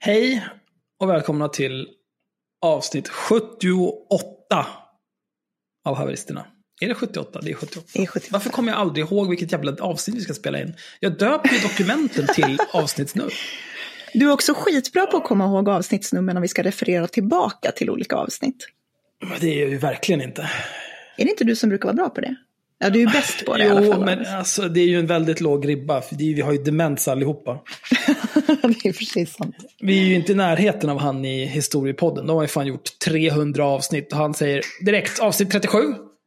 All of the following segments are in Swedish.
Hej och välkomna till avsnitt 78 av Haveristerna. Är det 78? Det är 78. Det är 78. Varför kommer jag aldrig ihåg vilket jävla avsnitt vi ska spela in? Jag döper ju dokumenten till avsnittsnummer. Du är också skitbra på att komma ihåg avsnittsnummer när vi ska referera tillbaka till olika avsnitt. Men Det är jag ju verkligen inte. Är det inte du som brukar vara bra på det? Ja, du är ju bäst på det i alla Jo, fall. men alltså, det är ju en väldigt låg ribba. För är, vi har ju demens allihopa. det är precis sant. Vi är ju inte i närheten av han i historiepodden. De har ju fan gjort 300 avsnitt. Och han säger direkt avsnitt 37.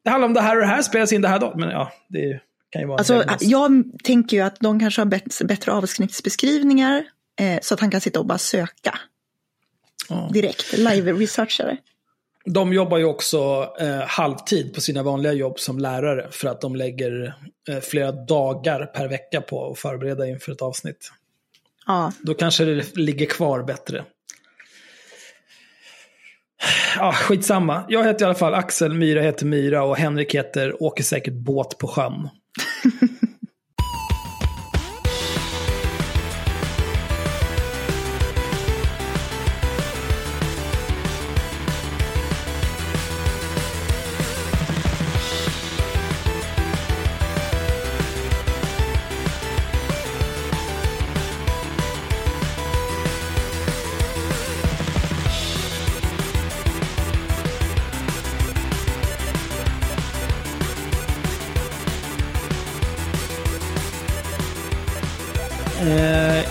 Det handlar om det här och det här, spelas in det här då. Men ja, det kan ju vara Alltså, jag tänker ju att de kanske har bättre, bättre avsnittsbeskrivningar eh, så att han kan sitta och bara söka Ja. direkt. Live-researchare. De jobbar ju också eh, halvtid på sina vanliga jobb som lärare. För att de lägger eh, flera dagar per vecka på att förbereda inför ett avsnitt. Ja, Då kanske det ligger kvar bättre. Ja, skitsamma. Jag heter i alla fall Axel, Myra heter Myra och Henrik heter åker säkert båt på sjön.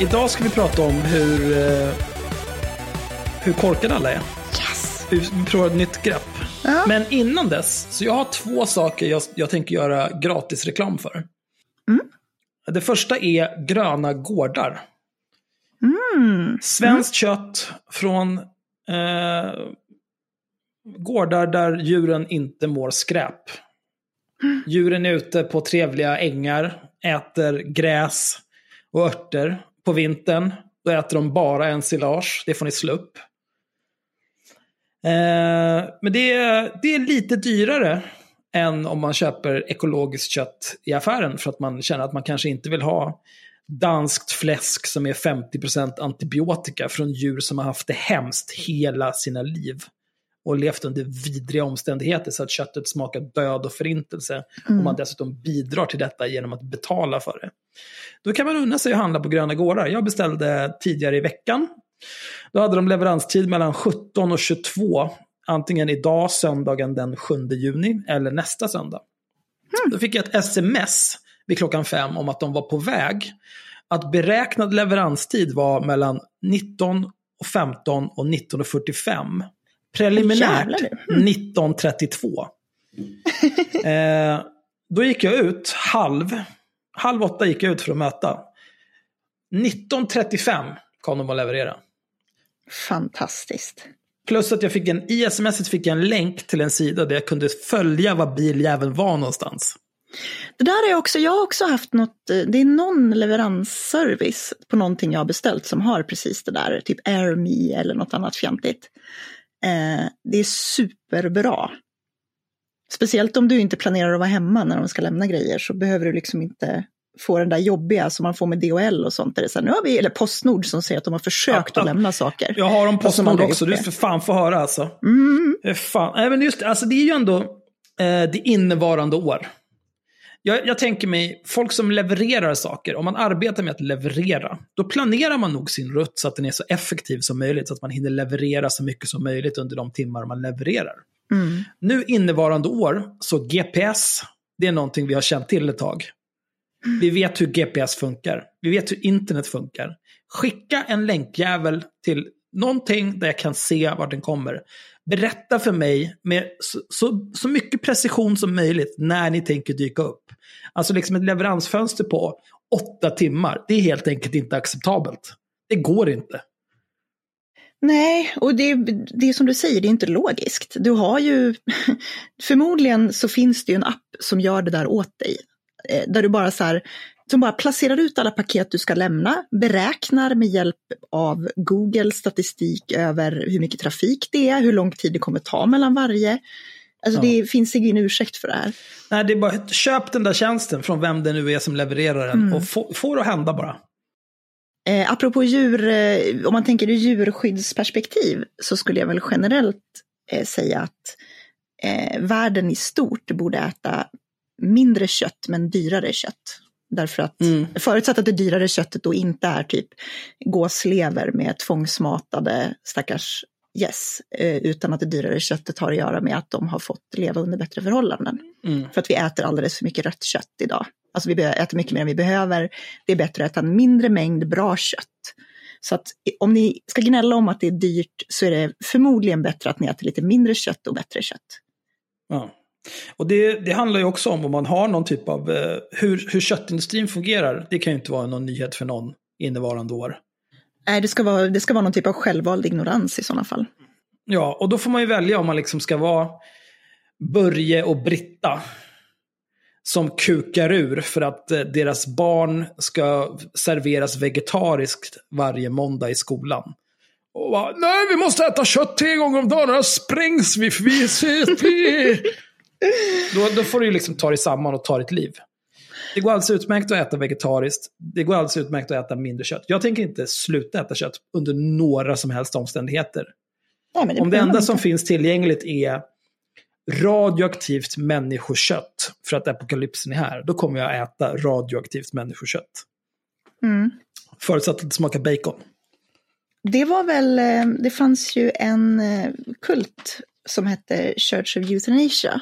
idag ska vi prata om hur, eh, hur korkade alla är. yes! Vi provar ett nytt grepp. Ja. Men innan dess, så jag har två saker jag, jag tänker göra gratis reklam för. Mm. Det första är gröna gårdar. Mm. Svenskt kött från eh, gårdar där djuren inte mår skräp. Djuren är ute på trevliga ängar, äter gräs och örter. På vintern då äter de bara ensilage, det får ni slå upp. Eh, men det är, det är lite dyrare än om man köper ekologiskt kött i affären för att man känner att man kanske inte vill ha danskt fläsk som är 50% antibiotika från djur som har haft det hemskt hela sina liv. Och levt under vidriga omständigheter så att köttet smakar död och förintelse. Och man dessutom bidrar till detta genom att betala för det. Då kan man unna sig att handla på gröna gårdar. Jag beställde tidigare i veckan. Då hade de leveranstid mellan 17 och 22. Antingen idag, söndagen den 7 juni, eller nästa söndag. Då fick jag ett sms vid klockan fem om att de var på väg. Att beräknad leveranstid var mellan 19 och 15 och 19 och 45. Preliminärt du. 1932. eh, då gick jag ut halv, halv åtta gick jag ut för att möta. 19.35 kom de att leverera. Fantastiskt. Plus att jag fick en, i sms fick jag en länk till en sida där jag kunde följa var biljäveln var någonstans. Det där är också, jag har också haft något, eh, det är någon leveransservice på någonting jag har beställt som har precis det där, typ AirMe eller något annat fjantigt. Eh, det är superbra. Speciellt om du inte planerar att vara hemma när de ska lämna grejer så behöver du liksom inte få den där jobbiga som man får med DHL och sånt. Där det så här, nu har vi, eller Postnord som säger att de har försökt Ja, att lämna saker. Jag har dem Postnord också, du för fan får höra alltså. Mm. Fan. Men just alltså det är ju ändå eh, det innevarande år. Jag, jag tänker mig, folk som levererar saker, om man arbetar med att leverera, då planerar man nog sin rutt så att den är så effektiv som möjligt, så att man hinner leverera så mycket som möjligt under de timmar man levererar. Mm. Nu innevarande år, så GPS, det är någonting vi har känt till ett tag. Vi vet hur GPS funkar. Vi vet hur internet funkar. Skicka en länkjävel till någonting där jag kan se vart den kommer. Berätta för mig med så, så, så mycket precision som möjligt när ni tänker dyka upp. Alltså liksom ett leveransfönster på åtta timmar. Det är helt enkelt inte acceptabelt. Det går inte. Nej, och det, det är som du säger, det är inte logiskt. Du har ju, förmodligen så finns det ju en app som gör det där åt dig. Eh, där du bara så här, som bara placerar ut alla paket du ska lämna, beräknar med hjälp av Google statistik över hur mycket trafik det är, hur lång tid det kommer ta mellan varje. Alltså Ja. det finns ingen ursäkt för det här. Nej, det är bara köp den där tjänsten från vem det nu är som levererar den och få, få det att hända bara. Eh, apropå djur, eh, om man tänker ur djurskyddsperspektiv så skulle jag väl generellt eh, säga att eh, världen i stort borde äta mindre kött men dyrare kött. Därför att, mm. förutsatt att det dyrare köttet då inte är typ gåslever med tvångsmatade stackars yes, eh, utan att det dyrare köttet har att göra med att de har fått leva under bättre förhållanden. Mm. För att vi äter alldeles för mycket rött kött idag. Alltså vi äter mycket mer än vi behöver. Det är bättre att äta en mindre mängd bra kött. Så att om ni ska gnälla om att det är dyrt så är det förmodligen bättre att ni äter lite mindre kött och bättre kött. Ja. Och det, det handlar ju också om om man har någon typ av, eh, hur, hur köttindustrin fungerar. Det kan ju inte vara någon nyhet för någon innevarande år. Nej, det ska vara, det ska vara någon typ av självvald ignorans i sådana fall. Ja, och då får man ju välja om man liksom ska vara Börje och Britta som kukar ur för att eh, deras barn ska serveras vegetariskt varje måndag i skolan. Och bara, nej vi måste äta kött tre gånger om dagen, annars sprängs vi. För vi, vi. då, då får du liksom ta dig samman och ta ditt liv. Det går alldeles utmärkt att äta vegetariskt. Det går alldeles utmärkt att äta mindre kött. Jag tänker inte sluta äta kött under några som helst omständigheter. Ja, det Om det enda som finns tillgängligt är radioaktivt människokött för att apokalypsen är här, då kommer jag äta radioaktivt människokött. Mm. Förutsatt att det smakar bacon. Det var väl, eh, det fanns ju en eh, kult som hette Church of Euthanasia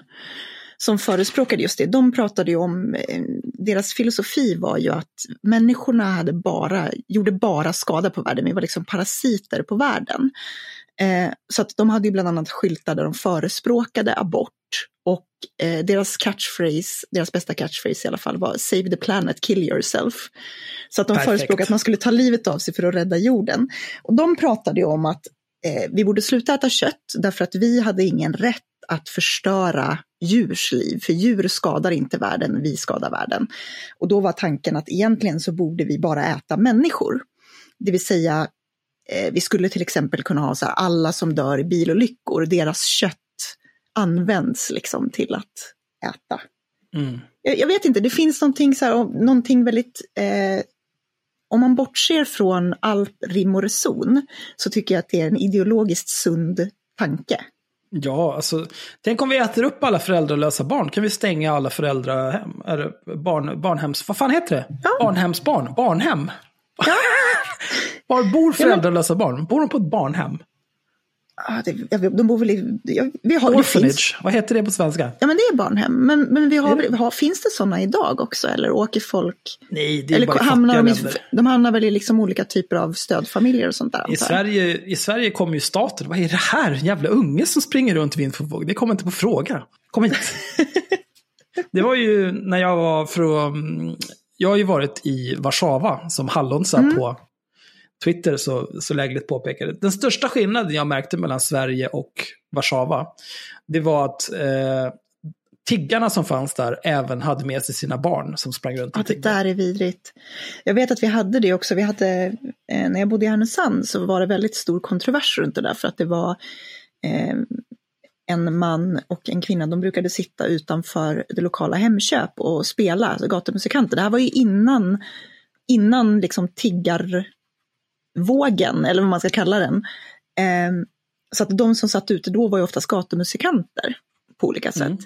som förespråkade just det. De pratade ju om, eh, deras filosofi var ju att människorna hade bara, gjorde bara skada på världen, vi var liksom parasiter på världen. Eh, så att de hade ju bland annat skyltar där de förespråkade abort och eh, deras catchphrase, deras bästa catchphrase i alla fall var Save the planet, kill yourself. Så att de Perfekt. förespråkade att man skulle ta livet av sig för att rädda jorden. Och de pratade ju om att eh, vi borde sluta äta kött därför att vi hade ingen rätt att förstöra djurs liv, för djur skadar inte världen, vi skadar världen. Och då var tanken att egentligen så borde vi bara äta människor. Det vill säga Eh, vi skulle till exempel kunna ha så här, alla som dör i bilolyckor, deras kött används liksom till att äta. Mm. Jag, jag, vet inte, det finns någonting, så här, någonting väldigt eh, om man bortser från allt rim och reson så tycker jag att det är en ideologiskt sund tanke. Ja, alltså, tänk om vi äter upp alla föräldralösa barn. Kan vi stänga alla föräldrahem? Eller barn, barnhems... Vad fan heter det? Ja. Barnhemsbarn? Barnhem? Ja. Var bor föräldralösa barn? Bor de på ett barnhem? Ah, det, de bor väl i... Ja, vi har, Orphanage, vad heter det på svenska? Ja men det är barnhem. Men, men vi har, vi har, finns det sådana idag också? Eller åker folk... Nej, det är eller bara hamnar de, i, de hamnar väl i liksom olika typer av stödfamiljer och sånt där? I Sverige, I Sverige kommer ju staten, vad är det här? En jävla unge som springer runt vind för våg. Det kommer inte på fråga. Kom hit. det var ju när jag var från... Jag har ju varit i Warszawa som hallonsa mm. på Twitter så, så lägligt påpekade. Den största skillnaden jag märkte mellan Sverige och Warszawa, det var att eh, tiggarna som fanns där även hade med sig sina barn som sprang runt. Ja, det där är vidrigt. Jag vet att vi hade det också. Vi hade, eh, när jag bodde i Härnösand så var det väldigt stor kontrovers runt det där för att det var eh, en man och en kvinna, de brukade sitta utanför det lokala Hemköp och spela, alltså gatumusikanter. Det här var ju innan, innan liksom tiggar vågen, eller vad man ska kalla den. Eh, så att de som satt ute då var ju oftast gatumusikanter på olika sätt. Mm.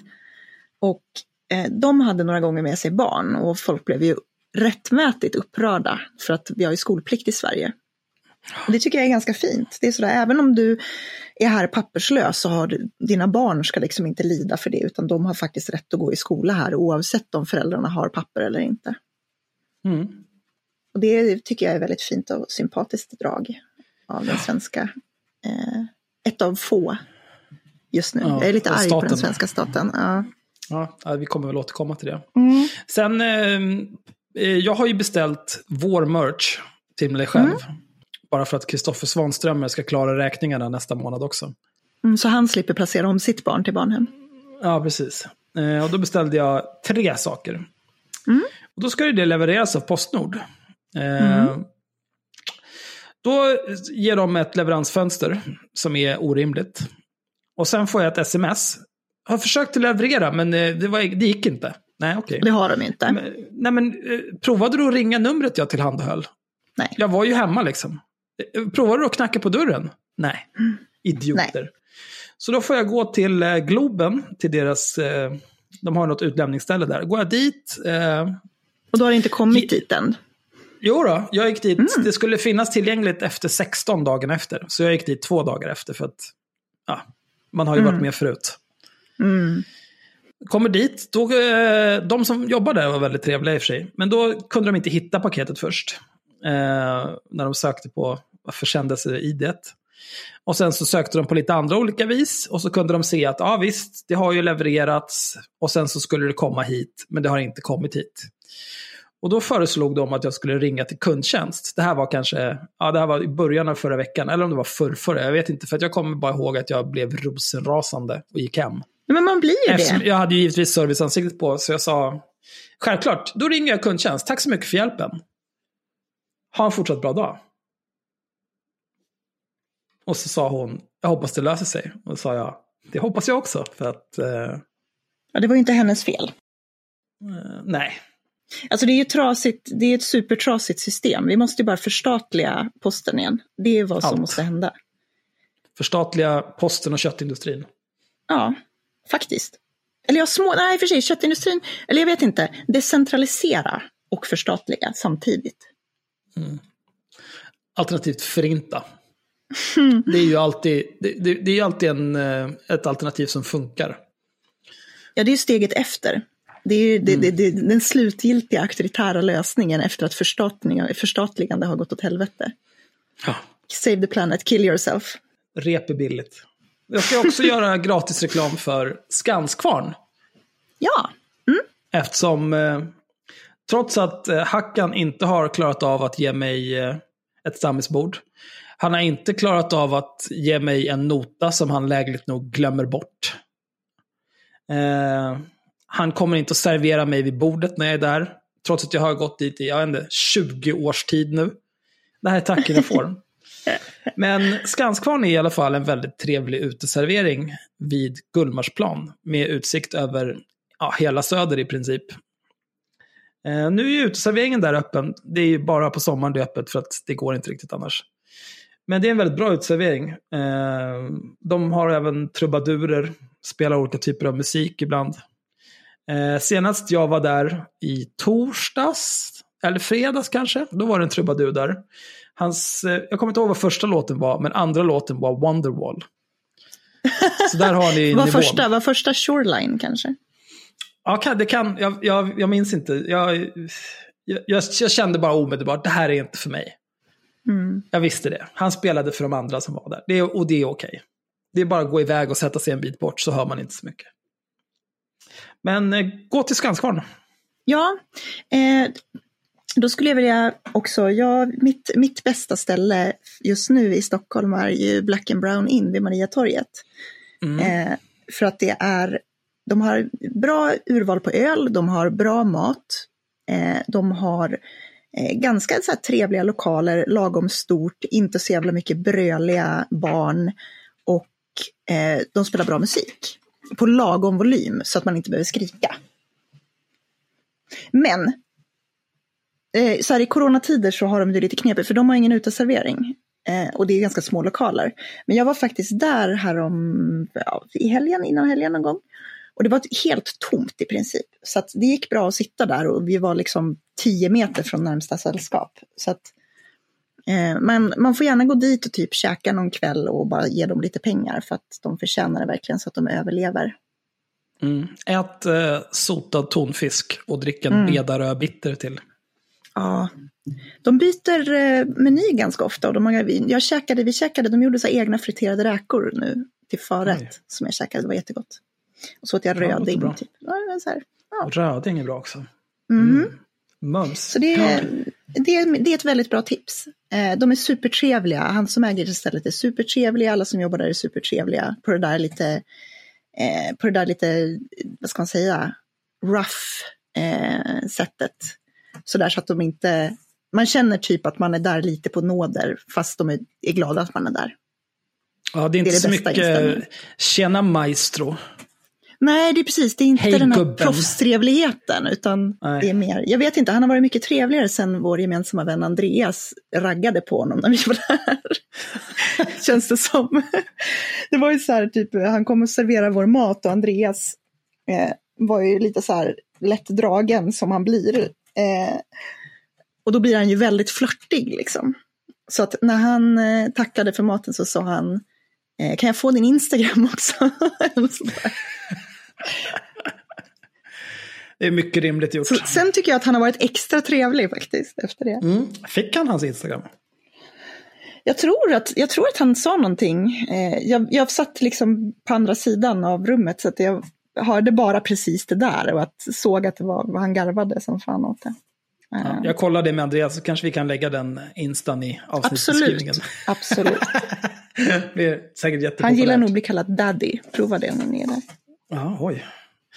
Och eh, de hade några gånger med sig barn och folk blev ju rättmätigt upprörda för att vi har ju skolplikt i Sverige. Och det tycker jag är ganska fint. Det är sådär, även om du är här papperslös så har du, dina barn ska liksom inte lida för det utan de har faktiskt rätt att gå i skola här oavsett om föräldrarna har papper eller inte. Mm. Och det tycker jag är väldigt fint och sympatiskt drag av den svenska, eh, ett av få just nu. Ja, jag är lite arg staten. på den svenska staten. Ja. ja, vi kommer väl återkomma till det. Mm. Sen, eh, eh jag har ju beställt vår merch till mig själv. Mm. Bara för att Kristoffer Svanströmer ska klara räkningarna nästa månad också. Mm, så han slipper placera om sitt barn till barnhem? Ja, precis. Eh, och då beställde jag tre saker. Mm. Och då ska det levereras av Postnord. Mm. Eh, då ger de ett leveransfönster som är orimligt. Och sen får jag ett sms. Jag har försökt leverera men eh, det, var, det gick inte. Nej, okej. Okay. Det har de inte. Men, nej, men eh, provade du att ringa numret jag tillhandahöll? Nej. Jag var ju hemma liksom. Provar du att knacka på dörren? Nej. Idioter. Nej. Så då får jag gå till eh, Globen, till deras... Eh, de har något utlämningsställe där. Går jag dit... Eh, Och då har det inte kommit dit än? Jo då, jag gick dit. Mm. Det skulle finnas tillgängligt efter 16 dagen efter. Så jag gick dit två dagar efter för att... Ja, man har ju varit med förut. Mm. Kommer dit, då, eh, de som jobbar där var väldigt trevliga i och för sig. Men då kunde de inte hitta paketet först. Eh, när de sökte på försändelse-idet. Och sen så sökte de på lite andra olika vis. Och så kunde de se att ja visst, det har ju levererats. Och sen så skulle det komma hit, men det har inte kommit hit. Och då föreslog de att jag skulle ringa till kundtjänst. Det här var kanske, ja det här var i början av förra veckan. Eller om det var förrförra, jag vet inte. För att jag kommer bara ihåg att jag blev rosenrasande och gick hem. Men man blir ju Eftersom det. jag hade ju givetvis serviceansiktet på, så jag sa självklart, då ringer jag kundtjänst. Tack så mycket för hjälpen. Ha en fortsatt bra dag. Och så sa hon, jag hoppas det löser sig. Och då sa jag, det hoppas jag också. För att, eh, Ja, det var ju inte hennes fel. eh, nej. Alltså det är ju trasigt, det är ett supertrasigt system. Vi måste ju bara förstatliga posten igen. Det är vad som Allt. måste hända. Förstatliga posten och köttindustrin. Ja, faktiskt. Eller ja, små, nej för sig, köttindustrin, eller jag vet inte, decentralisera och förstatliga samtidigt. Alternativt förinta. Det är ju alltid, det, det, det är alltid en, eh, ett alternativ som funkar. Ja, det är ju steget efter. Det är det, det, det, den slutgiltiga auktoritära lösningen efter att förstatliga, förstatligande har gått åt helvete. Ja. Save the planet, kill yourself. Rep är billigt. Jag ska också göra gratis reklam för Skanskvarn. Ja, Eftersom, eh, trots att eh, Hackan inte har klarat av att ge mig eh, ett stammisbord. Han har inte klarat av att ge mig en nota som han lägligt nog glömmer bort. Eh, han kommer inte att servera mig vid bordet när jag är där. Trots att jag har gått dit i, jag vet inte, 20 års tid nu. Det här är tacken jag får. Men Skanskvarn är i alla fall en väldigt trevlig uteservering vid Gullmarsplan. Med utsikt över ja, hela söder i princip. Eh, nu är ju uteserveringen där öppen. Det är ju bara på sommaren det är öppet för att det går inte riktigt annars. Men det är en väldigt bra uteservering. Eh, de har även trubadurer, spelar olika typer av musik ibland. Eh, senast jag var där i torsdags, eller fredags kanske, då var det en trubadur där. Hans, eh, jag kommer inte ihåg vad första låten var, men andra låten var Wonderwall. Så där har ni var första, var första shoreline kanske? Ja, det kan, jag, jag, jag minns inte. Jag, jag, jag, kände bara omedelbart, det här är inte för mig. Mm. Jag visste det. Han spelade för de andra som var där. Det och det är okej. Det är bara att gå iväg och sätta sig en bit bort så hör man inte så mycket. Men eh, gå till Skanskvarn. Ja, eh, då skulle jag vilja också, ja, mitt, mitt bästa ställe just nu i Stockholm är ju Black and Brown Inn vid Mariatorget. Mm. Eh, för att det är, de har bra urval på öl, de har bra mat, eh, de har eh, ganska så trevliga lokaler, lagom stort, inte så jävla mycket bröliga barn och eh, de spelar bra musik på lagom volym så att man inte behöver skrika. Men eh, så här, i coronatider så har de det lite knepigt för de har ingen uteservering. Eh, och det är ganska små lokaler. Men jag var faktiskt där härom, ja, i helgen, innan helgen någon gång. Och det var helt tomt i princip. Så att det gick bra att sitta där och vi var liksom tio meter från närmsta sällskap. Så att, eh, men man får gärna gå dit och typ käka någon kväll och bara ge dem lite pengar för att de förtjänar det verkligen så att de överlever. Mm. Ät eh, sotad tonfisk och drick en Mm. Bedarö bitter till. Ja, de byter eh, meny ganska ofta. Och de har, jag käkade, vi käkade, de gjorde så egna friterade räkor nu till förrätt Oj. som jag käkade, det var jättegott. Och så åt jag Ja, röding. bra. typ. Ja, så här. Ja. Röding är bra också. Mhm. Mums. Så det är, det, är, det är ett väldigt bra tips. Eh, de är supertrevliga, han som äger det stället är supertrevlig, alla som jobbar där är supertrevliga på det där lite, eh, på det där lite, vad ska man säga, rough eh, sättet. Så där så att de inte, man känner typ att man är där lite på nåder fast de är, är glada att man är där. Ja, det är inte det är så mycket tjena maestro. Nej, det är precis. Det är inte Hej, den här gubben. proffstrevligheten, utan Nej. det är mer. Jag vet inte, han har varit mycket trevligare sen vår gemensamma vän Andreas raggade på honom när vi var där. Känns det som. Det var ju så här, typ, han kom och serverade vår mat och Andreas eh, var ju lite så här lätt dragen som han blir. Eh, och då blir han ju väldigt flörtig liksom. Så att när han eh, tackade för maten så sa han, eh, kan jag få din Instagram också? Det är mycket rimligt gjort. Så, sen tycker jag att han har varit extra trevlig faktiskt efter det. Mm. Fick han hans Instagram? Jag tror att, jag tror att han sa någonting. Eh, jag, jag satt liksom på andra sidan av rummet så att jag hörde bara precis det där och att såg att det var, han garvade som fan åt det. Ja, Eh, jag kollade med Andreas, så kanske vi kan lägga den instan i avsnittsbeskrivningen. absolut, absolut. det. Han gillar nog att bli kallad daddy. Prova det när ni är där. Ja, oj.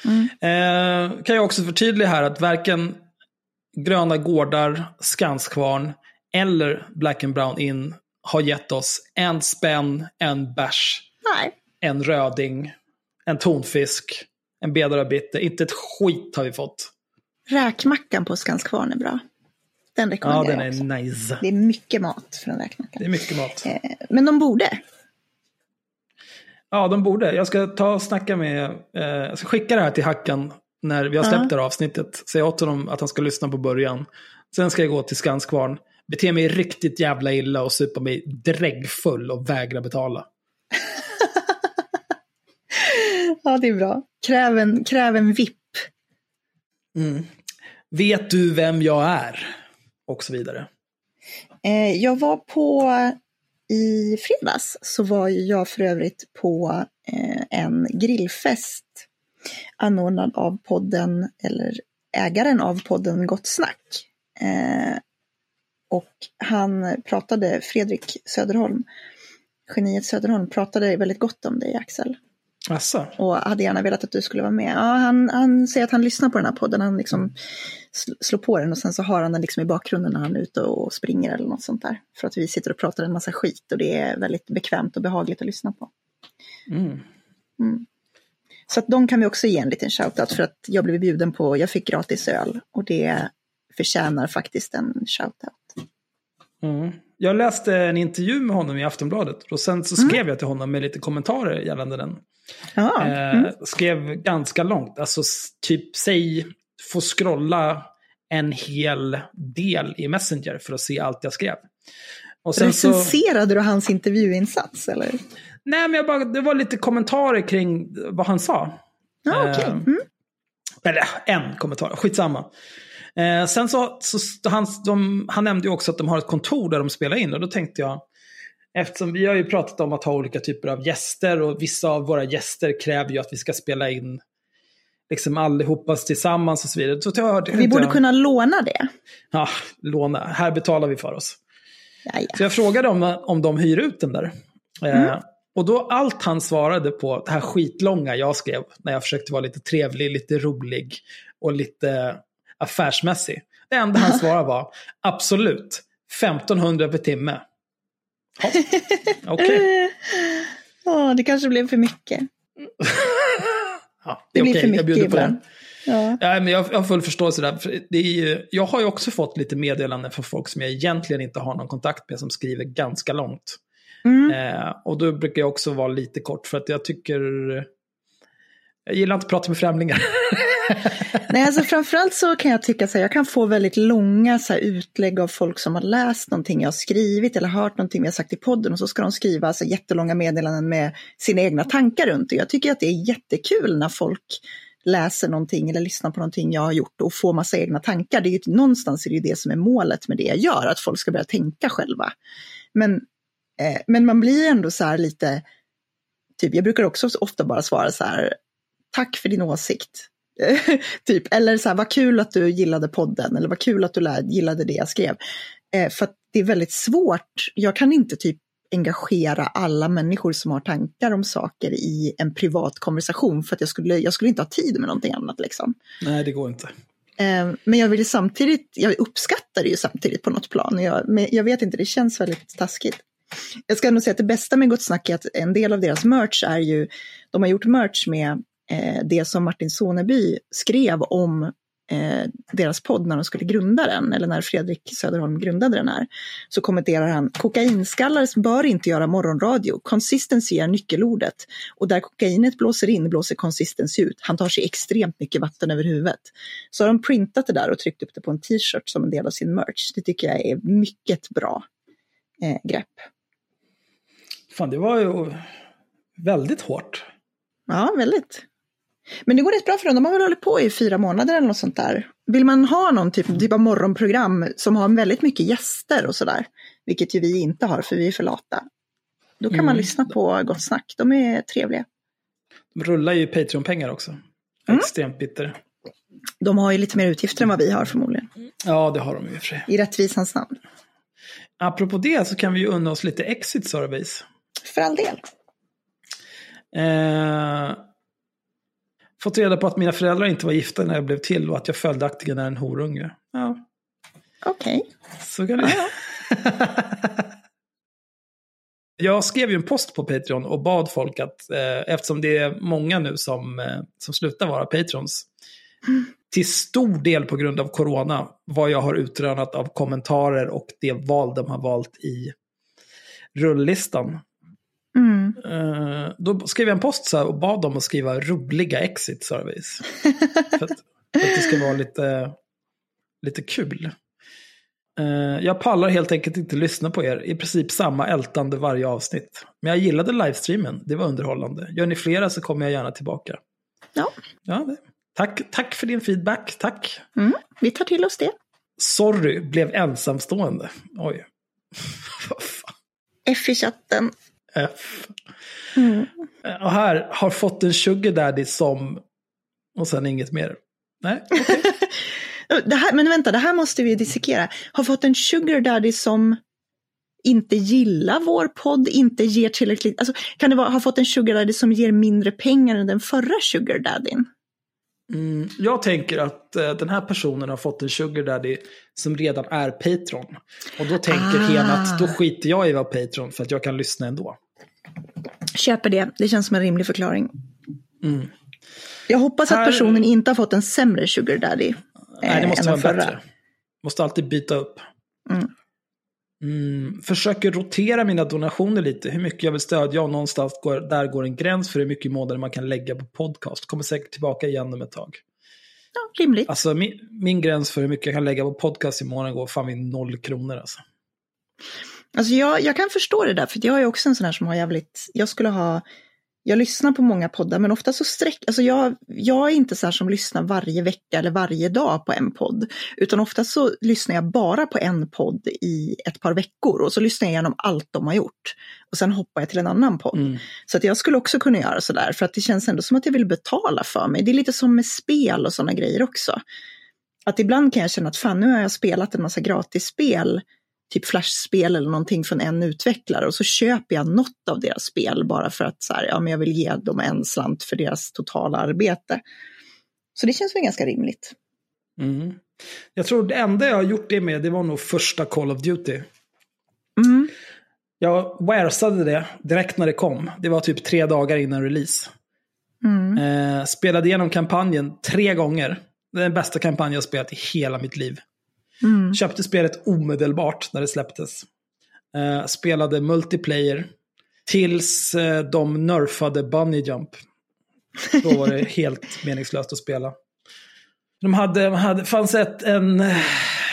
Mm. Eh, kan jag också förtydliga här att varken Gröna Gårdar, Skanskvarn eller Black and Brown Inn har gett oss en spänn, en bärs, Nej, en röding, en tonfisk, en bitter. Inte ett skit har vi fått. räkmackan på Skanskvarn är bra. Den Ja, rekommenderar den jag också. är nice. Det är mycket mat för en räkmacka. Det är mycket mat. Eh, Men de borde. Ja, de borde. Jag ska ta och snacka med, eh, jag ska skicka det här till Hackan när vi har släppt Ja. det här avsnittet. Säga åt honom att han ska lyssna på början. Sen ska jag gå till Skanskvarn, bete mig riktigt jävla illa och supa mig dräggfull och vägra betala. Ja, det är bra. Kräv en, kräv en vipp. Vet du vem jag är? Och så vidare. Eh, jag var på, i fredags, så var jag för övrigt på eh, en grillfest anordnad av podden, eller ägaren av podden Gott Snack. Eh, och han pratade, Fredrik Söderholm, geniet Söderholm, pratade väldigt gott om dig Axel. Asså? och hade gärna velat att du skulle vara med. Ja, han, han säger att han lyssnar på den här podden, han liksom sl- slår på den och sen så har han den liksom i bakgrunden när han är ute och springer eller något sånt där. För att vi sitter och pratar en massa skit och det är väldigt bekvämt och behagligt att lyssna på. Mm. Så att de kan vi också ge en liten shoutout för att jag blev bjuden på, jag fick gratis öl och det förtjänar faktiskt en shoutout. Mm. Jag läste en intervju med honom i Aftonbladet och sen så skrev jag till honom med lite kommentarer gällande den. Ja, Eh, mm. Skrev ganska långt, alltså typ säg, få scrolla en hel del i Messenger för att se allt jag skrev. Och sen så, Recenserade du hans intervjuinsats eller? nej men jag bara, det var lite kommentarer kring vad han sa. Ja, okej. Eh, Mm. Eller en kommentar, skitsamma. Eh, sen så, så han, de, han nämnde ju också att de har ett kontor där de spelar in och då tänkte jag, eftersom vi har ju pratat om att ha olika typer av gäster och vissa av våra gäster kräver ju att vi ska spela in liksom allihopas tillsammans och så vidare. Så jag, Vi borde kunna låna det. Ja, låna. Här betalar vi för oss. Ja, Så ja. jag frågade om, om de hyr ut den där. Mm. Eh, och då allt han svarade på det här skitlånga jag skrev, när jag försökte vara lite trevlig, lite rolig och lite affärsmässig. Det enda han svarade var absolut, 1500 per timme. Ja, Okej, Ja, det kanske blev för mycket. ja, Det blir okej, för jag mycket på ibland. det. Ja. Ja, men jag, jag har full förståelse där. Det är ju, jag har ju också fått lite meddelanden från folk som jag egentligen inte har någon kontakt med som skriver ganska långt. Mm. Eh, och då brukar jag också vara lite kort för att jag tycker... Jag gillar inte att prata med främlingar. Nej, alltså framförallt så kan jag tycka så här, jag kan få väldigt långa så här, utlägg av folk som har läst någonting jag har skrivit eller hört någonting vi har sagt i podden och så ska de skriva alltså, jättelånga meddelanden med sina egna tankar runt det. Jag tycker att det är jättekul när folk läser någonting eller lyssnar på någonting jag har gjort och får massa egna tankar. Det är ju, någonstans är det ju det som är målet med det jag gör, att folk ska börja tänka själva. Men, eh, men man blir ändå så här lite, typ, jag brukar också ofta bara svara så här, tack för din åsikt. typ, eller så här, vad kul att du gillade podden, eller vad kul att du lär, gillade det jag skrev. Eh, för att det är väldigt svårt, jag kan inte typ engagera alla människor som har tankar om saker i en privat konversation, för att jag skulle, jag skulle inte ha tid med någonting annat liksom. Nej, det går inte. Eh, Men jag vill samtidigt, jag uppskattar det ju samtidigt på något plan. Jag, men jag vet inte, det känns väldigt taskigt. Jag ska nog säga att det bästa med Gott Snack är att en del av deras merch är ju, de har gjort merch med det som Martin Soneby skrev om eh, deras podd när de skulle grunda den, eller när Fredrik Söderholm grundade den här, så kommenterar han kokainskallar bör inte göra morgonradio. Consistency är nyckelordet. Och där kokainet blåser in blåser consistency ut. Han tar sig extremt mycket vatten över huvudet. Så har de printat det där och tryckt upp det på en t-shirt som en del av sin merch. Det tycker jag är mycket bra eh, grepp. Fan, det var ju väldigt hårt. Ja, väldigt. Men det går rätt bra för dem. De har väl hållit på i fyra månader eller något sånt där. Vill man ha någon typ, typ av morgonprogram som har väldigt mycket gäster och sådär, vilket ju vi inte har för vi är för lata, då kan Mm. man lyssna på Gott Snack. De är trevliga. De rullar ju Patreon-pengar också. Mm. Extremt bitter. De har ju lite mer utgifter än vad vi har förmodligen. Ja, det har de ju för sig. I rättvisans namn. Apropå det så kan vi ju unna oss lite exit service. För all del. Eh, fått reda på att mina föräldrar inte var gifta när jag blev till och att jag följaktligen är en horunge. Ja, Okej. så kan det Jag skrev ju en post på Patreon och bad folk att, eh, eftersom det är många nu som, eh, som slutar vara patrons, till stor del på grund av corona, vad jag har utrönat av kommentarer och det val de har valt i rulllistan. Mm. Eh, då skrev jag en post så här och bad dem att skriva roliga exit service. för, att, för att det ska vara lite, lite kul. Eh, jag pallar helt enkelt inte lyssna på er. I princip samma ältande varje avsnitt. Men jag gillade livestreamen. Det var underhållande. Gör ni flera så kommer jag gärna tillbaka. Ja. Ja, det. Tack, tack för din feedback. Tack. Mm. Vi tar till oss det. Sorry, blev ensamstående. Oj. F i chatten. F. Mm. Och här har fått en sugar daddy som... Och sen inget mer. Nej. Det här, men vänta, det här måste vi dissekera. Har fått en sugar daddy som inte gillar vår podd, inte ger tillräckligt... Alltså, kan det vara, ha fått en sugar daddy som ger mindre pengar än den förra sugar daddyn? Mm, jag tänker att eh, den här personen har fått en sugar daddy som redan är Patreon. Och då tänker Ah. hen att då skiter jag i att vara Patreon för att jag kan lyssna ändå. Köper det, det känns som en rimlig förklaring. Mm. Jag hoppas Här- att personen inte har fått en sämre sugar daddy. Nej, det eh, måste vara förra. bättre. Måste alltid byta upp. Mm. Mm, försöker rotera mina donationer lite. Hur mycket jag vill stödja och någonstans går, där går en gräns för hur mycket i månaden man kan lägga på podcast. Kommer säkert tillbaka igen om ett tag. Ja, rimligt. Alltså min, min gräns för hur mycket jag kan lägga på podcast i månaden går fan vid noll kronor alltså. Alltså jag, jag kan förstå det där, för jag är också en sån här som har jävligt, jag skulle ha, jag lyssnar på många poddar, men ofta så sträck, alltså jag, jag är inte så här som lyssnar varje vecka eller varje dag på en podd, utan ofta så lyssnar jag bara på en podd i ett par veckor och så lyssnar jag igenom allt de har gjort. Och sen hoppar jag till en annan podd. Mm. Så att jag skulle också kunna göra sådär, för att det känns ändå som att jag vill betala för mig. Det är lite som med spel och sådana grejer också. Att ibland kan jag känna att fan, nu har jag spelat en massa gratisspel, typ flashspel eller någonting från en utvecklare och så köper jag något av deras spel bara för att så här, ja, men jag vill ge dem en slant för deras totala arbete. Så det känns väl ganska rimligt. Mm. Jag tror det enda jag har gjort det med, det var nog första Call of Duty. Mm. Jag waresade det direkt när det kom. Det var typ tre dagar innan release. Mm. Eh, spelade igenom kampanjen tre gånger. Det är den bästa kampanj jag spelat i hela mitt liv. Mm. Köpte spelet omedelbart när det släpptes. Eh, spelade multiplayer. Tills eh, de nerfade Bunny Jump. Då var det helt meningslöst att spela. De hade, de hade fanns ett, en,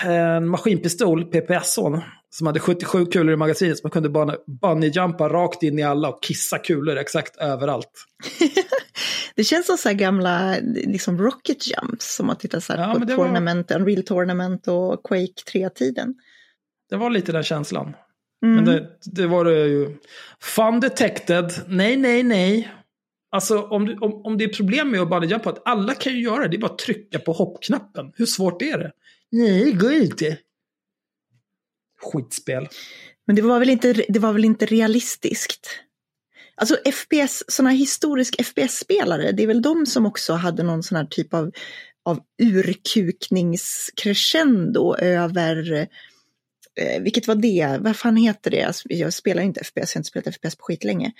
en maskinpistol, PPS-son, som hade 77 kulor i magasinet. Så man kunde bara bunny-jumpa rakt in i alla och kissa kulor exakt överallt. Det känns som så här gamla liksom rocket jumps som man tittar så Ja, på det var- Tournament, Unreal Tournament och Quake 3-tiden. Det var lite den känslan. Mm. Men det, det var det ju. Fun detected. Nej, nej, nej. Alltså om, du, om, om det är problem med att bungyjumpa, att alla kan ju göra det. Det är bara att trycka på hoppknappen. Hur svårt är det? Nej, det går inte. Skitspel. Men det var väl inte, det var väl inte realistiskt? Alltså FPS, sådana historisk FPS-spelare, det är väl de som också hade någon sån här typ av, av urkukningscrescendo över, eh, vilket var det, vad fan heter det, alltså, jag spelar inte FPS, jag har inte spelat FPS på skitlänge,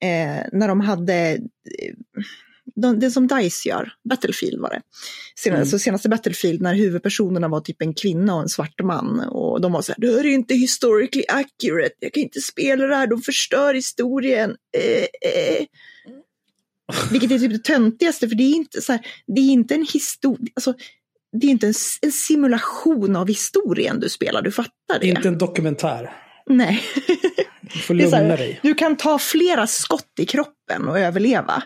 eh, när de hade, eh, det som DICE gör, Battlefield var det. Senare, Mm. Så senaste Battlefield när huvudpersonerna var typ en kvinna och en svart man. Och de var så här, det här är inte historically accurate, jag kan inte spela det här, de förstör historien. Eh, eh. Vilket är typ det töntigaste, för det är inte så här, det är inte en historia, alltså, det är inte en, en simulation av historien du spelar, du fattar det? Inte en dokumentär. Nej. Du får lugna här, dig. Du kan ta flera skott i kroppen och överleva.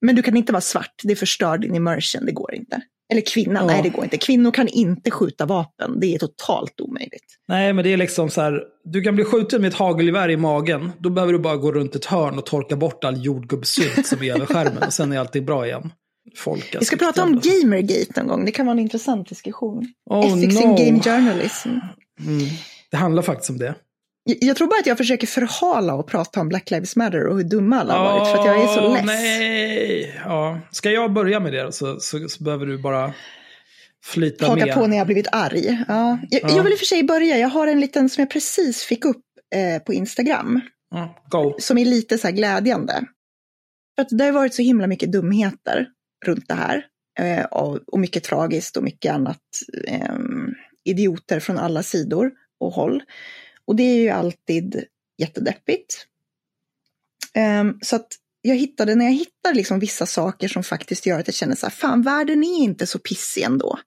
Men du kan inte vara svart, det förstör din immersion, det går inte. Eller kvinna, Ja. nej det går inte. Kvinnor kan inte skjuta vapen, det är totalt omöjligt. Nej, men det är liksom så här. Du kan bli skjuten med ett hagelgevär i magen. Då behöver du bara gå runt ett hörn och torka bort all jordgubbssylt som är över skärmen. Och sen är allting bra igen. Folk alltså. Vi ska prata om Gamergate någon gång, det kan vara en intressant diskussion. Oh, Ethics no. in game journalism. Mm. Det handlar faktiskt om det. Jag, tror bara att jag försöker förhala och prata om Black Lives Matter och hur dumma alla har varit, för att jag är så less. Nej. Ja. Ska jag börja med det så, så, så behöver du bara flyta Haka med. på när jag blivit arg. Ja. Jag, Ja. jag vill i och för sig börja, jag har en liten som jag precis fick upp eh, på Instagram. Go. som är lite så här glädjande. För att det har varit så himla mycket dumheter runt det här. Eh, och, och mycket tragiskt och mycket annat. Eh, idioter från alla sidor och håll. Och det är ju alltid jättedeppigt. Eh, så att jag hittade, när jag hittar liksom vissa saker som faktiskt gör att jag känner så här, fan världen är inte så pissig ändå.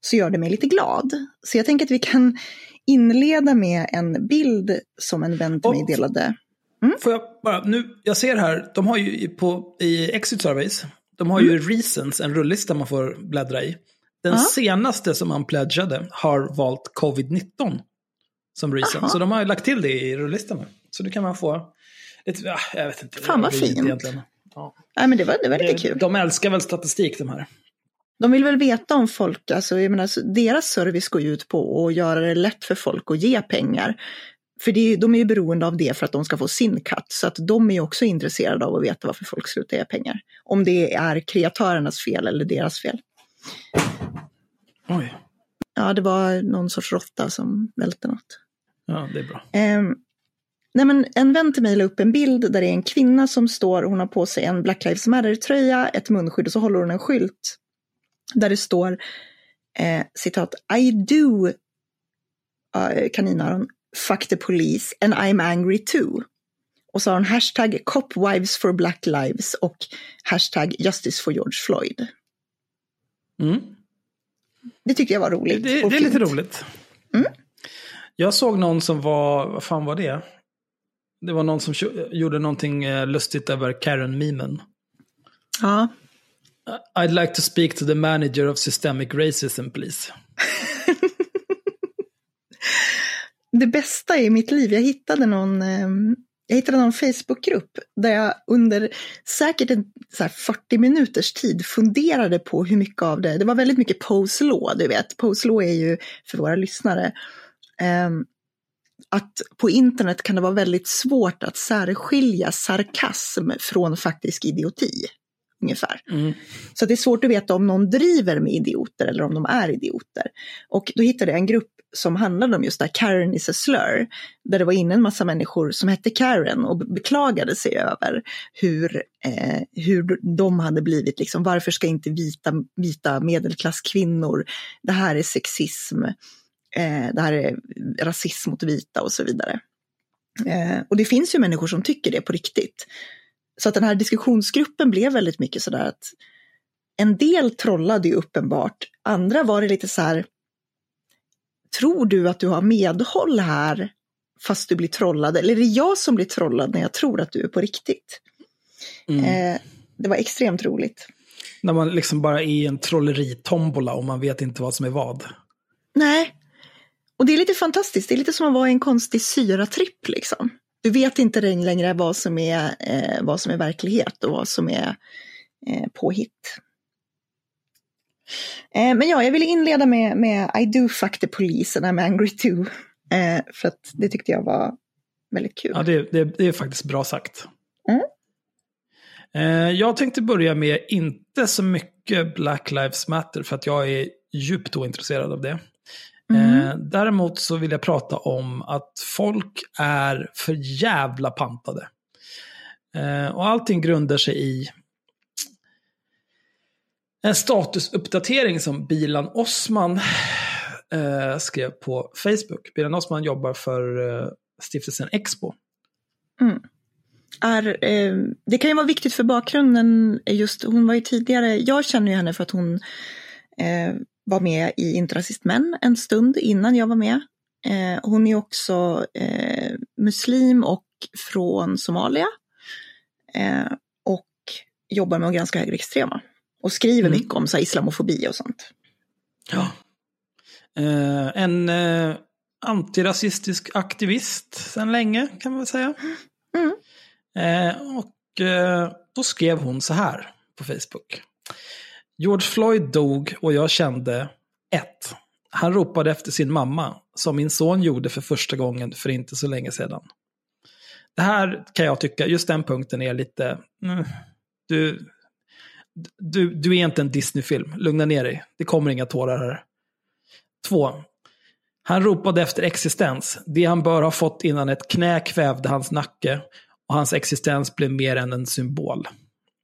Så gör det mig lite glad. Så jag tänker att vi kan inleda med en bild som en vän till mig delade. Får jag bara, nu, jag ser här, de har ju på, i Exit Surveys, de har ju reasons, en rullista man får bläddra i. Den Ja. senaste som man pledgade har valt covid-19 som reason. Aha. Så de har ju lagt till det i rullistan. Så nu kan man få, lite, ja, jag vet inte. Fan, vad fint. egentligen. Ja. Nej, men det var, det var lite kul. de älskar väl statistik de här. De vill väl veta om folk, alltså, jag menar, deras service går ju ut på att göra det lätt för folk att ge pengar. För det, de är ju beroende av det för att de ska få sin cut. Så att de är ju också intresserade av att veta varför folk slutar ge pengar. Om det är kreatörernas fel eller deras fel. Oj, Ja, det var någon sorts råtta som välte något. ja det är bra. Ehm, nej men en vän till mig la upp en bild där det är en kvinna som står, hon har på sig en Black Lives Matter-tröja, ett munskydd och så håller hon en skylt där det står eh, citat I do uh, kaninöron fuck the police and I'm angry too. Och så har hon hashtag cop wives for black lives och hashtag justice for George Floyd. Mm. Det tyckte jag var roligt. det, det är lite roligt. Mm. Jag såg någon som var, vad fan var det? Det var någon som gjorde någonting eh, lustigt över Karen-memen. Ja, I'd like to speak to the manager of systemic racism, please. det bästa i mitt liv, jag hittade någon, eh, jag hittade någon Facebookgrupp där jag under säkert en, så här 40 minuters tid funderade på hur mycket av det, det var väldigt mycket pose-law, du vet, pose-law är ju för våra lyssnare, ehm, att på internet kan det vara väldigt svårt att särskilja sarkasm från faktisk idioti. Ungefär. Mm. Så det är svårt att veta om någon driver med idioter eller om de är idioter. Och då hittade jag en grupp som handlade om just det här, Karen is a slur. Där det var inne en massa människor som hette Karen och beklagade sig över hur, eh, hur de hade blivit, liksom, varför ska inte vita, vita medelklasskvinnor, det här är sexism, eh, det här är rasism mot vita och så vidare. Eh, och det finns ju människor som tycker det på riktigt. Så att den här diskussionsgruppen blev väldigt mycket sådär att en del trollade ju uppenbart, andra var det lite så här, tror du att du har medhåll här fast du blir trollad? Eller är det jag som blir trollad när jag tror att du är på riktigt? Mm. Eh, det var extremt roligt. När man liksom bara är i en trolleritombola och man vet inte vad som är vad. Nej, och det är lite fantastiskt. Det är lite som att vara i en konstig syratripp liksom. Du vet inte längre vad som är, eh, vad som är verklighet och vad som är eh, påhitt. Eh, men ja, jag ville inleda med, med I do fuck the police and I'm angry too. Eh, för att det tyckte jag var väldigt kul. Ja, det, det, det är faktiskt bra sagt. Mm. Eh, jag tänkte börja med inte så mycket Black Lives Matter för att jag är djupt ointresserad av det. Mm. Eh, däremot så vill jag prata om att folk är för jävla pantade. Eh, och allting grundar sig i En statusuppdatering som Bilan Osman eh, skrev på Facebook. Bilan Osman jobbar för eh, stiftelsen Expo. Mm. Är, eh, det kan ju vara viktigt för bakgrunden, just hon var ju tidigare, jag känner ju henne för att hon eh, var med i Interrasist Män en stund innan jag var med. Eh, hon är också eh, muslim och från Somalia. Eh, och jobbar med att granska högerextrema. Och skriver mm. mycket om så här, islamofobi och sånt. Ja. Eh, en eh, antirasistisk aktivist sedan länge kan man väl säga. Mm. Eh, och eh, då skrev hon så här på Facebook. George Floyd dog och jag kände 1. Han ropade efter sin mamma, som min son gjorde för första gången för inte så länge sedan. Det här kan jag tycka, just den punkten är lite... Mm, du, du, du är inte en Disney-film, lugna ner dig. Det kommer inga tårar här. 2. Han ropade efter existens, det han bör ha fått innan ett knä kvävde hans nacke och hans existens blev mer än en symbol.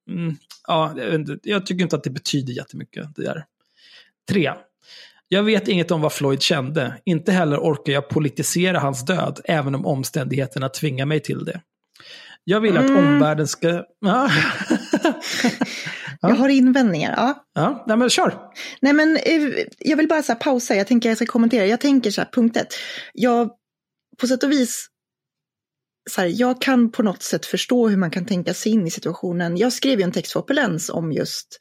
Mm, ja, jag tycker inte att det betyder jättemycket. Det där. Tre. Jag vet inget om vad Floyd kände. Inte heller orkar jag politisera hans död, även om omständigheterna tvingar mig till det. Jag vill att mm. omvärlden ska... Ja. Jag har invändningar. Ja, ja nej, men kör. Nej, men, eh, jag vill bara så pausa, jag tänker jag ska kommentera. Jag tänker så här, punkt ett. Jag, på sätt och vis så här, jag kan på något sätt förstå hur man kan tänka sig in i situationen. Jag skrev ju en text för Opulens om just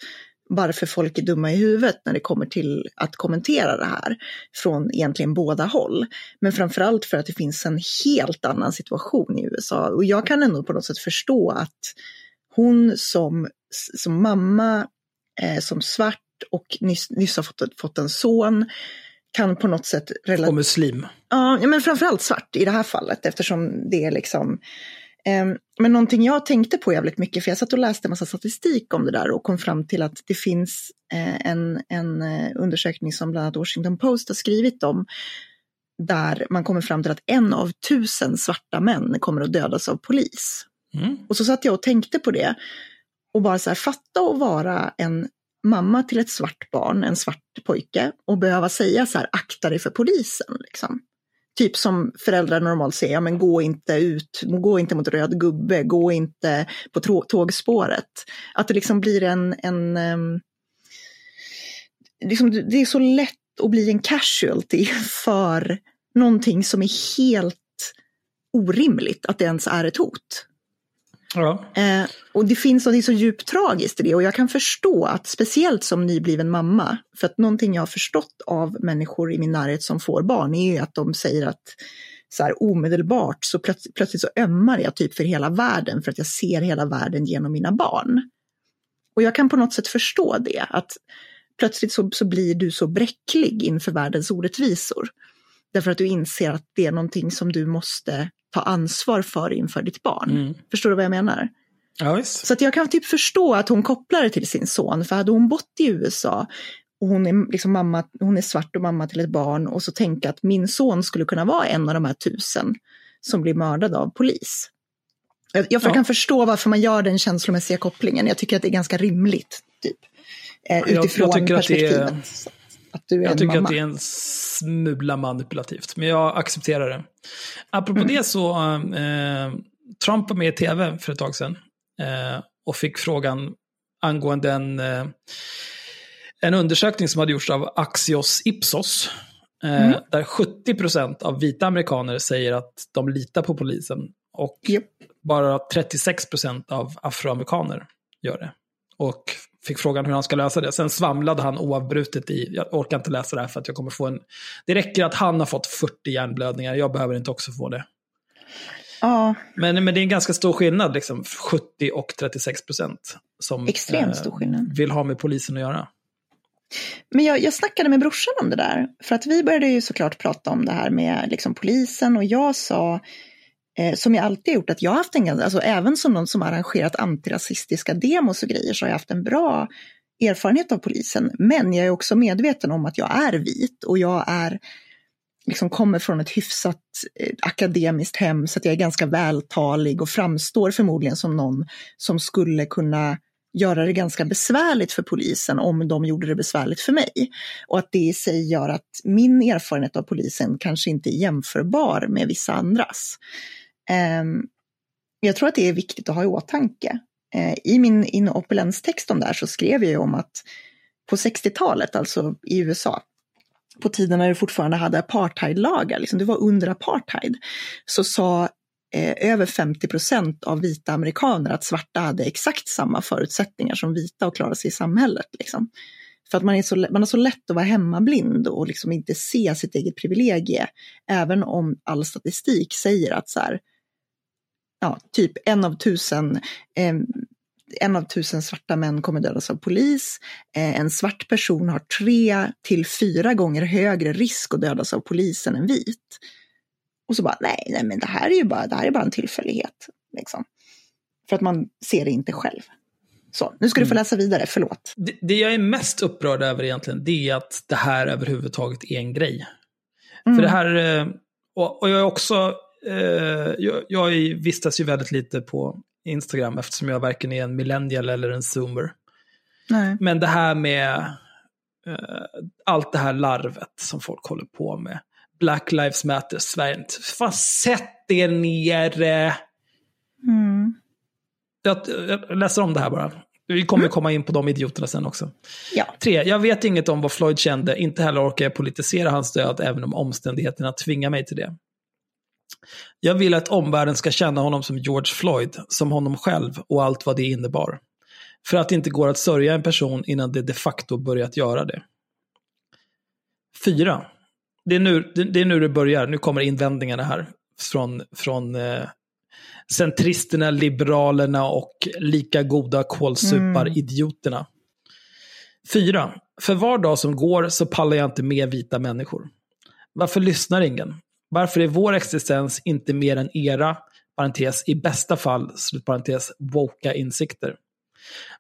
varför folk är dumma i huvudet när det kommer till att kommentera det här från egentligen båda håll. Men framförallt för att det finns en helt annan situation i USA. Och jag kan ändå på något sätt förstå att hon som, som mamma, eh, som svart och nyss, nyss har fått, fått en son, kan på något sätt... Och muslim. Ja, men framförallt svart i det här fallet eftersom det är liksom... Eh, men någonting jag tänkte på jävligt mycket, för jag satt och läste en massa statistik om det där och kom fram till att det finns eh, en, en eh, undersökning som bland annat Washington Post har skrivit om, där man kommer fram till att en av tusen svarta män kommer att dödas av polis. Mm. Och så satt jag och tänkte på det. Och bara så här, fatta att vara en mamma till ett svart barn, en svart pojke, och behöva säga så här, akta dig för polisen. Liksom. Typ som föräldrar normalt säger, ja, men gå inte ut, gå inte mot röd gubbe, gå inte på tågspåret. Att det liksom blir en, en um, liksom, det är så lätt att bli en casualty för någonting som är helt orimligt att det ens är ett hot. Ja. Eh, och det finns något så djupt tragiskt i det och jag kan förstå att speciellt som nybliven mamma, för att någonting jag har förstått av människor i min närhet som får barn är ju att de säger att så här, omedelbart så plöts plötsligt så ömmar jag typ för hela världen för att jag ser hela världen genom mina barn. Och jag kan på något sätt förstå det, att plötsligt så, så blir du så bräcklig inför världens orättvisor. Därför att du inser att det är någonting som du måste ta ansvar för inför ditt barn. Mm. Förstår du vad jag menar? Ja, så att jag kan typ förstå att hon kopplar det till sin son, för hade hon bott i USA och hon är, liksom mamma, hon är svart och mamma till ett barn och så tänka att min son skulle kunna vara en av de här tusen som blir mördad av polis. Jag, jag ja. kan förstå varför man gör den känslomässiga kopplingen. Jag tycker att det är ganska rimligt. Typ, eh, utifrån jag, jag perspektivet. Är, att du är jag tycker mamma. att det är en smula manipulativt, men jag accepterar det. Apropå mm. det så, eh, Trump var med i tv för ett tag sedan eh, och fick frågan angående en, eh, en undersökning som hade gjorts av Axios Ipsos. Eh, mm. Där 70% av vita amerikaner säger att de litar på polisen. Och yep. bara 36% av afroamerikaner gör det. Och fick frågan hur han ska lösa det. Sen svamlade han oavbrutet i, jag orkar inte läsa det här för att jag kommer få en... Det räcker att han har fått 40 hjärnblödningar, jag behöver inte också få det. Ja. Men, men det är en ganska stor skillnad, liksom 70 och 36 procent. Som Extremt stor skillnad. Eh, vill ha med polisen att göra. Men jag, jag snackade med brorsan om det där. För att vi började ju såklart prata om det här med liksom, polisen och jag sa eh, som jag alltid gjort, att jag har haft en, alltså även som någon som arrangerat antirasistiska demos och grejer, så har jag haft en bra erfarenhet av polisen. Men jag är också medveten om att jag är vit och jag är liksom kommer från ett hyfsat eh, akademiskt hem så att jag är ganska vältalig och framstår förmodligen som någon som skulle kunna göra det ganska besvärligt för polisen om de gjorde det besvärligt för mig. Och att det i sig gör att min erfarenhet av polisen kanske inte är jämförbar med vissa andras. Ehm, jag tror att det är viktigt att ha i åtanke. Eh, I min inopulenstext om det här så skrev jag ju om att på 60-talet, alltså i USA, på tiden när du fortfarande hade apartheidlagar, liksom, du var under apartheid, så sa eh, över 50 procent av vita amerikaner att svarta hade exakt samma förutsättningar som vita att klara sig i samhället. Liksom. För att man, är så, man har så lätt att vara hemmablind och liksom inte se sitt eget privilegie. Även om all statistik säger att så här, ja, typ en av tusen eh, en av tusen svarta män kommer dödas av polis. Eh, en svart person har tre till fyra gånger högre risk att dödas av polisen än vit. Och så bara, nej, nej men det här är ju bara, det här är bara en tillfällighet. Liksom. För att man ser det inte själv. Så, nu ska du få mm. läsa vidare, förlåt. Det, det jag är mest upprörd över egentligen, det är att det här överhuvudtaget är en grej. Mm. För det här, eh, och, och jag är också, eh, jag, jag vistas ju väldigt lite på Instagram eftersom jag varken är en millennial eller en zoomer. Nej. Men det här med uh, allt det här larvet som folk håller på med. Black Lives Matter, Sverige. Fan, sätt er ner. Mm. Jag, jag läser om det här bara. Vi kommer mm. komma in på de idioterna sen också. Ja. Tre, jag vet inget om vad Floyd kände, inte heller orkar jag politisera hans död, även om omständigheterna tvingar mig till det. Jag vill att omvärlden ska känna honom som George Floyd, som honom själv och allt vad det innebar. För att det inte går att sörja en person innan det de facto börjat göra det. 4. Det är nu det, är nu det börjar, nu kommer invändningarna här från, från eh, centristerna, liberalerna och lika goda kålsupar-idioterna. 4. För var dag som går så pallar jag inte med vita människor. Varför lyssnar ingen? Varför är vår existens inte mer än era, parentes, i bästa fall, slutparentes, woka insikter?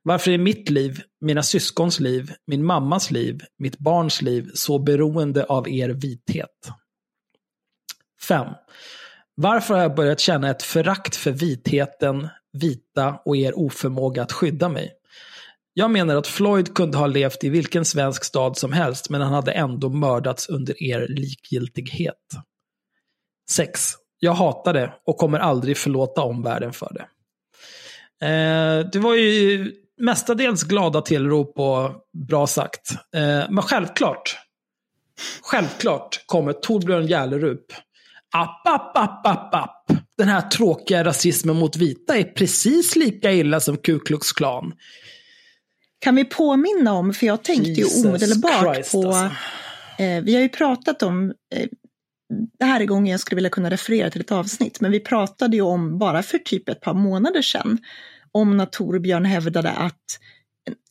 Varför är mitt liv, mina syskons liv, min mammas liv, mitt barns liv så beroende av er vithet? 5. Varför har jag börjat känna ett förakt för vitheten, vita och er oförmåga att skydda mig? Jag menar att Floyd kunde ha levt i vilken svensk stad som helst, men han hade ändå mördats under er likgiltighet. 6. Jag hatar det och kommer aldrig förlåta omvärlden för det. Eh, det var ju mestadels glada tillrop och bra sagt. Eh, men självklart, självklart kommer Torbjörn Järlerup App, app, app, app, app. Den här tråkiga rasismen mot vita är precis lika illa som Ku Klux Klan. Kan vi påminna om, för jag tänkte Jesus ju omedelbart Christ, på, alltså. eh, vi har ju pratat om eh, det här är gången jag skulle vilja kunna referera till ett avsnitt, men vi pratade ju om, bara för typ ett par månader sedan, om när Torbjörn hävdade att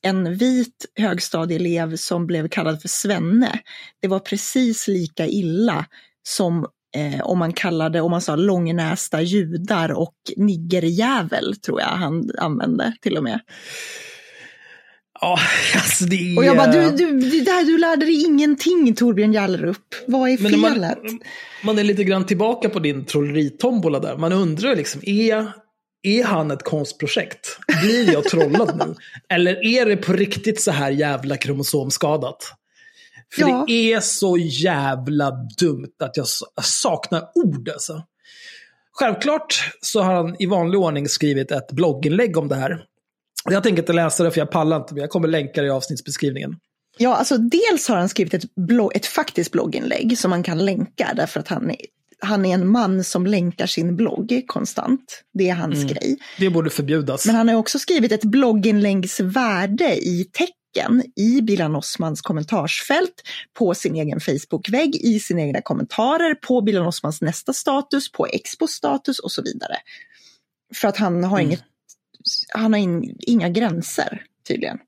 en vit högstadieelev som blev kallad för svenne, det var precis lika illa som eh, om man kallade, om man sa långnästa judar och niggerjävel, tror jag han använde till och med. Ja, alltså det är... Och jag bara, du, du, det där, du lärde dig ingenting Torbjörn Jallerup. Vad är felet? Man, man, är lite grann tillbaka på din trolleritombola där. Man undrar liksom, är, är han ett konstprojekt? Blir jag trollad nu? Eller är det på riktigt så här jävla kromosomskadat? För ja. det är så jävla dumt att jag saknar ord alltså. Självklart så har han i vanlig ordning skrivit ett blogginlägg om det här. Jag tänker inte läsa det för jag pallar inte, men jag kommer länka det i avsnittsbeskrivningen. Ja, alltså dels har han skrivit ett, blogg, ett faktiskt blogginlägg som man kan länka därför att han är, han är en man som länkar sin blogg konstant. Det är hans mm. grej. Det borde förbjudas. Men han har också skrivit ett blogginläggs värde i tecken i Bilan Osmans kommentarsfält, på sin egen Facebook-vägg, i sina egna kommentarer, på Bilan Osmans nästa status, på Expos status och så vidare. För att han har mm. inget han har in, inga gränser tydligen.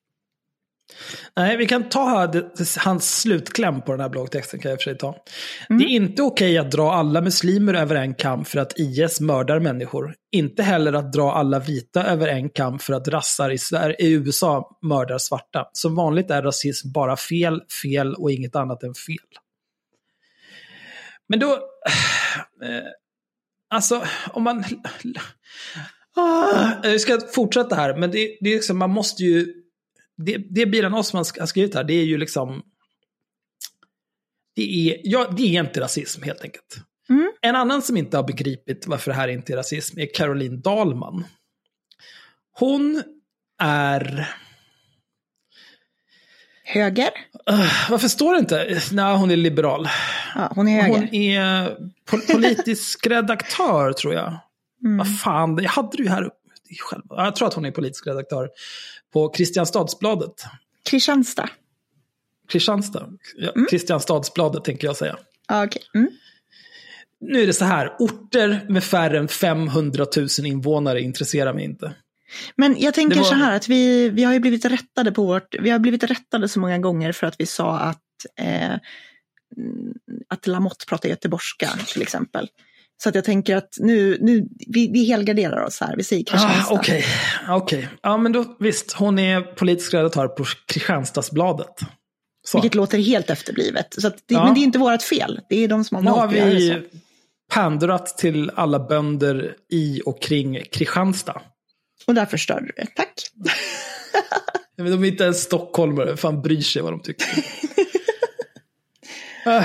Nej, vi kan ta här, hans slutkläm på den här bloggtexten. kan jag för sig ta. Mm. Det är inte okej att dra alla muslimer över en kam för att IS mördar människor. Inte heller att dra alla vita över en kam för att rassar i, i USA mördar svarta. Som vanligt är rasism bara fel, fel och inget annat än fel. Men då... Eh, alltså, om man... Ah, vi ska fortsätta här, men det, det är liksom, man måste ju... Det, det Bilan Osman har skrivit här, det är ju liksom... Det är, ja, det är inte rasism helt enkelt. Mm. En annan som inte har begripit varför det här inte är rasism är Caroline Dahlman. Hon är... Höger? Uh, varför står det inte? Nej, hon är liberal. Ja, hon är höger. Hon är pol politisk redaktör, tror jag. Mm. Vad fan, jag hade det ju här uppe. Själv. Jag tror att hon är politisk redaktör på Kristianstadsbladet. Kristianstad. Kristianstad. Ja, Mm. Kristianstadsbladet tänker jag säga. Okej. Mm. Nu är det så här, orter med färre än 500 000 invånare intresserar mig inte. Men jag tänker var- så här att vi, vi har ju blivit rättade på vårt, vi har blivit rättade så många gånger för att vi sa att, eh, att Lamotte pratar göteborgska till exempel. Så att jag tänker att nu, nu vi, vi helgarderar oss här, vi säger Ah, Kristianstad. Okej, okej. Ja men då visst, hon är politisk redaktör på Kristianstadsbladet. Så. Vilket låter helt efterblivet. Så det, Ja. Men det är inte vårt fel, det är de som har Nu har vi pandrat till alla bönder i och kring Kristianstad. Och därför störde du det. Tack. Men de är inte ens stockholmare, fan bryr sig vad de tycker. Ah.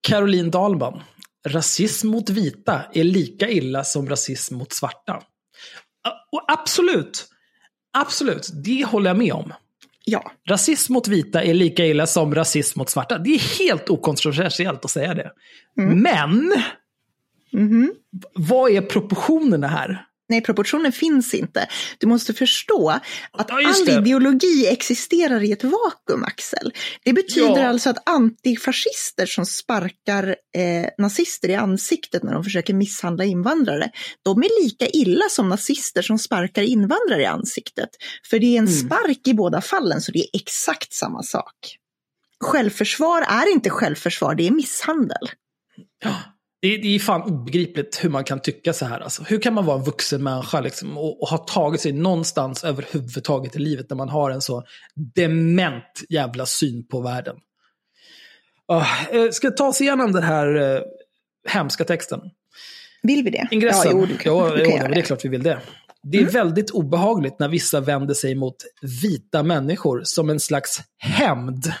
Caroline Dahlman. Rasism mot vita är lika illa som rasism mot svarta. Och absolut, absolut, det håller jag med om. Ja, Rasism mot vita är lika illa som rasism mot svarta. Det är helt okontroversiellt att säga det. Men, Mhm. vad är proportionerna här? Nej, proportionen finns inte. Du måste förstå att Ja, all ideologi existerar i ett vakuum, Axel. Det betyder Ja. alltså att antifascister som sparkar eh, nazister i ansiktet när de försöker misshandla invandrare, de är lika illa som nazister som sparkar invandrare i ansiktet. För det är en Mm. spark i båda fallen, så det är exakt samma sak. Självförsvar är inte självförsvar, det är misshandel. Det, det är fan obegripligt hur man kan tycka så här. Alltså, hur kan man vara en vuxen människa liksom, och, och ha tagit sig någonstans överhuvudtaget i livet när man har en så dement jävla syn på världen? Uh, ska jag ta oss igenom den här uh, hemska texten? Vill vi det? Ingressen? Ja, jo, du kan, jo, du kan jo, det är. Mm. klart vi vill det. Det är väldigt obehagligt när vissa vänder sig mot vita människor som en slags hämnd.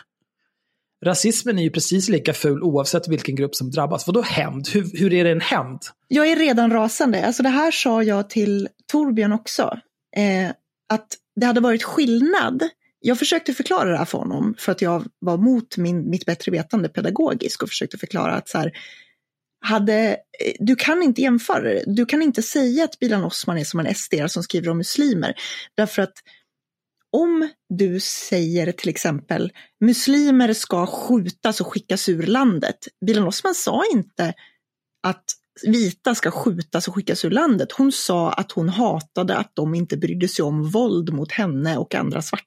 Rasismen är ju precis lika ful oavsett vilken grupp som drabbas. Vadå hämnd? Hur, hur är det en hämnd? Jag är redan rasande. Alltså det här sa jag till Torbjörn också. Eh, att det hade varit skillnad. Jag försökte förklara det här för honom för att jag var mot min, mitt bättre vetande pedagogisk och försökte förklara att så här, hade, eh, du kan inte jämföra det. Du kan inte säga att Bilan Osman är som en SD som skriver om muslimer. Därför att om du säger till exempel muslimer ska skjutas och skickas ur landet. Bilan Osman sa inte att vita ska skjutas och skickas ur landet. Hon sa att hon hatade att de inte brydde sig om våld mot henne och andra svarta.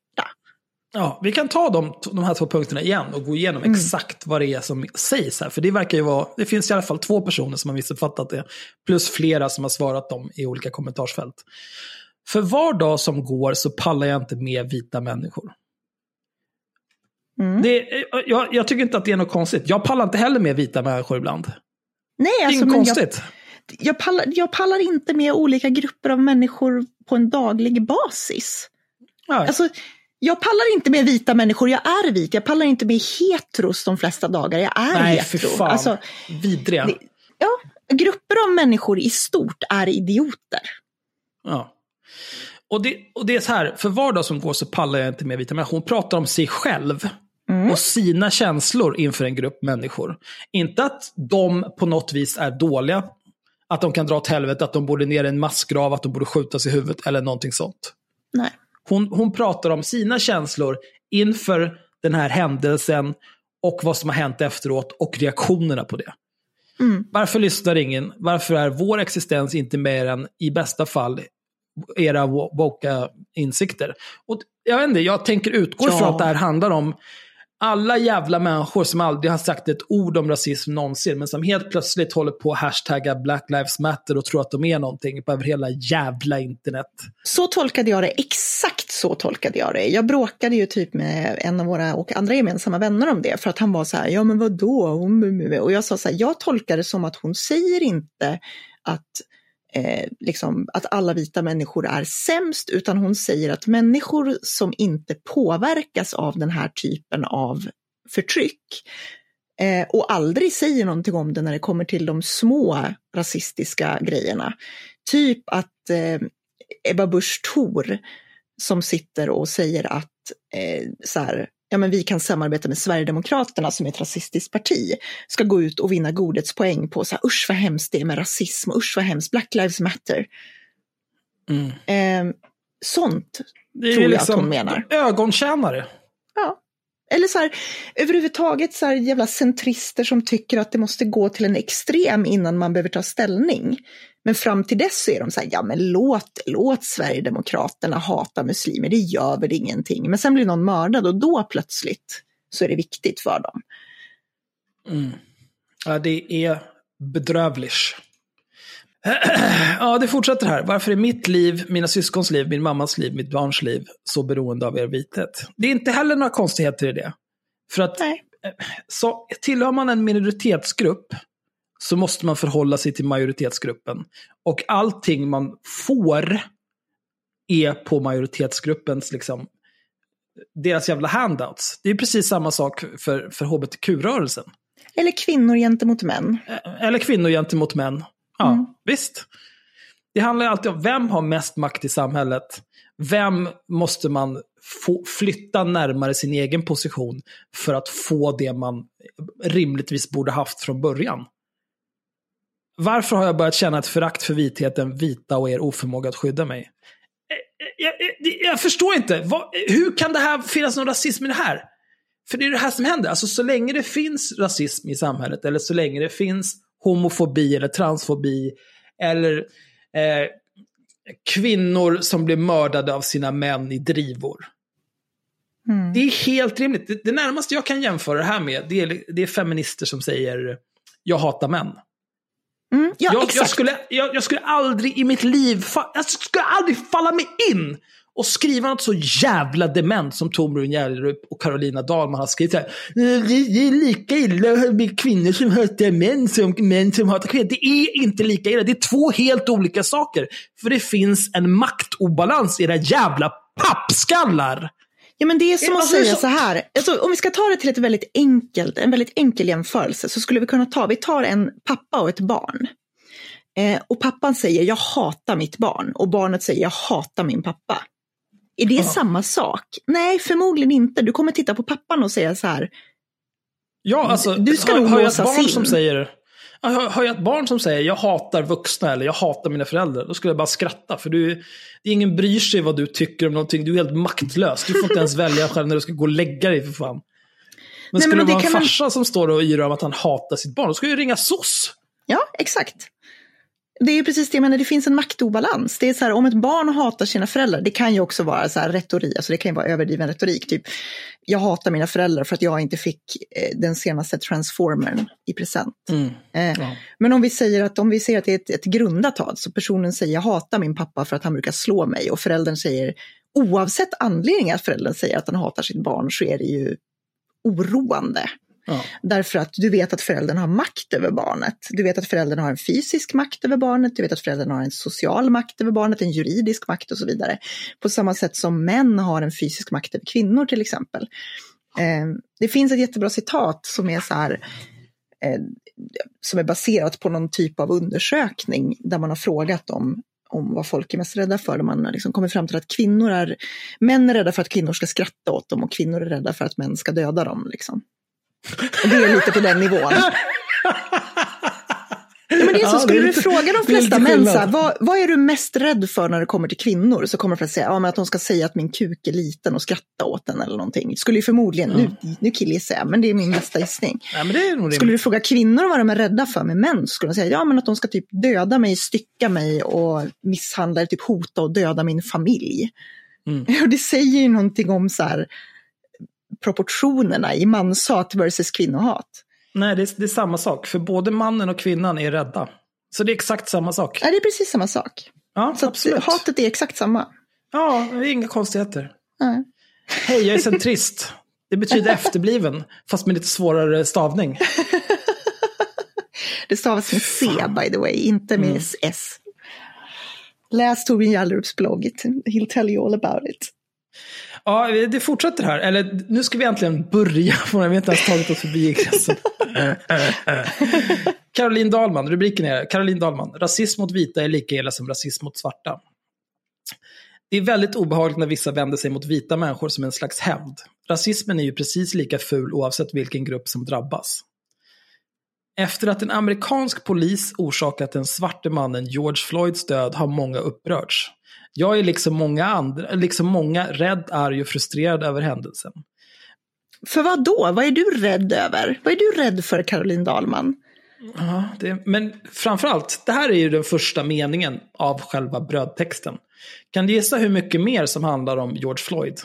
Ja, vi kan ta de, de här två punkterna igen och gå igenom Mm. exakt vad det är som sägs här. För det verkar ju vara, det finns i alla fall två personer som har missuppfattat det. Plus flera som har svarat dem i olika kommentarsfält. För var dag som går så pallar jag inte med vita människor. Mm. Det, jag, jag tycker inte att det är något konstigt. Jag pallar inte heller med vita människor ibland. Nej, alltså, inget men jag, konstigt. jag, pallar, jag pallar inte med olika grupper av människor på en daglig basis. Nej. Alltså, jag pallar inte med vita människor, jag är vit. Jag pallar inte med heteros de flesta dagar, jag är Nej, för hetero. fan. Alltså, Vidriga. det- ja, grupper av människor i stort är idioter. Ja. Och det, och det är så här, för var dag som går så pallar jag inte med vita människor. Hon pratar om sig själv Mm. och sina känslor inför en grupp människor. Inte att de på något vis är dåliga, att de kan dra åt helvete, att de borde ner i en massgrav, att de borde skjutas i huvudet eller någonting sånt. Nej. Hon, hon pratar om sina känslor inför den här händelsen och vad som har hänt efteråt och reaktionerna på det. Mm. Varför lyssnar ingen? Varför är vår existens inte mer än, i bästa fall, era wo- woka insikter? Och jag vet inte, jag tänker utgå Ja. ifrån att det här handlar om alla jävla människor som aldrig har sagt ett ord om rasism någonsin, men som helt plötsligt håller på att hashtagga Black Lives Matter och tror att de är någonting på över hela jävla internet. Så tolkade jag det, exakt så tolkade jag det. Jag bråkade ju typ med en av våra och andra gemensamma vänner om det, för att han var så här, ja men vadå? Och jag sa så här, jag tolkar det som att hon säger inte att eh, liksom, att alla vita människor är sämst, utan hon säger att människor som inte påverkas av den här typen av förtryck eh, och aldrig säger någonting om det när det kommer till de små rasistiska grejerna. Typ att eh, Ebba Busch Thor som sitter och säger att eh, så här, ja, men vi kan samarbeta med Sverigedemokraterna som är ett rasistiskt parti, ska gå ut och vinna godhetspoäng på så här, usch vad hemskt det är med rasism, usch vad hemskt, Black Lives Matter. Mm. Eh, sånt tror jag liksom att hon menar. Ögontjänare. Eller så här, överhuvudtaget så här jävla centrister som tycker att det måste gå till en extrem innan man behöver ta ställning. Men fram till dess så är de så här, ja men låt, låt Sverigedemokraterna hata muslimer, det gör väl ingenting. Men sen blir någon mördad och då plötsligt så är det viktigt för dem. Mm. Ja, det är bedrövligt. Ja, det fortsätter här. Varför är mitt liv, mina syskons liv, min mammas liv, mitt barns liv så beroende av er vithet? Det är inte heller några konstigheter i det. För att Nej. så, tillhör man en minoritetsgrupp så måste man förhålla sig till majoritetsgruppen. Och allting man får är på majoritetsgruppens, liksom, deras jävla handouts. Det är precis samma sak för, för hbtq-rörelsen. Eller kvinnor gentemot män. Eller kvinnor gentemot män. Ja, mm. visst. Det handlar alltid om vem har mest makt i samhället. Vem måste man få, flytta närmare sin egen position för att få det man rimligtvis borde haft från början. Varför har jag börjat känna ett förakt för vitheten, vita och er oförmåga att skydda mig? Jag, jag, jag förstår inte. Vad, hur kan det här finnas någon rasism i det här? För det är det här som händer. Alltså så länge det finns rasism i samhället, eller så länge det finns homofobi eller transfobi, eller eh, kvinnor som blir mördade av sina män i drivor. Mm. Det är helt rimligt. Det, det, närmaste jag kan jämföra det här med, det är, det är feminister som säger jag hatar män. Mm, ja, jag, jag, skulle, jag, jag, skulle aldrig i mitt liv, jag skulle aldrig falla mig in och skriva något så jävla dement som Tom Järlerup och Carolina Dahlman har skrivit. Här. Det är lika illa med kvinnor som hatar män som män som hatar kvinnor. Det är inte lika illa. Det är två helt olika saker. För det finns en maktobalans i era jävla pappskallar. Ja men det är som att alltså, säga så här, alltså, om vi ska ta det till ett väldigt enkelt, en väldigt enkel jämförelse så skulle vi kunna ta, vi tar en pappa och ett barn. Eh, och pappan säger jag hatar mitt barn och barnet säger jag hatar min pappa. Är det ja. samma sak? Nej, förmodligen inte. Du kommer titta på pappan och säga så här. Ja, alltså, du ska har, nog har jag ett barn in. som säger, har jag ett barn som säger jag hatar vuxna eller jag hatar mina föräldrar, då skulle jag bara skratta. För du, ingen bryr sig vad du tycker om någonting, du är helt maktlös. Du får inte ens välja själv när du ska gå och lägga dig för fan. Men skulle Nej, men det vara en farsa man... som står och yrar om att han hatar sitt barn, då ska jag ringa SOS. Ja, exakt. Det är precis det jag menar, det finns en maktobalans. Det är så här, om ett barn hatar sina föräldrar, det kan ju också vara så här retorik, alltså det kan ju vara överdriven retorik. Typ, jag hatar mina föräldrar för att jag inte fick eh, den senaste transformern i present. Mm. Eh, ja. Men om vi säger att, om vi säger att det är ett, ett grundat hat, så personen säger jag hatar min pappa för att han brukar slå mig och föräldern säger, oavsett anledning att föräldern säger att han hatar sitt barn så är det ju oroande. Ja. Därför att du vet att föräldern har makt över barnet. Du vet att föräldern har en fysisk makt över barnet, du vet att föräldern har en social makt över barnet, en juridisk makt och så vidare. På samma sätt som män har en fysisk makt över kvinnor till exempel. Eh, det finns ett jättebra citat som är så här, eh, som är baserat på någon typ av undersökning där man har frågat om om vad folk är mest rädda för. Där man har liksom kommit fram till att kvinnor är, män är rädda för att kvinnor ska skratta åt dem och kvinnor är rädda för att män ska döda dem. Liksom. Det är lite på den nivån. Nej, men det är så, skulle du fråga de flesta män, vad, vad, är du mest rädd för när det kommer till kvinnor? Så kommer de att säga ja, men att de ska säga att min kuk är liten och skratta åt den eller någonting. Skulle ju förmodligen, mm. nu, nu killgissar jag, men det är min bästa gissning. Ja, är skulle du fråga kvinnor vad de är rädda för med män, så skulle de säga ja, men att de ska typ döda mig, stycka mig och misshandla, typ hota och döda min familj. Mm. Och det säger ju någonting om så här, proportionerna i manshat versus kvinnohat. Nej, det är, det är samma sak. För både mannen och kvinnan är rädda. Så det är exakt samma sak. Ja, det är precis samma sak. Ja, så absolut. hatet är exakt samma. Ja, det är inga konstigheter. Nej. Hej, jag är centrist. Det betyder efterbliven, fast med lite svårare stavning. det stavas med C, by the way, inte med mm. S. Läs Torbjörn Hjallerups blogg, he'll tell you all about it. Ja, det fortsätter här. Eller nu ska vi äntligen börja, för vi har inte ens tagit oss förbi gränsen. Caroline Dahlman, rubriken är Caroline Dahlman, rasism mot vita är lika illa som rasism mot svarta. Det är väldigt obehagligt när vissa vänder sig mot vita människor som en slags hämnd. Rasismen är ju precis lika ful oavsett vilken grupp som drabbas. Efter att en amerikansk polis orsakat den svarte mannen George Floyds död har många upprörts. Jag är liksom många, andra, liksom många rädd, arg och frustrerad över händelsen. För vad då? Vad är du rädd över? Vad är du rädd för, Caroline Dahlman? Ja, det, men framförallt, det här är ju den första meningen av själva brödtexten. Kan du gissa hur mycket mer som handlar om George Floyd?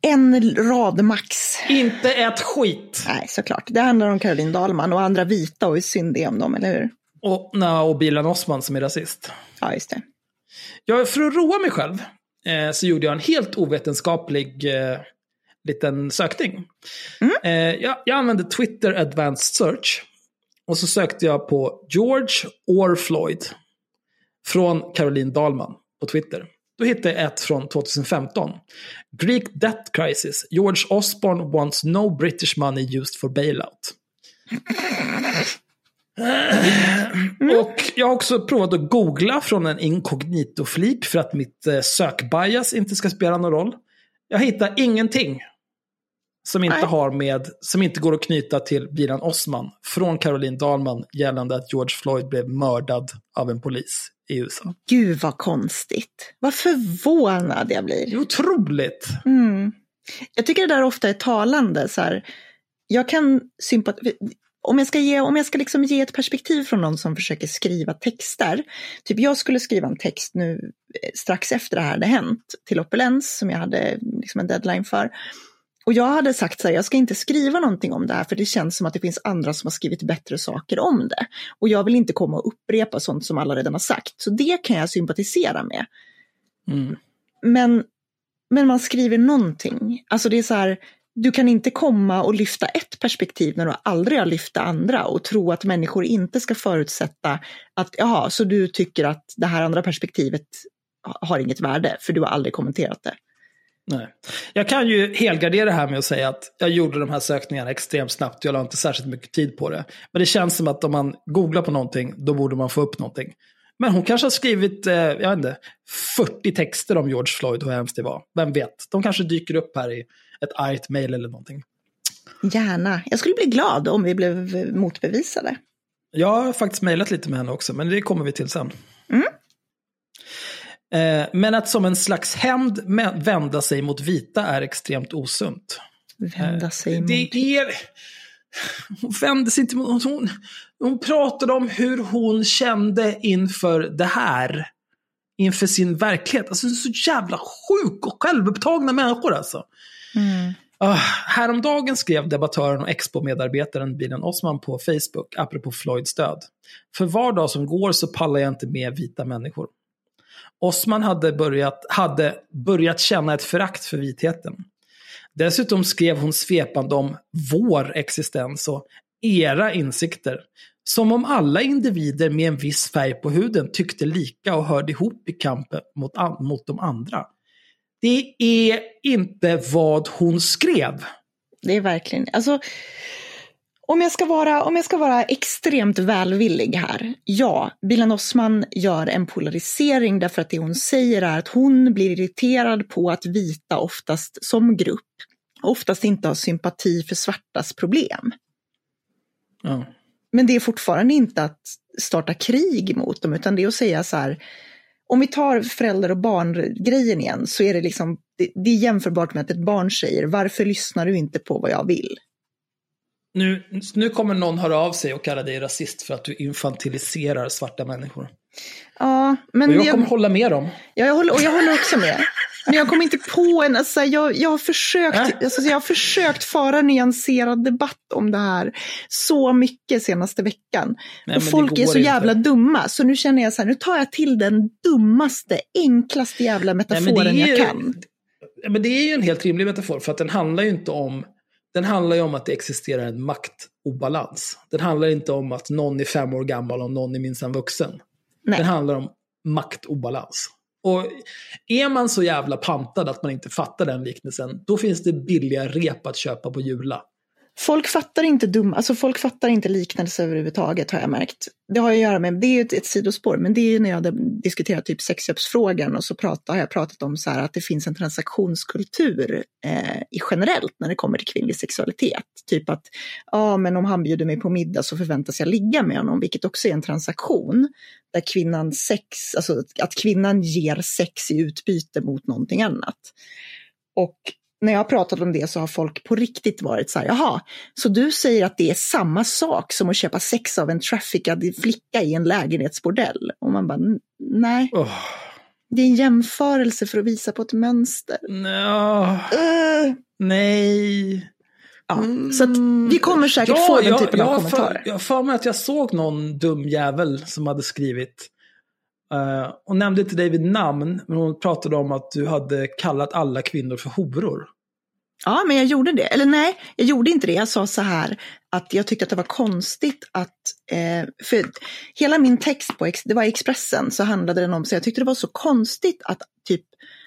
En rad max. Inte ett skit. Nej, såklart. Det handlar om Caroline Dahlman och andra vita och hur synd det är om dem, eller hur? Och, na, och Bilan Osman som är rasist. Ja, just det. Ja, för att roa mig själv eh, så gjorde jag en helt ovetenskaplig eh, liten sökning. Mm. Eh, jag, jag använde Twitter Advanced Search. Och så sökte jag på George or Floyd. Från Caroline Dahlman på Twitter. Då hittade jag ett från 2015. Greek Debt Crisis. George Osborne wants no British money used for bailout. Mm. Och jag har också provat att googla från en inkognito-flik för att mitt eh, sökbias inte ska spela någon roll. Jag hittar ingenting som inte, har med, som inte går att knyta till Bilan Osman från Caroline Dahlman gällande att George Floyd blev mördad av en polis i USA. Gud vad konstigt. Vad förvånad jag blir. Det är otroligt. Mm. Jag tycker det där ofta är talande. Så här, jag kan sympatisera om jag ska, ge, om jag ska liksom ge ett perspektiv från någon som försöker skriva texter, typ jag skulle skriva en text nu eh, strax efter det här hade hänt till Opulens som jag hade liksom en deadline för. Och jag hade sagt så här, jag ska inte skriva någonting om det här för det känns som att det finns andra som har skrivit bättre saker om det. Och jag vill inte komma och upprepa sånt som alla redan har sagt. Så det kan jag sympatisera med. Mm. Men, men man skriver någonting. Alltså det är så här, du kan inte komma och lyfta ett perspektiv när du aldrig har lyft det andra och tro att människor inte ska förutsätta att, jaha, så du tycker att det här andra perspektivet har inget värde, för du har aldrig kommenterat det. Nej. Jag kan ju helgardera det här med att säga att jag gjorde de här sökningarna extremt snabbt. Jag la inte särskilt mycket tid på det. Men det känns som att om man googlar på någonting, då borde man få upp någonting. Men hon kanske har skrivit, eh, jag vet inte, 40 texter om George Floyd, hur hemskt det var. Vem vet? De kanske dyker upp här i ett argt mail eller någonting. Gärna. Jag skulle bli glad om vi blev motbevisade. Jag har faktiskt mejlat lite med henne också, men det kommer vi till sen. Mm. Eh, men att som en slags hämnd vända sig mot vita är extremt osunt. Vända sig eh, mot... Det är... Hon vände sig inte mot... Hon, hon pratade om hur hon kände inför det här. Inför sin verklighet. Alltså så jävla sjuk och självupptagna människor alltså. Mm. Uh, häromdagen skrev debattören och Expo-medarbetaren Bilen Osman på Facebook, apropå Floyds död. För var dag som går så pallar jag inte med vita människor. Osman hade börjat, hade börjat känna ett förakt för vitheten. Dessutom skrev hon svepande om vår existens och era insikter. Som om alla individer med en viss färg på huden tyckte lika och hörde ihop i kampen mot, mot de andra. Det är inte vad hon skrev. Det är verkligen, alltså om jag, ska vara, om jag ska vara extremt välvillig här, ja, Bilan Osman gör en polarisering därför att det hon säger är att hon blir irriterad på att vita oftast som grupp oftast inte har sympati för svartas problem. Ja. Men det är fortfarande inte att starta krig mot dem, utan det är att säga så här, om vi tar föräldrar och barn-grejen igen, så är det liksom, det, det är jämförbart med att ett barn säger, varför lyssnar du inte på vad jag vill? Nu, nu kommer någon höra av sig och kalla dig rasist för att du infantiliserar svarta människor. Ja, men... Och jag kommer hålla med dem. Ja, jag håller, och jag håller också med. Men jag kommer inte på en, alltså, jag, jag, har försökt, äh? alltså, jag har försökt föra nyanserad debatt om det här så mycket senaste veckan. Nej, och folk är så inte. jävla dumma, så nu känner jag så här, nu tar jag till den dummaste, enklaste jävla metaforen Nej, jag kan. Men det är ju en helt rimlig metafor, för att den handlar ju inte om den handlar ju om att det existerar en maktobalans. Den handlar inte om att någon är fem år gammal och någon är minsann vuxen. Nej. Den handlar om maktobalans. Och är man så jävla pantad att man inte fattar den liknelsen, då finns det billiga rep att köpa på Jula. Folk fattar inte dum, alltså folk fattar inte liknelser överhuvudtaget har jag märkt. Det har att göra med, det är ju ett, ett sidospår, men det är ju när jag diskuterar typ sexköpsfrågan och så pratar, har jag pratat om så här att det finns en transaktionskultur eh, i generellt när det kommer till kvinnlig sexualitet. Typ att, ja men om han bjuder mig på middag så förväntas jag ligga med honom, vilket också är en transaktion. Där kvinnan sex, alltså att kvinnan ger sex i utbyte mot någonting annat. Och när jag har pratat om det så har folk på riktigt varit så här, jaha, så du säger att det är samma sak som att köpa sex av en traffickad flicka i en lägenhetsbordell? Och man bara, nej. Oh. Det är en jämförelse för att visa på ett mönster. No. Uh. Nej. Ja, mm. Så vi kommer säkert ja, få den jag, typen jag, av kommentarer. För, jag har för mig att jag såg någon dum jävel som hade skrivit Eh, uh, hon nämnde inte dig vid namn, men hon pratade om att du hade kallat alla kvinnor för horor. Ja, men jag gjorde det. Eller nej, jag gjorde inte det. Jag sa så här att jag tyckte att det var konstigt att, eh, för hela min text på, det var Expressen, så handlade den om, så jag tyckte det var så konstigt att typ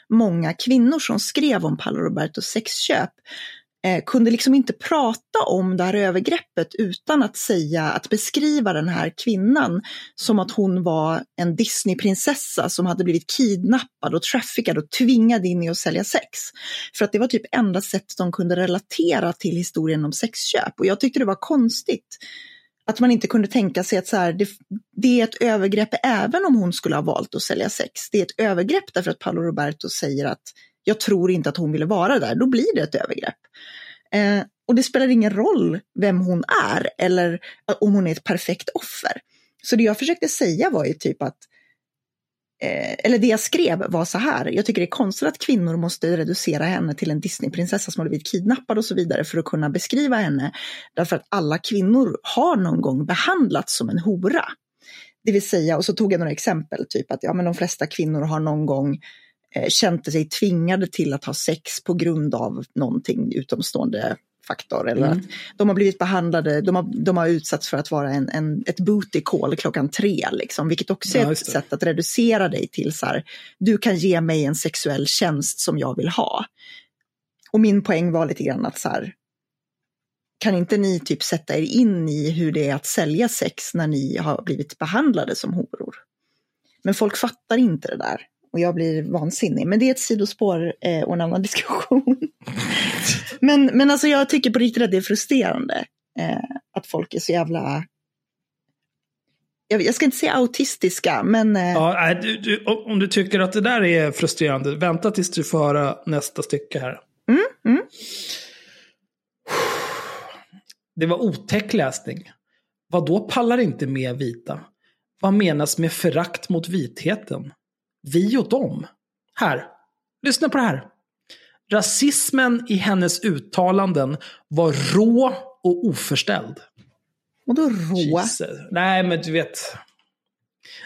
många kvinnor som skrev om Paolo Robertos sexköp eh, kunde liksom inte prata om det här övergreppet utan att säga, att beskriva den här kvinnan som att hon var en Disneyprinsessa som hade blivit kidnappad och traffickad och tvingad in i att sälja sex. För att det var typ enda sättet de kunde relatera till historien om sexköp. Och jag tyckte det var konstigt att man inte kunde tänka sig att så här, det, det, är ett övergrepp även om hon skulle ha valt att sälja sex. Det är ett övergrepp därför att Paolo Roberto säger att jag tror inte att hon ville vara där, då blir det ett övergrepp. Eh, och det spelar ingen roll vem hon är eller eh, om hon är ett perfekt offer. Så det jag försökte säga var ju typ att eh, eller det jag skrev var så här, jag tycker det är konstigt att kvinnor måste reducera henne till en Disneyprinsessa som har blivit kidnappad och så vidare för att kunna beskriva henne. Därför att alla kvinnor har någon gång behandlats som en hora. Det vill säga, och så tog jag några exempel, typ att ja, men de flesta kvinnor har någon gång kände sig tvingade till att ha sex på grund av någonting utomstående faktor. Eller mm. att de har blivit behandlade, de har, de har utsatts för att vara en, en, ett booty call klockan tre, liksom, vilket också är ja, ett sätt att reducera dig till så här, du kan ge mig en sexuell tjänst som jag vill ha. Och min poäng var lite grann att så här, kan inte ni typ sätta er in i hur det är att sälja sex när ni har blivit behandlade som horor? Men folk fattar inte det där och jag blir vansinnig. Men det är ett sidospår eh, och en annan diskussion. men, men alltså jag tycker på riktigt att det är frustrerande eh, att folk är så jävla jag ska inte säga autistiska, men... Eh... Ja, du, du, om du tycker att det där är frustrerande, vänta tills du får höra nästa stycke här. Mm, mm. Det var otäck läsning. Vad då pallar inte med vita? Vad menas med förakt mot vitheten? Vi och dem. Här, lyssna på det här. Rasismen i hennes uttalanden var rå och oförställd. Vadå rå? Jesus. Nej, men du vet.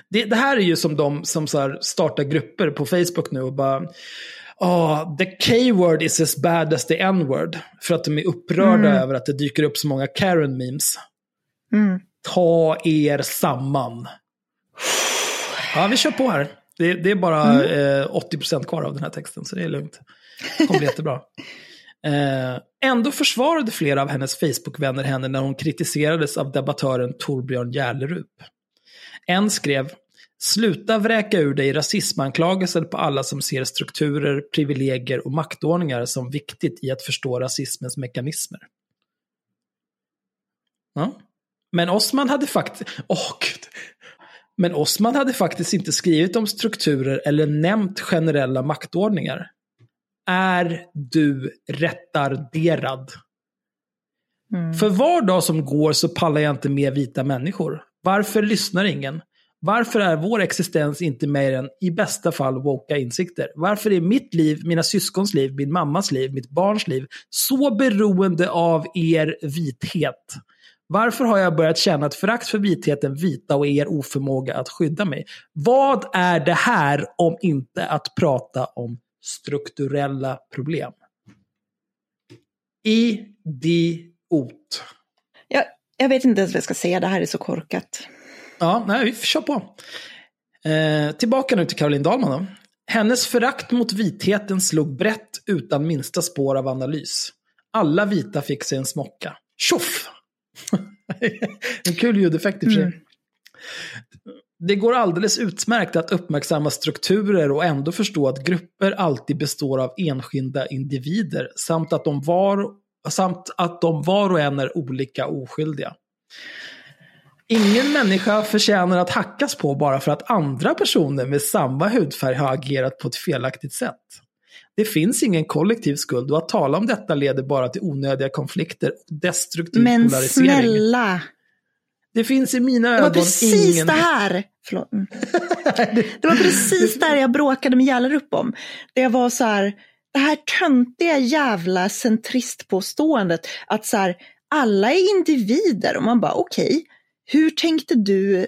Det, det, här är ju som de som så startar grupper på Facebook nu och bara Oh, the K-word is as bad as the N-word. För att de är upprörda mm. över att det dyker upp så många Karen-memes. Mm. Ta er samman. Ja, vi kör på här. Det, det är bara mm. eh, 80% kvar av den här texten, så det är lugnt. Det kommer bli jättebra. Eh, ändå försvarade flera av hennes Facebook-vänner henne när hon kritiserades av debattören Torbjörn Järlerup. En skrev Sluta vräka ur dig rasismanklagelser på alla som ser strukturer, privilegier och maktordningar som viktigt i att förstå rasismens mekanismer. Ja. Men Osman hade faktiskt... Åh, oh, gud. Men Osman hade faktiskt inte skrivit om strukturer eller nämnt generella maktordningar. Är du retarderad? Mm. För var dag som går så pallar jag inte med vita människor. Varför lyssnar ingen? Varför är vår existens inte mer än i bästa fall woka insikter? Varför är mitt liv, mina syskons liv, min mammas liv, mitt barns liv så beroende av er vithet? Varför har jag börjat känna ett förakt för vitheten, vita och er oförmåga att skydda mig? Vad är det här om inte att prata om strukturella problem? Idiot. Jag, jag vet inte ens vad jag ska säga, det här är så korkat. Ja, nej, vi kör på. Eh, tillbaka nu till Caroline Dahlman då. Hennes förakt mot vitheten slog brett utan minsta spår av analys. Alla vita fick sig en smocka. Tjoff! En kul ljudeffekt i och för sig. Mm. Det går alldeles utmärkt att uppmärksamma strukturer och ändå förstå att grupper alltid består av enskilda individer samt att de var, samt att de var och en är olika oskyldiga. Ingen människa förtjänar att hackas på bara för att andra personer med samma hudfärg har agerat på ett felaktigt sätt. Det finns ingen kollektiv skuld och att tala om detta leder bara till onödiga konflikter och destruktiv Men polarisering. snälla, Det finns i mina det ögon var precis ingen... det här. Förlåt. Mm. Det var precis där jag bråkade med Hjällerup om. Det jag var så här, det här töntiga jävla centristpåståendet att så här, alla är individer och man bara okej, hur tänkte du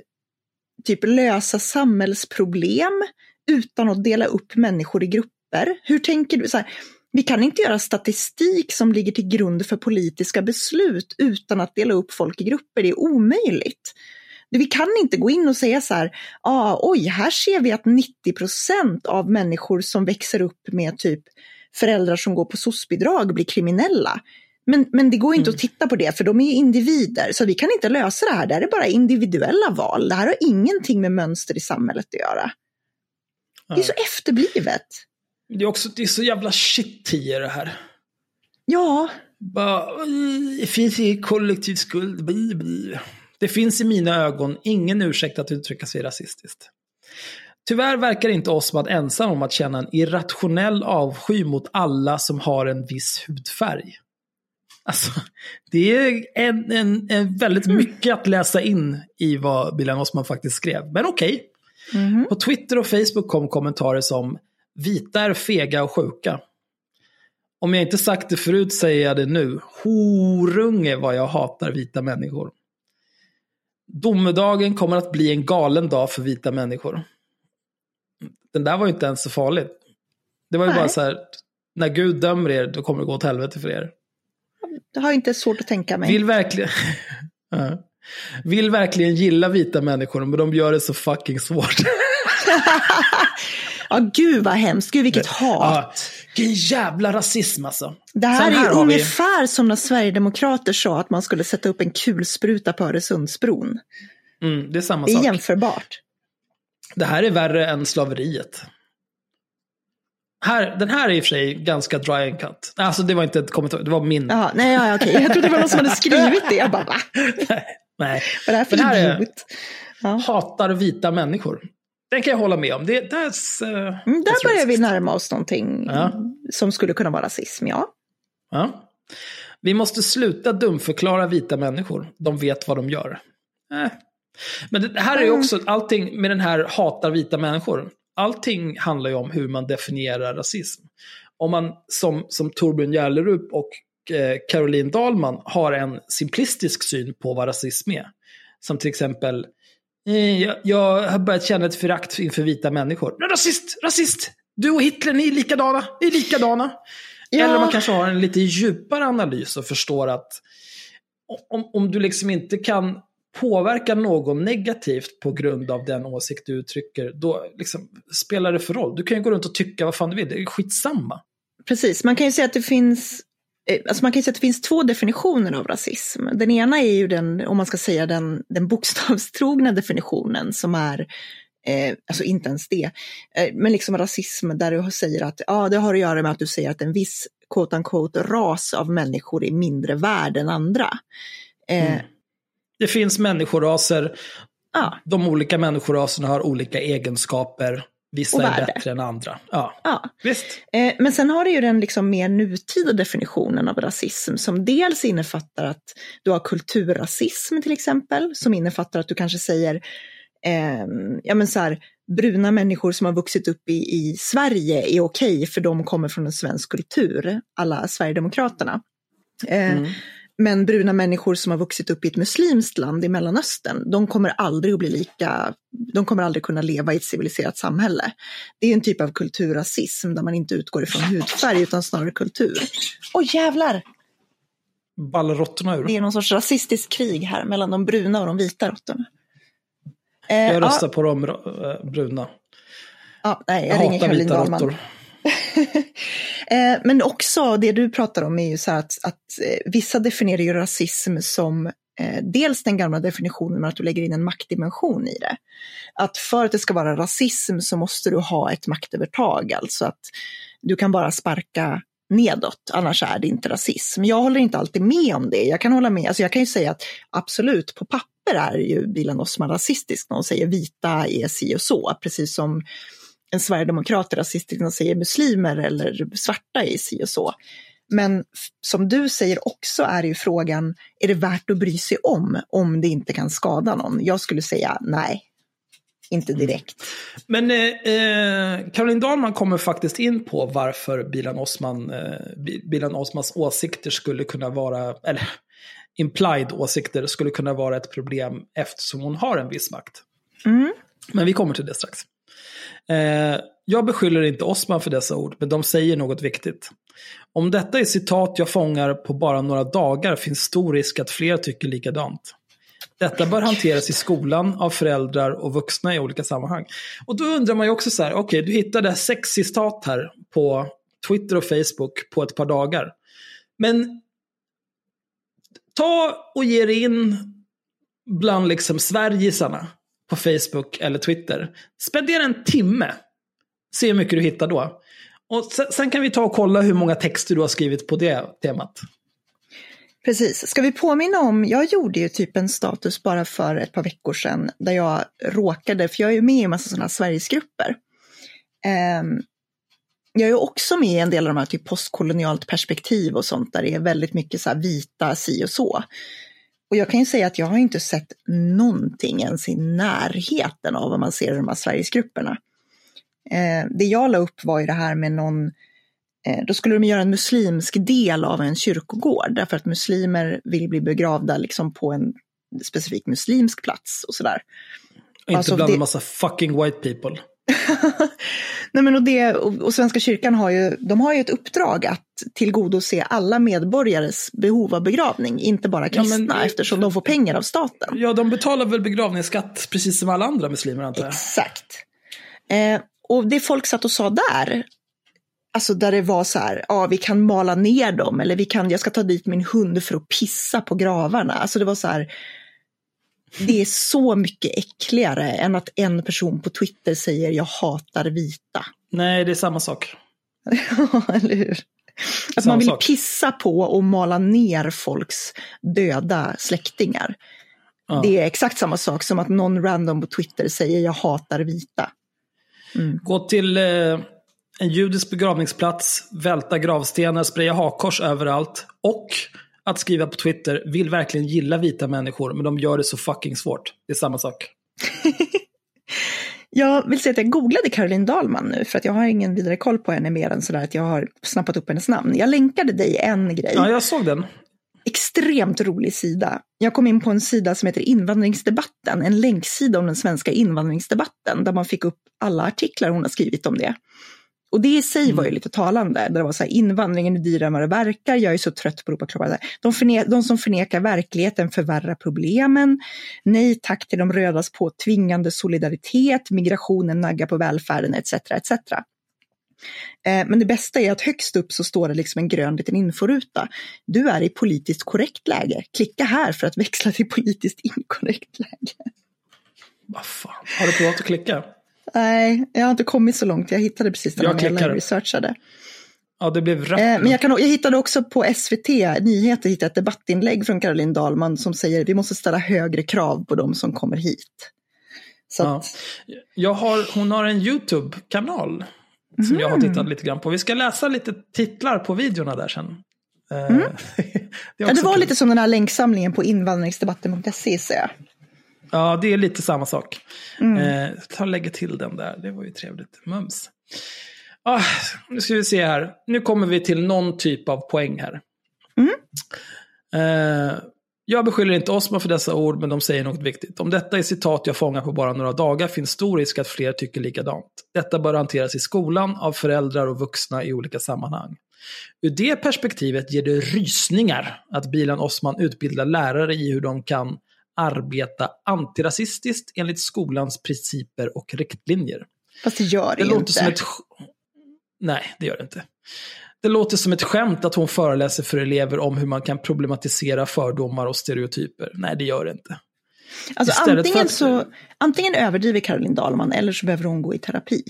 typ lösa samhällsproblem utan att dela upp människor i grupper? Hur tänker du? Så här, vi kan inte göra statistik som ligger till grund för politiska beslut utan att dela upp folk i grupper. Det är omöjligt. Vi kan inte gå in och säga så här, ah, oj, här ser vi att 90 procent av människor som växer upp med typ föräldrar som går på soc-bidrag blir kriminella. Men, men det går inte Mm. att titta på det, för de är individer, så vi kan inte lösa det här. Det här är bara individuella val. Det här har ingenting med mönster i samhället att göra. Det är så efterblivet. Det är också det är så jävla shit i det här. Ja, Bara, "Oj, det finns ingen kollektiv skuld. Bli, bli. Det finns i mina ögon ingen ursäkt att uttrycka sig rasistiskt. Tyvärr verkar inte Osman ensam om att känna en irrationell avsky mot alla som har en viss hudfärg. Alltså, det är en, en, en väldigt mycket att läsa in i vad Bilan Osman faktiskt skrev. Men okej. Mhm. På Twitter och Facebook kom kommentarer som “Vita är fega och sjuka”. Om jag inte sagt det förut säger jag det nu. Horunge vad jag hatar vita människor. Domedagen kommer att bli en galen dag för vita människor. Den där var ju inte ens så farligt. Det var ju Nej. bara så här, när Gud dömer er, då kommer det gå åt helvete för er. det har jag inte svårt att tänka mig. Vill verkligen... Vill verkligen gilla vita människor, men de gör det så fucking svårt. Ja, gud vad hemskt. Gud vilket hat. Ja, vilken jävla rasism alltså. Det här Sen är ju har vi- ungefär som när Sverigedemokrater sa att man skulle sätta upp en kulspruta på Öresundsbron. Mm, det är samma Det är sak. jämförbart. Det här är värre än slaveriet. Här, den här är i och för sig ganska dry and cut. Alltså det var inte ett kommentar, det var min. Jaha, nej, ja, okej. Jag trodde det var någon som hade skrivit det. Jag bara, va? Nej. Vad är det här för här idiot? Ja. Hatar vita människor. Den kan jag hålla med om. Det, that's, uh, Mm, that's där börjar vi närma oss någonting Ja. som skulle kunna vara rasism, ja. Ja. Vi måste sluta dumförklara vita människor. De vet vad de gör. Eh. Men det här är ju också allting med den här hatar vita människor. Allting handlar ju om hur man definierar rasism. Om man som, som Torbjörn Järlerup och eh, Caroline Dahlman har en simplistisk syn på vad rasism är. Som till exempel, jag, jag har börjat känna ett förakt inför vita människor. Men rasist, rasist! Du och Hitler, ni är likadana. Ni är likadana. Ja. Eller man kanske har en lite djupare analys och förstår att om, om du liksom inte kan påverka någon negativt på grund av den åsikt du uttrycker, då liksom, spelar det för roll. Du kan ju gå runt och tycka vad fan du vill, det är skitsamma. Precis, man kan ju säga att det finns Alltså man kan säga att det finns två definitioner av rasism. Den ena är ju den, om man ska säga den, den bokstavstrogna definitionen som är, eh, alltså inte ens det, eh, men liksom rasism där du säger att ja, det har att göra med att du säger att en viss quote unquote ras av människor är mindre värd än andra. Eh, Mm. Det finns människoraser, Ja, de olika människoraserna har olika egenskaper, vissa är bättre än andra. Ja, ja. visst. Eh, Men sen har du ju den liksom mer nutida definitionen av rasism som dels innefattar att du har kulturrasism till exempel, som innefattar att du kanske säger eh, ja men så här, bruna människor som har vuxit upp i, i Sverige är okej för de kommer från en svensk kultur, alla Sverigedemokraterna. Eh, Mm. Men bruna människor som har vuxit upp i ett muslimskt land i Mellanöstern, de kommer aldrig att bli lika, de kommer aldrig kunna leva i ett civiliserat samhälle. Det är en typ av kulturrasism där man inte utgår ifrån hudfärg utan snarare kultur. Åh jävlar! Ballar råttorna ur. Det är någon sorts rasistiskt krig här mellan de bruna och de vita råttorna. Eh, Jag röstar ja, på de eh, bruna. ja, nej, Jag jag, ringer hatar Caroline vita Dahlman. råttor. Eh, men också det du pratar om är ju så här att, att eh, vissa definierar ju rasism som eh, dels den gamla definitionen med att du lägger in en maktdimension i det. Att för att det ska vara rasism så måste du ha ett maktövertag, alltså att du kan bara sparka nedåt, annars är det inte rasism. Jag håller inte alltid med om det. Jag kan hålla med, alltså jag kan ju säga att absolut, på papper är ju Bilan Osman rasistisk när hon säger vita är si och så, precis som en sverigedemokrat är rasistisk de säger muslimer eller svarta är si och så. Men som du säger också är ju frågan, är det värt att bry sig om, om det inte kan skada någon? Jag skulle säga nej, inte direkt. Men eh, eh, Caroline Dahlman kommer faktiskt in på varför Bilan, Osman, eh, Bi- Bilan Osmans åsikter skulle kunna vara, eller implied åsikter skulle kunna vara ett problem eftersom hon har en viss makt. Mm. Men vi kommer till det strax. Eh, jag beskyller inte Osman för dessa ord, men de säger något viktigt. Om detta är citat jag fångar på bara några dagar finns stor risk att fler tycker likadant. Detta bör hanteras i skolan av föräldrar och vuxna i olika sammanhang. Och då undrar man ju också så här, okej, du hittade sex citat här på Twitter och Facebook på ett par dagar. Men ta och ge dig in bland liksom Sverigesarna på Facebook eller Twitter. Spendera en timme. Se hur mycket du hittar då. Och sen, sen kan vi ta och kolla hur många texter du har skrivit på det temat. Precis. Ska vi påminna om, jag gjorde ju typ en status bara för ett par veckor sedan där jag råkade, för jag är ju med i en massa sådana Sverigesgrupper. Um, jag är också med i en del av de här typ postkolonialt perspektiv och sånt där det är väldigt mycket så här vita si och så. Och jag kan ju säga att jag har inte sett någonting ens i närheten av vad man ser i de här Sverigesgrupperna. Eh, det jag la upp var ju det här med någon Eh, Då skulle de göra en muslimsk del av en kyrkogård därför att muslimer vill bli begravda liksom på en specifik muslimsk plats och sådär. Inte Alltså, bland det- en massa fucking white people. Nej, men och, det, och, Svenska kyrkan har ju, de har ju ett uppdrag att tillgodose alla medborgares behov av begravning, inte bara Ja, men kristna, eftersom de får pengar av staten. Ja, de betalar väl begravningsskatt precis som alla andra muslimer antar jag. Exakt. Eh, och det folk satt och sa där, alltså där det var så här, ja vi kan mala ner dem eller vi kan, jag ska ta dit min hund för att pissa på gravarna. Alltså det var så här, det är så mycket äckligare än att en person på Twitter säger jag hatar vita. Nej, det är samma sak. eller hur? Att Samma man vill sak. pissa på och mala ner folks döda släktingar. Ja. Det är exakt samma sak som att någon random på Twitter säger jag hatar vita. Mm. Gå till eh, en judisk begravningsplats, välta gravstenar, spraya hakkors överallt och att skriva på Twitter, vill verkligen gilla vita människor, men de gör det så fucking svårt. Det är samma sak. Jag vill säga att jag googlade Caroline Dahlman nu för att jag har ingen vidare koll på henne mer än sådär att jag har snappat upp hennes namn. Jag länkade dig en grej. Ja, jag såg den. Extremt rolig sida. Jag kom in på en sida som heter Invandringsdebatten, en länksida om den svenska invandringsdebatten där man fick upp alla artiklar hon har skrivit om det. Och det i sig var ju lite talande, där det var så här, invandringen är dyrare än vad det verkar, jag är så trött på Europaklubbar. De, förne- de som förnekar verkligheten förvärrar problemen, nej tack till de rödas på tvingande solidaritet, migrationen naggar på välfärden etc. etc. Eh, Men det bästa är att högst upp så står det liksom en grön liten inforuta. Du är i politiskt korrekt läge. Klicka här för att växla till politiskt inkorrekt läge. Vad fan, har du provat att klicka? Nej, jag har inte kommit så långt. Jag hittade precis den Jag när jag researchade. Ja, det blev. Eh, nu. Men jag, kan, jag hittade också på SVT Nyheter hittade ett debattinlägg från Caroline Dahlman som säger vi måste ställa högre krav på de som kommer hit. Så Ja. att, Jag har, hon har en YouTube-kanal som jag har tittat lite grann på. Vi ska läsa lite titlar på videorna där sen. Eh, det, är ja, det var kul. lite som den här länksamlingen på invandringsdebatten.se. Ja, det är lite samma sak. Mm. Eh, ta och lägga till den där, det var ju trevligt. Mums. Ah, nu ska vi se här. Nu kommer vi till någon typ av poäng här. Mm. Eh, jag beskyller inte Osman för dessa ord, men de säger något viktigt. Om detta är citat jag fångar på bara några dagar finns stor risk att fler tycker likadant. Detta bör hanteras i skolan, av föräldrar och vuxna i olika sammanhang. Ur det perspektivet ger det rysningar att Bilan Osman utbildar lärare i hur de kan arbeta antirasistiskt enligt skolans principer och riktlinjer. Fast det gör det, Det låter inte. som ett... Nej, det gör det inte. Det låter som ett skämt att hon föreläser för elever om hur man kan problematisera fördomar och stereotyper. Nej, det gör det inte. Alltså, antingen, att- så, antingen överdriver Caroline Dahlman eller så behöver hon gå i terapi.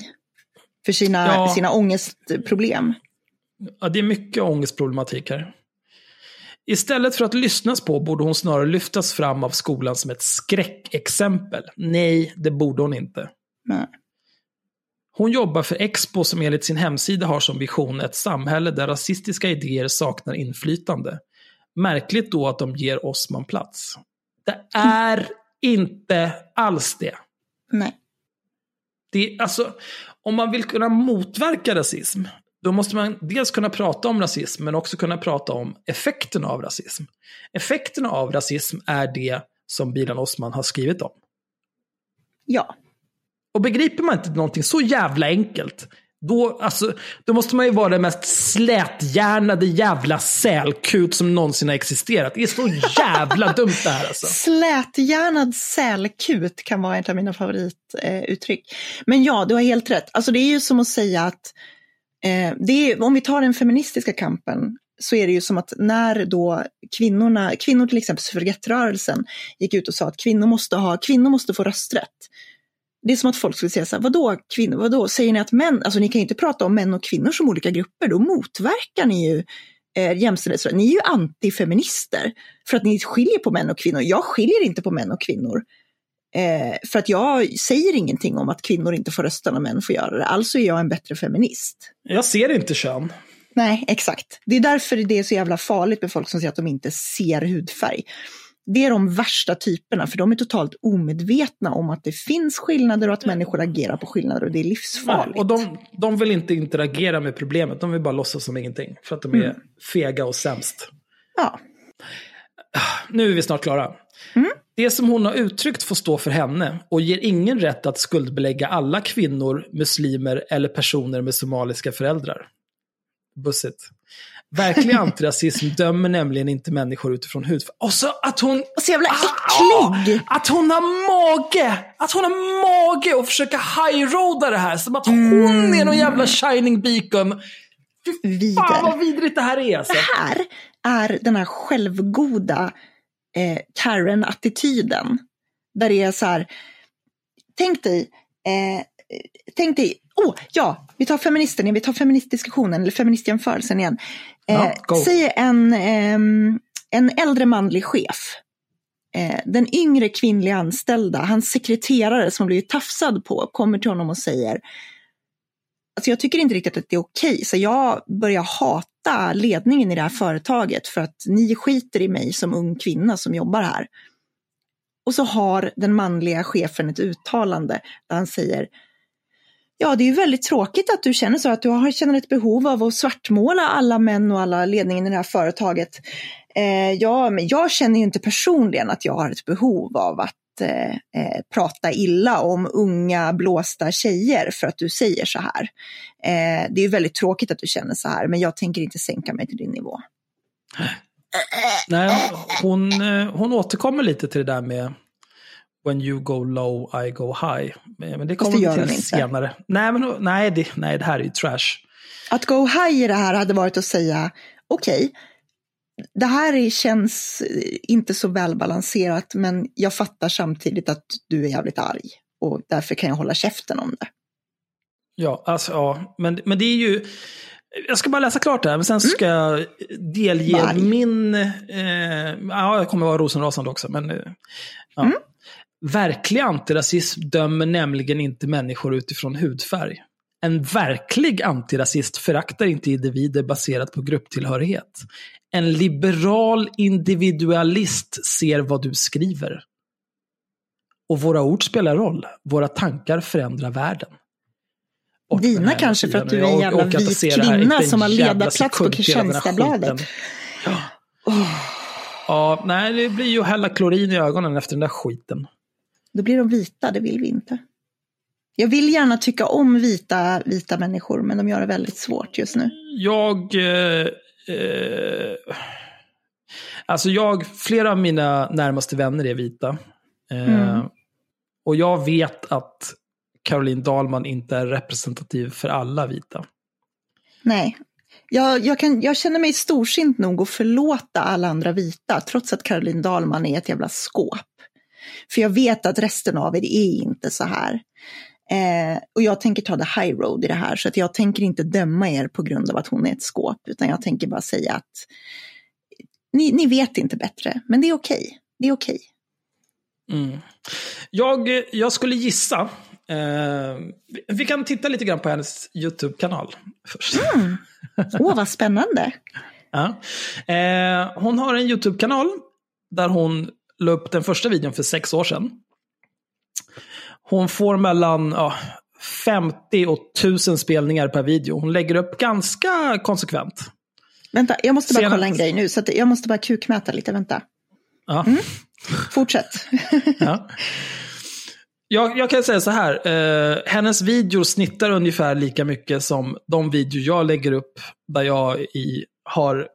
För sina, Ja. sina ångestproblem. Ja, det är mycket ångestproblematik här. Istället för att lyssnas på borde hon snarare lyftas fram av skolan som ett skräckexempel. Nej, det borde hon inte. Nej. Hon jobbar för Expo som enligt sin hemsida har som vision ett samhälle där rasistiska idéer saknar inflytande. Märkligt då att de ger Osman plats. Det är inte alls det. Nej. det är, alltså, om man vill kunna motverka rasism, då måste man dels kunna prata om rasism, men också kunna prata om effekterna av rasism. Effekterna av rasism är det som Bilan Osman har skrivit om. Ja. Och begriper man inte någonting så jävla enkelt, då, alltså, då måste man ju vara den mest släthjärnade jävla sälkut som någonsin har existerat. Det är så jävla dumt det här alltså. Släthjärnad sälkut kan vara ett av mina favorituttryck. Men ja, du har helt rätt. Alltså det är ju som att säga att eh, Eh, är, om vi tar den feministiska kampen så är det ju som att när då kvinnorna, kvinnor till exempel suffragettrörelsen gick ut och sa att kvinnor måste, ha, kvinnor måste få rösträtt. Det är som att folk skulle säga så här, vadå kvinnor, vadå, säger ni att män, alltså ni kan ju inte prata om män och kvinnor som olika grupper, då motverkar ni ju eh, jämställdhetsrörelsen. Ni är ju antifeminister för att ni skiljer på män och kvinnor. Jag skiljer inte på män och kvinnor. Eh, för att jag säger ingenting om att kvinnor inte får rösta när män får göra det. Alltså är jag en bättre feminist. Jag ser inte kön. Nej, exakt. Det är därför det är så jävla farligt med folk som säger att de inte ser hudfärg. Det är de värsta typerna, för de är totalt omedvetna om att det finns skillnader och att människor agerar på skillnader och det är livsfarligt. Och de, de vill inte interagera med problemet, de vill bara låtsas som ingenting. För att de är fega och sämst. Ja, Nu är vi snart klara. Mm. Det som hon har uttryckt får stå för henne och ger ingen rätt att skuldbelägga alla kvinnor, muslimer eller personer med somaliska föräldrar. Bussigt. Verklig antirasism dömer nämligen inte människor utifrån hudfärg. Och så att hon... så jävla Ah, äcklig! Att hon har mage! Att hon har mage att försöka highroada det här som att hon är någon jävla shining beacon. Fy fan vad vidrigt det här är alltså. Det här är den här självgoda eh, Karen-attityden. Där det är så här, tänk dig, eh, tänk dig, oh ja, vi tar feministen vi tar feministdiskussionen, eller feministjämförelsen igen. Eh, Ja, säg en, ehm, en äldre manlig chef. Eh, den yngre kvinnliga anställda, hans sekreterare som blivit tafsad på, kommer till honom och säger Alltså jag tycker inte riktigt att det är okej, så jag börjar hata ledningen i det här företaget för att ni skiter i mig som ung kvinna som jobbar här. Och så har den manliga chefen ett uttalande där han säger Ja, det är ju väldigt tråkigt att du känner så, att du har, känner ett behov av att svartmåla alla män och alla ledningen i det här företaget. Eh, ja, men jag känner ju inte personligen att jag har ett behov av att eh, eh, prata illa om unga blåsta tjejer för att du säger så här. Eh, det är ju väldigt tråkigt att du känner så här, men jag tänker inte sänka mig till din nivå. Nej, hon, eh, hon återkommer lite till det där med When you go low, I go high. Men det kommer det vi till senare. Nej, men, nej, det, nej, det här är ju trash. Att go high i det här hade varit att säga, okej, det här är, känns inte så välbalanserat, men jag fattar samtidigt att du är jävligt arg och därför kan jag hålla käften om det. Ja, alltså, ja. Men, men det är ju... Jag ska bara läsa klart det här, men sen så ska jag delge Varg. min... Eh, ja, jag kommer vara rosenrasande också, men... Eh, ja. Verklig antirasism dömer nämligen inte människor utifrån hudfärg. En verklig antirasist föraktar inte individer baserat på grupptillhörighet. En liberal individualist ser vad du skriver. Och våra ord spelar roll. Våra tankar förändrar världen. Och Dina kanske för att du är en jävla vit kvinna som har ledarplats på Kristianstadsbladet. Ja. ja, nej, det blir ju hälla klorin i ögonen efter den där skiten. Då blir de vita, det vill vi inte. Jag vill gärna tycka om vita, vita människor, men de gör det väldigt svårt just nu. Jag... Eh, eh, Alltså jag, flera av mina närmaste vänner är vita. Eh, Mm. Och jag vet att Caroline Dahlman inte är representativ för alla vita. Nej. Jag, jag, kan, jag känner mig storsint nog att förlåta alla andra vita, trots att Caroline Dahlman är ett jävla skåp. För jag vet att resten av er är inte så här. Eh, och jag tänker ta the high road i det här, så att jag tänker inte döma er på grund av att hon är ett skåp, utan jag tänker bara säga att ni, ni vet inte bättre, men det är okej. Det är okej. Mm. Jag, jag skulle gissa, eh, vi- kan titta lite grann på hennes YouTube-kanal först. Åh, vad spännande. Ja. Eh, hon har en YouTube-kanal där hon la upp den första videon för sex år sedan. Hon får mellan ja, 50 och 1000 spelningar per video. Hon lägger upp ganska konsekvent. Vänta, jag måste bara Senast- kolla en grej nu, så jag måste bara kukmäta lite, vänta. Ja. Fortsätt. Ja. Jag, jag kan säga så här, eh, hennes videor snittar ungefär lika mycket som de videor jag lägger upp där jag i, har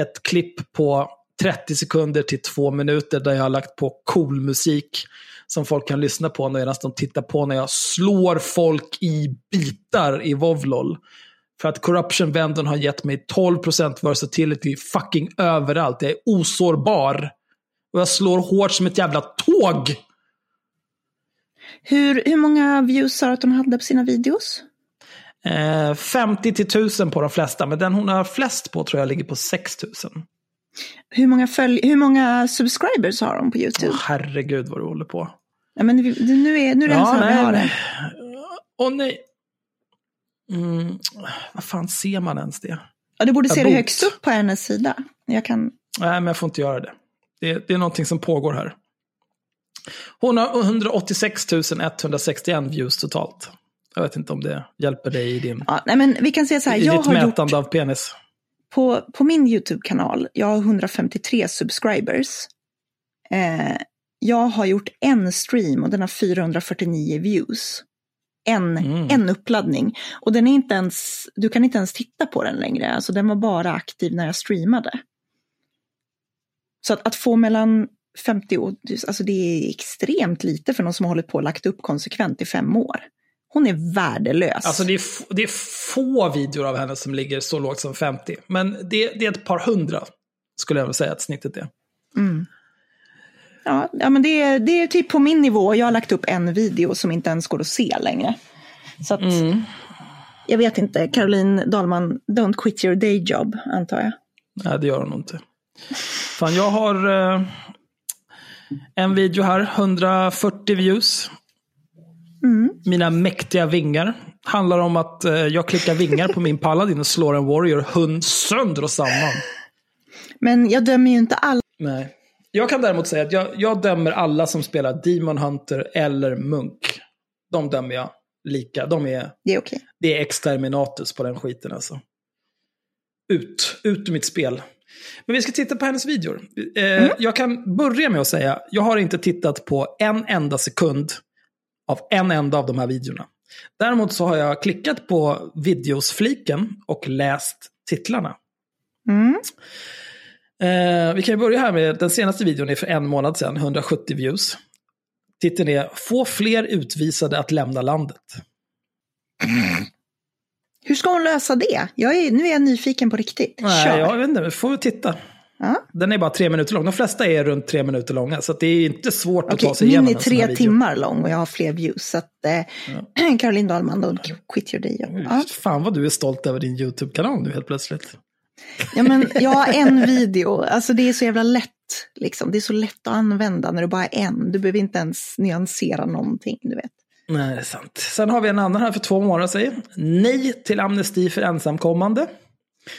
ett klipp på 30 sekunder till två minuter där jag har lagt på cool musik som folk kan lyssna på medan de tittar på när jag slår folk i bitar i Vovlol. För att Corruption Vendon har gett mig 12% versatility fucking överallt. Jag är osårbar. Och jag slår hårt som ett jävla tåg. Hur, hur många views sa du att hon hade på sina videos? Eh, 50 till 1000 på de flesta, men den hon har flest på tror jag ligger på 6000. Hur många, följ, hur många subscribers har hon på YouTube? Åh, herregud vad du håller på. Ja, men nu är, nu är det Ja, vi har nej. det. Åh nej. Mm, vad fan ser man ens det? Ja, du borde se det högst upp på hennes sida. Jag kan... Nej, men jag får inte göra det. Det, det är någonting som pågår här. Hon har 186 161 views totalt. Jag vet inte om det hjälper dig i, din, Ja, nej, men vi kan säga så här, jag ditt har gjort mätande av penis. på, på min YouTube-kanal, jag har 153 subscribers. Eh, jag har gjort en stream och den har 449 views. En, Mm. en uppladdning. Och den är inte ens, du kan inte ens titta på den längre. Alltså den var bara aktiv när jag streamade. Så att, att få mellan 50 och, alltså det är extremt lite för någon som har hållit på och lagt upp konsekvent i fem år. Hon är värdelös. Alltså det är, det är få videor av henne som ligger så lågt som 50. Men det, det är ett par hundra, skulle jag vilja säga att snittet är. Mm. Ja, ja, men det är, det är typ på min nivå. Jag har lagt upp en video som inte ens går att se längre. Så att, Mm. jag vet inte, Caroline Dahlman, don't quit your day job, antar jag. Nej, det gör hon inte. Fan, jag har eh, en video här, 140 views. Mm. Mina mäktiga vingar. Handlar om att eh, jag klickar vingar på min paladin och slår en warrior hund sönder och samman. Men jag dömer ju inte alla. Nej. Jag kan däremot säga att jag, jag dömer alla som spelar Demon Hunter eller Munk. De dömer jag lika. De är, Det är okej. det är exterminatus på den skiten alltså. Ut, ut ur mitt spel. Men vi ska titta på hennes videor. Eh, Jag kan börja med att säga, jag har inte tittat på en enda sekund av en enda av de här videorna. Däremot så har jag klickat på videosfliken och läst titlarna. Mm. Eh, vi kan ju börja här med den senaste videon är för en månad sedan, 170 views. Titeln är Få fler utvisade att lämna landet. Hur ska hon lösa det? Jag är, nu är jag nyfiken på riktigt. Nej, Kör. jag vet inte, vi får titta. Ja. Den är bara tre minuter lång. De flesta är runt tre minuter långa, så att det är inte svårt att Okej, ta sig min igenom är en sån här tre video. timmar lång och jag har fler views. Så att, eh, Caroline Dahlman, don't quit your day job. Ja. Fan vad du är stolt över din YouTube-kanal nu helt plötsligt. Ja, men jag har en video, alltså det är så jävla lätt. Liksom. Det är så lätt att använda när du bara har en. Du behöver inte ens nyansera någonting, du vet. Nej, det är sant. Sen har vi en annan här för två månader sedan. Nej till amnesti för ensamkommande.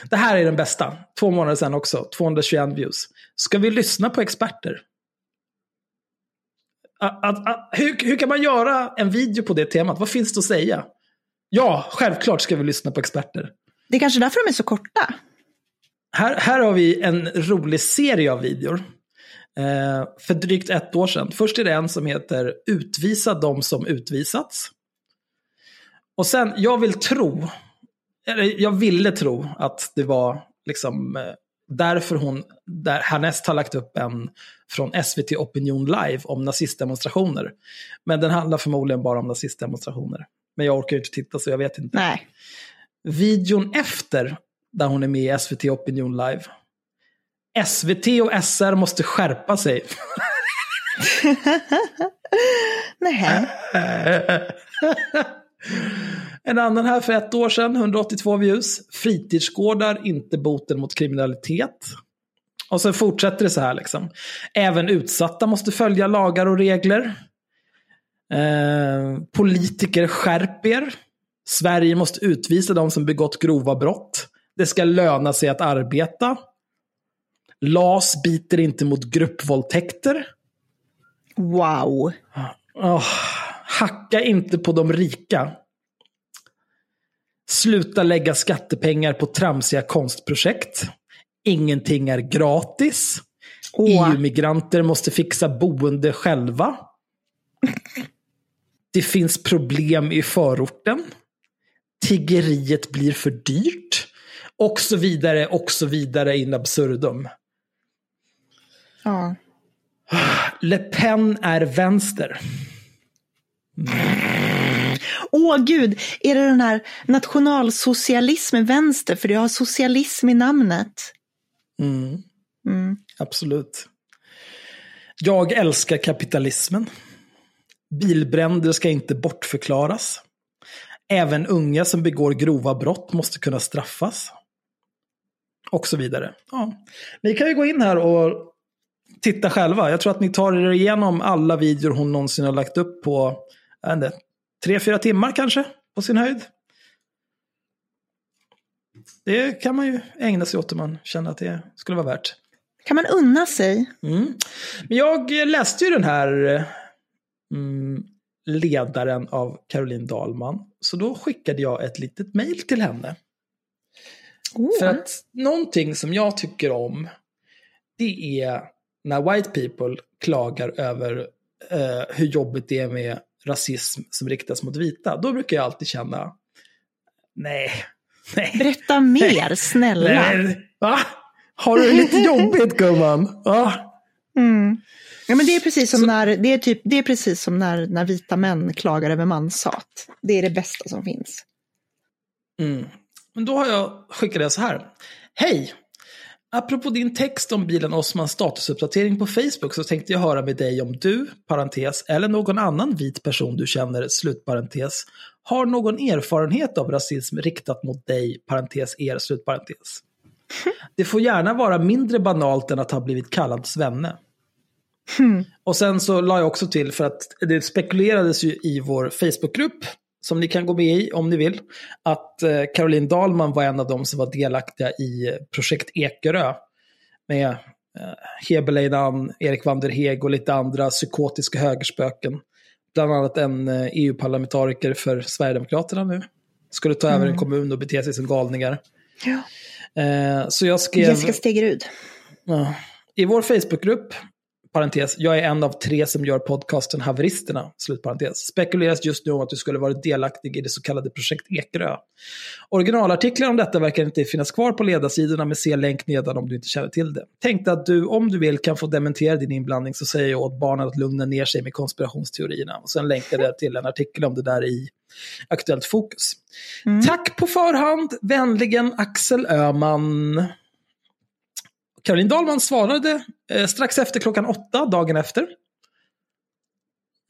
Det här är den bästa. Två månader sedan också. 221 views. Ska vi lyssna på experter? Att, att, att, hur, hur kan man göra en video på det temat? Vad finns det att säga? Ja, självklart ska vi lyssna på experter. Det är kanske därför de är så korta. Här, här har vi en rolig serie av videor. Eh, för drygt ett år sedan. Först är det en som heter Utvisa de som utvisats. Och sen, jag vill tro, eller jag ville tro att det var liksom eh, därför hon där härnäst har lagt upp en från SVT Opinion Live om nazistdemonstrationer. Men den handlar förmodligen bara om nazistdemonstrationer. Men jag orkar ju inte titta så jag vet inte. Nej. Videon efter, där hon är med i SVT Opinion Live. SVT och SR måste skärpa sig. Nej. En annan här för ett år sedan, 182 views. Fritidsgårdar, inte boten mot kriminalitet. Och sen fortsätter det så här liksom. Även utsatta måste följa lagar och regler. Eh, politiker skärper. Sverige måste utvisa de som begått grova brott. Det ska löna sig att arbeta. LAS biter inte mot gruppvåldtäkter. Wow. Oh, hacka inte på de rika. Sluta lägga skattepengar på tramsiga konstprojekt. Ingenting är gratis. Åh. EU-migranter måste fixa boende själva. Det finns problem i förorten. Tiggeriet blir för dyrt. Och så vidare, och så vidare in absurdum. Ja. Le Pen är vänster. Åh gud, är det den här nationalsocialism med vänster? För det har socialism i namnet. Mm, Mm. absolut. Jag älskar kapitalismen. Bilbränder ska inte bortförklaras. Även unga som begår grova brott måste kunna straffas. Och så vidare. Ja. Ni kan ju gå in här och titta själva. Jag tror att ni tar er igenom alla videor hon någonsin har lagt upp på inte, tre, fyra timmar kanske, på sin höjd. Det kan man ju ägna sig åt om man känner att det skulle vara värt. Kan man unna sig? Mm. Men jag läste ju den här mm, ledaren av Caroline Dahlman. Så då skickade jag ett litet mejl till henne. Åh. För att någonting som jag tycker om, det är när white people klagar över eh, hur jobbigt det är med rasism som riktas mot vita. Då brukar jag alltid känna, nej, nej. Berätta mer, snälla. nej va? Har du det lite jobbigt gumman? Ja. Mm. Ja, men det är precis som, Så- när, det är typ, det är precis som när, när vita män klagar över manshat. Det är det bästa som finns. Mm. Men då har jag skickat det så här. Hej! Apropå din text om bilen Osmans statusuppdatering på Facebook så tänkte jag höra med dig om du, parentes, eller någon annan vit person du känner, slutparentes, har någon erfarenhet av rasism riktat mot dig, parentes, er, slutparentes. Det får gärna vara mindre banalt än att ha blivit kallad svenne. Och sen så la jag också till, för att det spekulerades ju i vår Facebookgrupp, som ni kan gå med i om ni vill, att eh, Caroline Dahlman var en av dem som var delaktiga i projekt Ekerö. Med eh, Heberleidan, Erik van der Heg och lite andra psykotiska högerspöken. Bland annat en eh, EU-parlamentariker för Sverigedemokraterna nu. Skulle ta över en kommun och bete sig som galningar. Ja. Så jag skrev... Jessica Stegerud. I vår Facebookgrupp, parentes, jag är en av tre som gör podcasten Haveristerna, slutparentes, spekuleras just nu om att du skulle varit delaktig i det så kallade projekt Ekerö. Originalartiklar om detta verkar inte finnas kvar på ledarsidorna, men se länk nedan om du inte känner till det. Tänkte att du, om du vill, kan få dementera din inblandning så säger jag åt barnen att lugna ner sig med konspirationsteorierna. Och sen länkade jag till en artikel om det där i Aktuellt Fokus. Tack på förhand, vänligen Axel Öhman. Caroline Dahlman svarade eh, strax efter klockan åtta, dagen efter.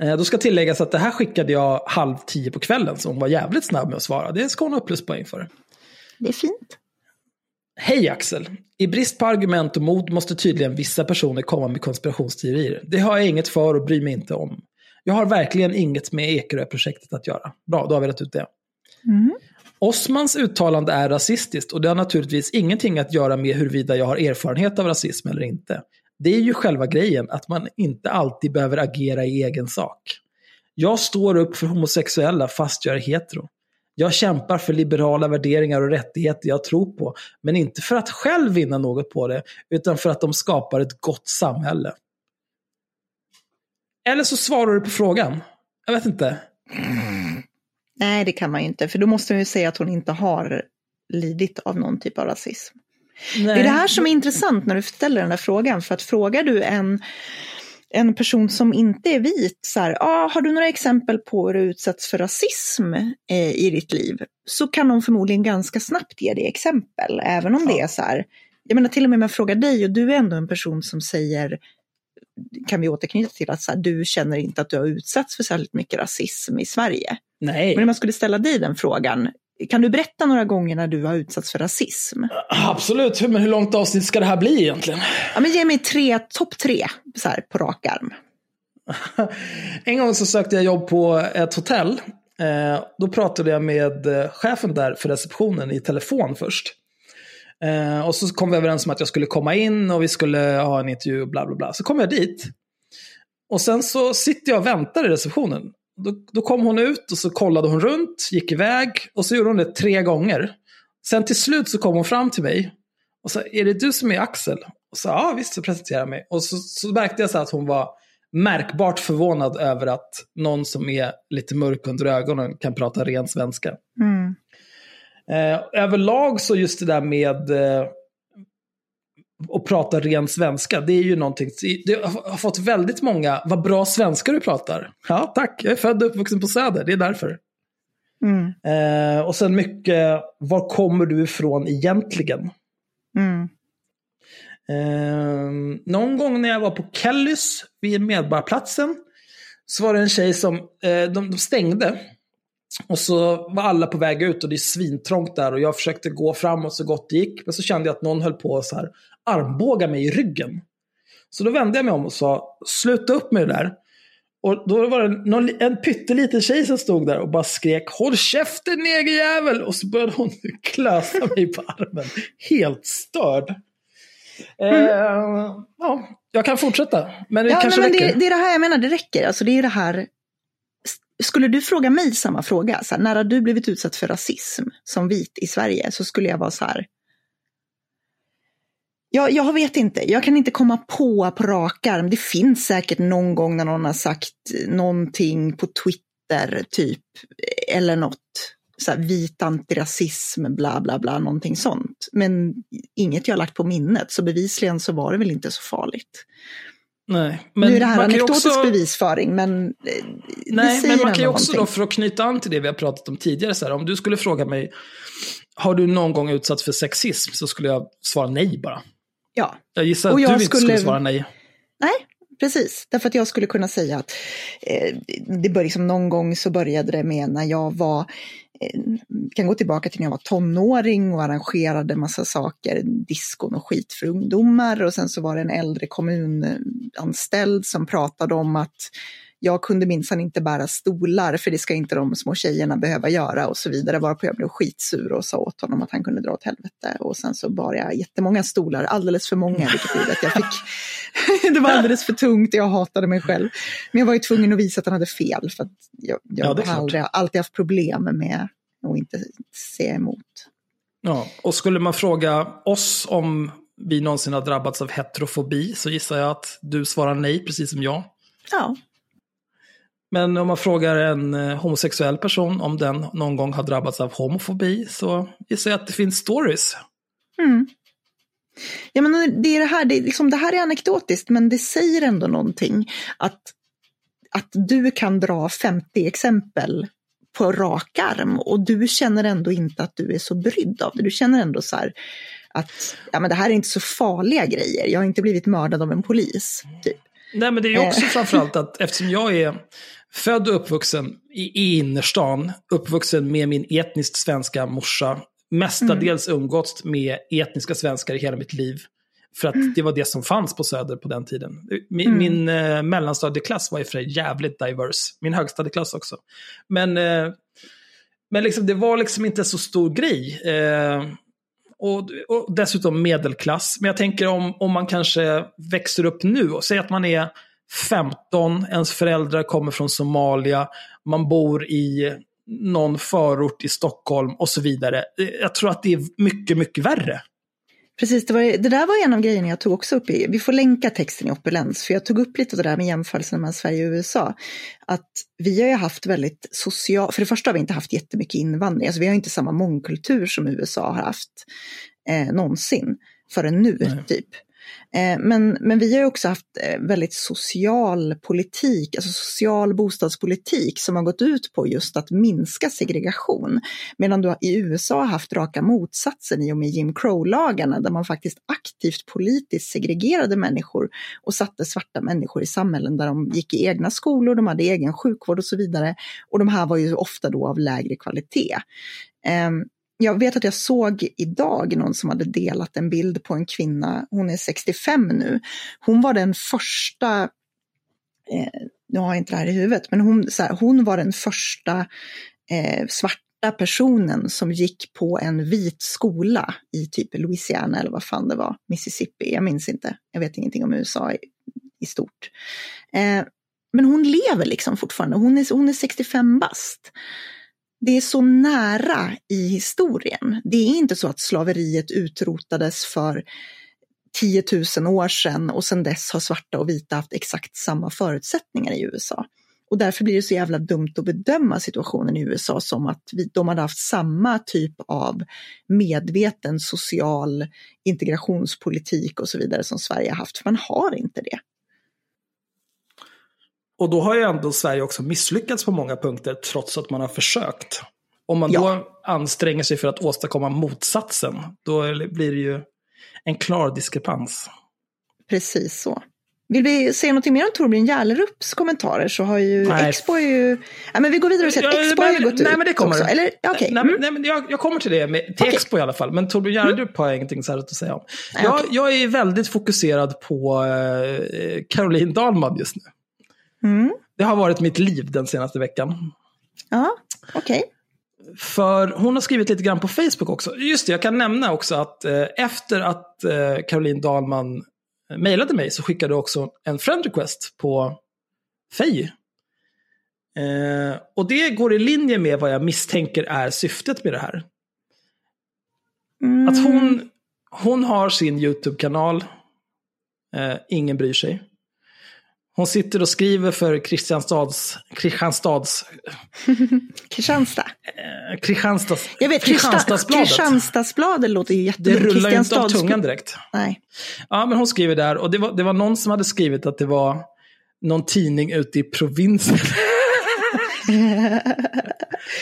Eh, då ska tilläggas att det här skickade jag halv tio på kvällen, så hon var jävligt snabb med att svara. Det ska hon ha pluspoäng för. Det är fint. Hej Axel! I brist på argument och mod måste tydligen vissa personer komma med konspirationsteorier. Det har jag inget för och bryr mig inte om. Jag har verkligen inget med Ekerö-projektet att göra. Bra, då har vi rätt ut det. Mm. Osmans uttalande är rasistiskt och det har naturligtvis ingenting att göra med huruvida jag har erfarenhet av rasism eller inte. Det är ju själva grejen, att man inte alltid behöver agera i egen sak. Jag står upp för homosexuella fast jag är hetero. Jag kämpar för liberala värderingar och rättigheter jag tror på, men inte för att själv vinna något på det, utan för att de skapar ett gott samhälle. Eller så svarar du på frågan. Jag vet inte. Nej, det kan man ju inte. För då måste man ju säga att hon inte har lidit av någon typ av rasism. Nej. Det är det här som är intressant när du ställer den där frågan. För att frågar du en, en person som inte är vit, så här, ah, har du några exempel på hur du utsatts för rasism eh, i ditt liv? Så kan de förmodligen ganska snabbt ge dig exempel, även om ja. det är så här. Jag menar till och med om jag frågar dig och du är ändå en person som säger kan vi återknyta till att så här, du känner inte att du har utsatts för särskilt mycket rasism i Sverige. Nej. Men om jag skulle ställa dig den frågan, kan du berätta några gånger när du har utsatts för rasism? Absolut, men hur långt avsnitt ska det här bli egentligen? Ja, men ge mig tre, topp tre så här, på rak arm. en gång så sökte jag jobb på ett hotell. Eh, då pratade jag med eh, chefen där för receptionen i telefon först. Eh, och så kom vi överens om att jag skulle komma in och vi skulle ha en intervju och bla bla bla. Så kom jag dit. Och sen så sitter jag och väntar i receptionen. Då, då, kom hon ut och så kollade hon runt, gick iväg och så gjorde hon det tre gånger. Sen till slut så kom hon fram till mig och sa, är det du som är Axel? Och så ja visst, så presenterade jag mig. Och så, så märkte jag så att hon var märkbart förvånad över att någon som är lite mörk under ögonen kan prata ren svenska. Mm. Eh, överlag så just det där med eh, att prata ren svenska, det är ju någonting, det har fått väldigt många, vad bra svenska du pratar. Ja, tack, jag är född och uppvuxen på Söder, det är därför. Mm. Eh, och sen mycket, var kommer du ifrån egentligen? Mm. Eh, någon gång när jag var på Kellys vid Medborgarplatsen så var det en tjej som, eh, de, de stängde. Och så var alla på väg ut och det är svintrångt där och jag försökte gå framåt så gott det gick. Men så kände jag att någon höll på så här armbåga mig i ryggen. Så då vände jag mig om och sa, sluta upp med det där. Och då var det någon, en pytteliten tjej som stod där och bara skrek Håll käften negerjävel! Och så började hon klösa mig på armen. Helt störd. Mm. Eh, ja, jag kan fortsätta. Men det ja, kanske men, men det, det, är det här jag menar, det räcker. Alltså, det är det här. Skulle du fråga mig samma fråga, så här, när har du blivit utsatt för rasism som vit i Sverige, så skulle jag vara så här, jag, jag vet inte, jag kan inte komma på på rak arm. Det finns säkert någon gång när någon har sagt någonting på Twitter, typ, eller något. Så här, vit antirasism, bla bla bla, någonting sånt. Men inget jag har lagt på minnet, så bevisligen så var det väl inte så farligt. Nej, men nu är det här anekdotisk också... bevisföring, men eh, Nej, men man kan ju också någonting. då, för att knyta an till det vi har pratat om tidigare, så här, om du skulle fråga mig, har du någon gång utsatts för sexism? Så skulle jag svara nej bara. Ja. Jag gissar att och jag du inte skulle svara nej. Nej, precis. Därför att jag skulle kunna säga att eh, det började liksom någon gång så började det med när jag var Eh, kan gå tillbaka till när jag var tonåring och arrangerade massa saker, diskon och skit för ungdomar. Och sen så var det en äldre kommunanställd som pratade om att jag kunde minsann inte bära stolar för det ska inte de små tjejerna behöva göra och så vidare. Varpå jag blev skitsur och sa åt honom att han kunde dra åt helvete. Och sen så bar jag jättemånga stolar, alldeles för många, vilket gjorde att jag fick... det var alldeles för tungt jag hatade mig själv. Men jag var ju tvungen att visa att han hade fel för att jag, jag ja, har aldrig, alltid haft problem med att inte se emot. Ja, och skulle man fråga oss om vi någonsin har drabbats av heterofobi så gissar jag att du svarar nej, precis som jag. Ja, men om man frågar en eh, homosexuell person om den någon gång har drabbats av homofobi så gissar jag att det finns stories. Mm. Ja, men det, är det, här, det, är liksom, det här är anekdotiskt, men det säger ändå någonting. Att, att du kan dra 50 exempel på rak arm och du känner ändå inte att du är så brydd av det. Du känner ändå så här att ja, men det här är inte så farliga grejer. Jag har inte blivit mördad av en polis. Typ. Nej, men det är också eh. framförallt att eftersom jag är född och uppvuxen i, i innerstan, uppvuxen med min etniskt svenska morsa, mestadels mm. umgåtts med etniska svenskar i hela mitt liv. För att det var det som fanns på Söder på den tiden. Min, mm. min eh, mellanstadieklass var ju för jävligt diverse. Min högstadieklass också. Men, eh, men liksom, det var liksom inte så stor grej. Eh, och, och, dessutom medelklass. Men jag tänker om, om man kanske växer upp nu och säger att man är 15, ens föräldrar kommer från Somalia, man bor i någon förort i Stockholm och så vidare. Jag tror att det är mycket, mycket värre. Precis, det, var, det där var en av grejerna jag tog också upp i, vi får länka texten i Opulens, för jag tog upp lite det där med jämförelsen mellan Sverige och USA. Att vi har ju haft väldigt social, för det första har vi inte haft jättemycket invandring, alltså vi har inte samma mångkultur som USA har haft eh, någonsin förrän nu, Nej. typ. Eh, men, men vi har också haft eh, väldigt social politik, alltså social bostadspolitik som har gått ut på just att minska segregation. Medan du i USA har haft raka motsatsen i och med Jim Crow-lagarna där man faktiskt aktivt politiskt segregerade människor och satte svarta människor i samhällen där de gick i egna skolor, de hade egen sjukvård och så vidare. Och de här var ju ofta då av lägre kvalitet. Ehm, jag vet att jag såg idag någon som hade delat en bild på en kvinna, hon är 65 nu. Hon var den första, eh, nu har jag inte det här i huvudet, men hon, så här, hon var den första eh, svarta personen som gick på en vit skola i typ Louisiana eller vad fan det var, Mississippi, jag minns inte, jag vet ingenting om USA i, i stort. Eh, men hon lever liksom fortfarande, hon är, hon är 65 bast det är så nära i historien. Det är inte så att slaveriet utrotades för 10 000 år sedan och sedan dess har svarta och vita haft exakt samma förutsättningar i USA. Och därför blir det så jävla dumt att bedöma situationen i USA som att vi, de hade haft samma typ av medveten social integrationspolitik och så vidare som Sverige har haft, för man har inte det. Och då har ju ändå Sverige också misslyckats på många punkter trots att man har försökt. Om man ja. då anstränger sig för att åstadkomma motsatsen, då blir det ju en klar diskrepans. Precis så. Vill vi säga något mer om Torbjörn Järlerups kommentarer så har ju nej. Expo ju... Ja, men vi går vidare och säger att Expo har ju gått nej, ut men det kommer. också. Eller, okay. nej, mm. nej, men jag, jag, kommer till det, med, till okay. Expo i alla fall. Men Torbjörn Järlerup mm. har jag ingenting särskilt att säga om. Nej, jag, okay. jag är väldigt fokuserad på eh, Caroline Dahlman just nu. Mm. Det har varit mitt liv den senaste veckan. Ja, okej. Okay. För hon har skrivit lite grann på Facebook också. Just det, jag kan nämna också att eh, efter att eh, Caroline Dahlman mejlade mig så skickade också en friend request på Fej. Eh, och det går i linje med vad jag misstänker är syftet med det här. Mm. Att hon, hon har sin YouTube-kanal, eh, ingen bryr sig. Hon sitter och skriver för Kristianstads... Kristianstads... Kristianstad. Eh, Kristianstads... Jag vet, Kristianstadsbladet. Kristianstadsbladet låter ju jättebra. Det rullar ju inte av tungan direkt. Nej. Ja, men hon skriver där och det var, det var någon som hade skrivit att det var någon tidning ute i provinsen.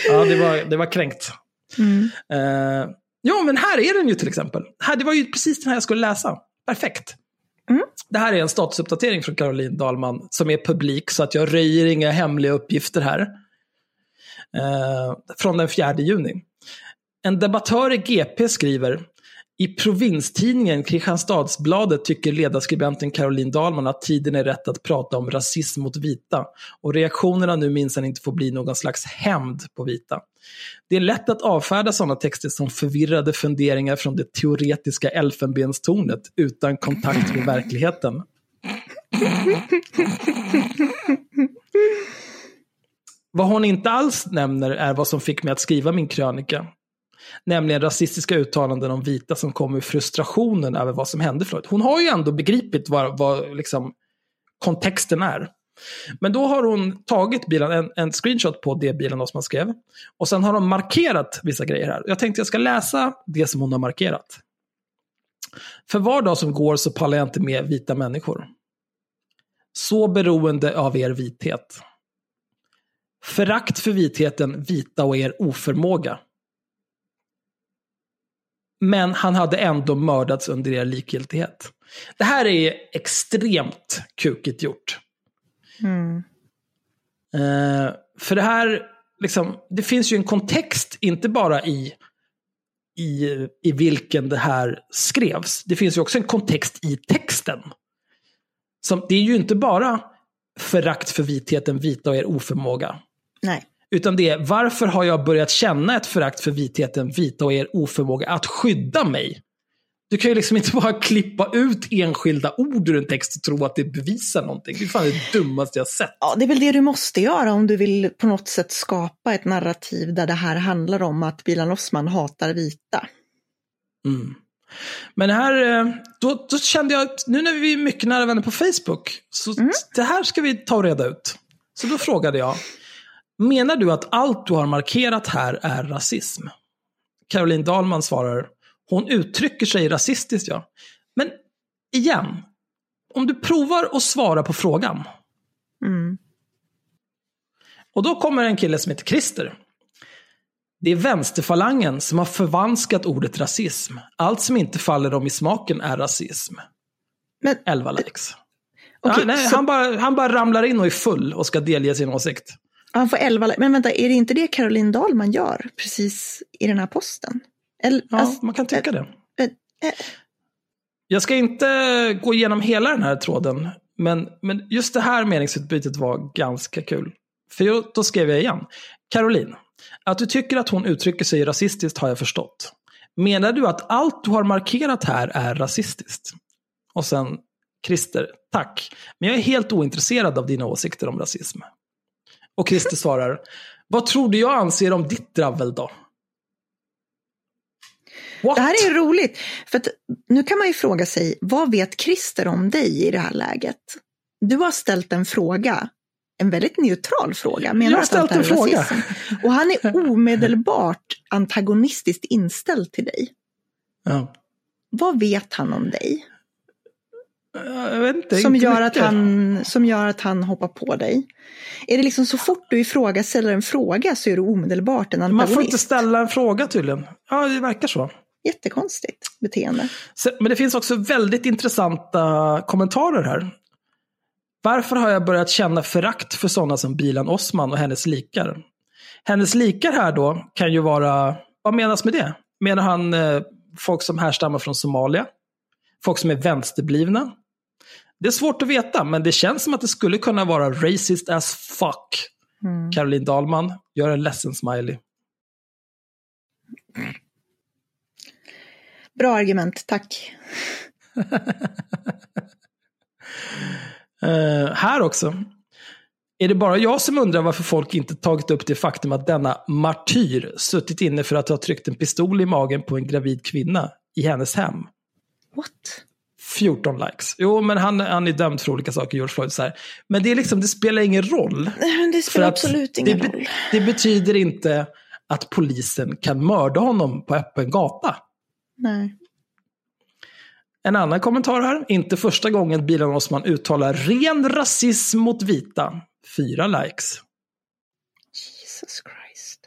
ja, det var, det var kränkt. Mm. Uh, ja, men här är den ju till exempel. Här, det var ju precis den här jag skulle läsa. Perfekt. Mm. Det här är en statusuppdatering från Caroline Dahlman som är publik så att jag röjer inga hemliga uppgifter här. Eh, från den 4 juni. En debattör i GP skriver i provinstidningen Kristianstadsbladet tycker ledarskribenten Caroline Dahlman att tiden är rätt att prata om rasism mot vita och reaktionerna nu minsann inte får bli någon slags hämnd på vita. Det är lätt att avfärda sådana texter som förvirrade funderingar från det teoretiska elfenbenstornet utan kontakt med verkligheten. Vad hon inte alls nämner är vad som fick mig att skriva min krönika. Nämligen rasistiska uttalanden om vita som kom ur frustrationen över vad som hände Floyd. Hon har ju ändå begripit vad, vad liksom, kontexten är. Men då har hon tagit bilen, en, en screenshot på det bilen som man skrev. Och sen har hon markerat vissa grejer här. Jag tänkte jag ska läsa det som hon har markerat. För var dag som går så pallar jag inte med vita människor. Så beroende av er vithet. Förakt för vitheten, vita och er oförmåga. Men han hade ändå mördats under er likgiltighet. Det här är extremt kukigt gjort. Mm. Uh, för det här, liksom, det finns ju en kontext, inte bara i, i, i vilken det här skrevs. Det finns ju också en kontext i texten. Som, det är ju inte bara förakt för vitheten, vita och er oförmåga. Nej. Utan det är varför har jag börjat känna ett förakt för vitheten, vita och er oförmåga att skydda mig? Du kan ju liksom inte bara klippa ut enskilda ord ur en text och tro att det bevisar någonting. Det är fan det dummaste jag sett. Ja, det är väl det du måste göra om du vill på något sätt skapa ett narrativ där det här handlar om att Bilan Osman hatar vita. Mm. Men här, eh, då, då kände jag att nu när vi är mycket nära vänner på Facebook, så Mm. det här ska vi ta och reda ut. Så då frågade jag, menar du att allt du har markerat här är rasism? Caroline Dahlman svarar, hon uttrycker sig rasistiskt ja. Men igen, om du provar att svara på frågan. Mm. Och då kommer en kille som heter Christer. Det är vänsterfalangen som har förvanskat ordet rasism. Allt som inte faller dem i smaken är rasism. Men 11 likes. Okej, ja, nej, så- han, bara, han bara ramlar in och är full och ska delge sin åsikt. han får 11 li- Men vänta, är det inte det Caroline Dahlman gör precis i den här posten? Eller, Ja, alltså, man kan tycka det. eh, eh, Jag ska inte gå igenom hela den här tråden, men, men just det här meningsutbytet var ganska kul. För jag, då skrev jag igen. Caroline, att du tycker att hon uttrycker sig rasistiskt har jag förstått. Menar du att allt du har markerat här är rasistiskt? Och sen Christer, tack. Men jag är helt ointresserad av dina åsikter om rasism. Och Christer svarar, vad tror du jag anser om ditt dravel då? What? Det här är roligt, för att nu kan man ju fråga sig, vad vet Christer om dig i det här läget? Du har ställt en fråga, en väldigt neutral fråga. Menar Jag har att ställt en fråga. Och han är omedelbart antagonistiskt inställd till dig. Ja. Vad vet han om dig? Inte, Som inte gör, att mycket. han, som gör att han hoppar på dig? Är det liksom så fort du ifrågasätter en fråga så är du omedelbart en Man får inte antagonist? ställa en fråga tydligen. Ja, det verkar så. Jättekonstigt beteende. Men det finns också väldigt intressanta kommentarer här. Varför har jag börjat känna förakt för sådana som Bilan Osman och hennes likar? Hennes likar här då kan ju vara, vad menas med det? Menar han eh, folk som härstammar från Somalia? Folk som är vänsterblivna? Det är svårt att veta, men det känns som att det skulle kunna vara racist as fuck. Mm. Caroline Dahlman, gör en ledsen smiley. Bra argument, tack. Eh, här också. Är det bara jag som undrar varför folk inte tagit upp det faktum att denna martyr suttit inne för att ha tryckt en pistol i magen på en gravid kvinna i hennes hem? What? 14 likes. Jo, men han, han är dömd för olika saker, George Floyd. Så här. Men det, är liksom, det spelar ingen roll. Nej, det spelar absolut det, ingen be- roll. det betyder inte att polisen kan mörda honom på öppen gata. Nej. En annan kommentar här. Inte första gången Bilan Osman uttalar ren rasism mot vita. Fyra likes. Jesus Christ.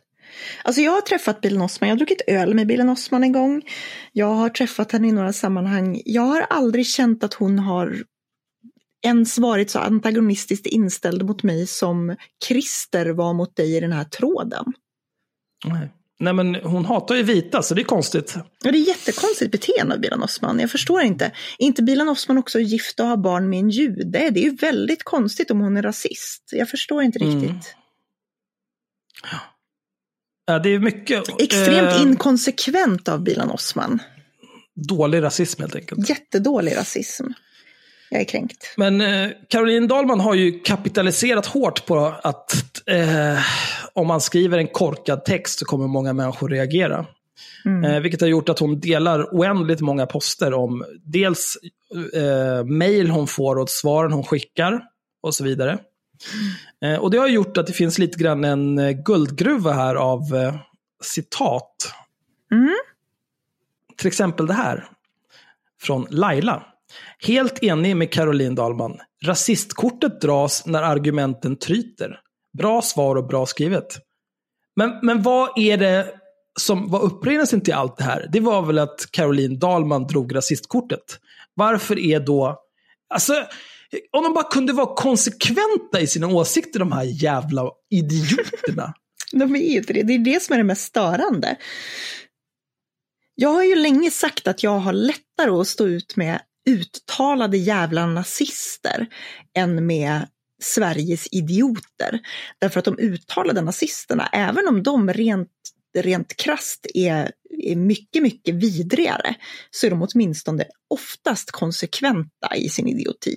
Alltså jag har träffat Bilen Osman, jag har druckit öl med Bilen Osman en gång. Jag har träffat henne i några sammanhang. Jag har aldrig känt att hon har ens varit så antagonistiskt inställd mot mig som Christer var mot dig i den här tråden. Nej. Nej, men hon hatar ju vita, så det är konstigt. Ja, det är jättekonstigt beteende av Bilan Osman. Jag förstår inte. Är inte Bilan Osman också gift och har barn med en jude? Det är ju väldigt konstigt om hon är rasist. Jag förstår inte Mm. riktigt. Ja, det är mycket Extremt eh, inkonsekvent av Bilan Osman. dålig rasism helt enkelt. Jättedålig rasism. Jag är kränkt. Men eh, Caroline Dahlman har ju kapitaliserat hårt på att eh, om man skriver en korkad text så kommer många människor reagera. Mm. Eh, vilket har gjort att hon delar oändligt många poster om dels eh, mejl hon får och svaren hon skickar och så vidare. Eh, och det har gjort att det finns lite grann en eh, guldgruva här av eh, citat. Mm. Till exempel det här. Från Laila. Helt enig med Caroline Dahlman. Rasistkortet dras när argumenten tryter. Bra svar och bra skrivet. Men, men vad är det som var upprinnelsen till allt det här? Det var väl att Caroline Dahlman drog rasistkortet. Varför är då... Alltså, om de bara kunde vara konsekventa i sina åsikter, de här jävla idioterna. De är ju det. Det är det som är det mest störande. Jag har ju länge sagt att jag har lättare att stå ut med uttalade jävla nazister än med Sveriges idioter. Därför att de uttalade nazisterna, även om de rent, rent krast är, är mycket, mycket vidrigare, så är de åtminstone oftast konsekventa i sin idioti.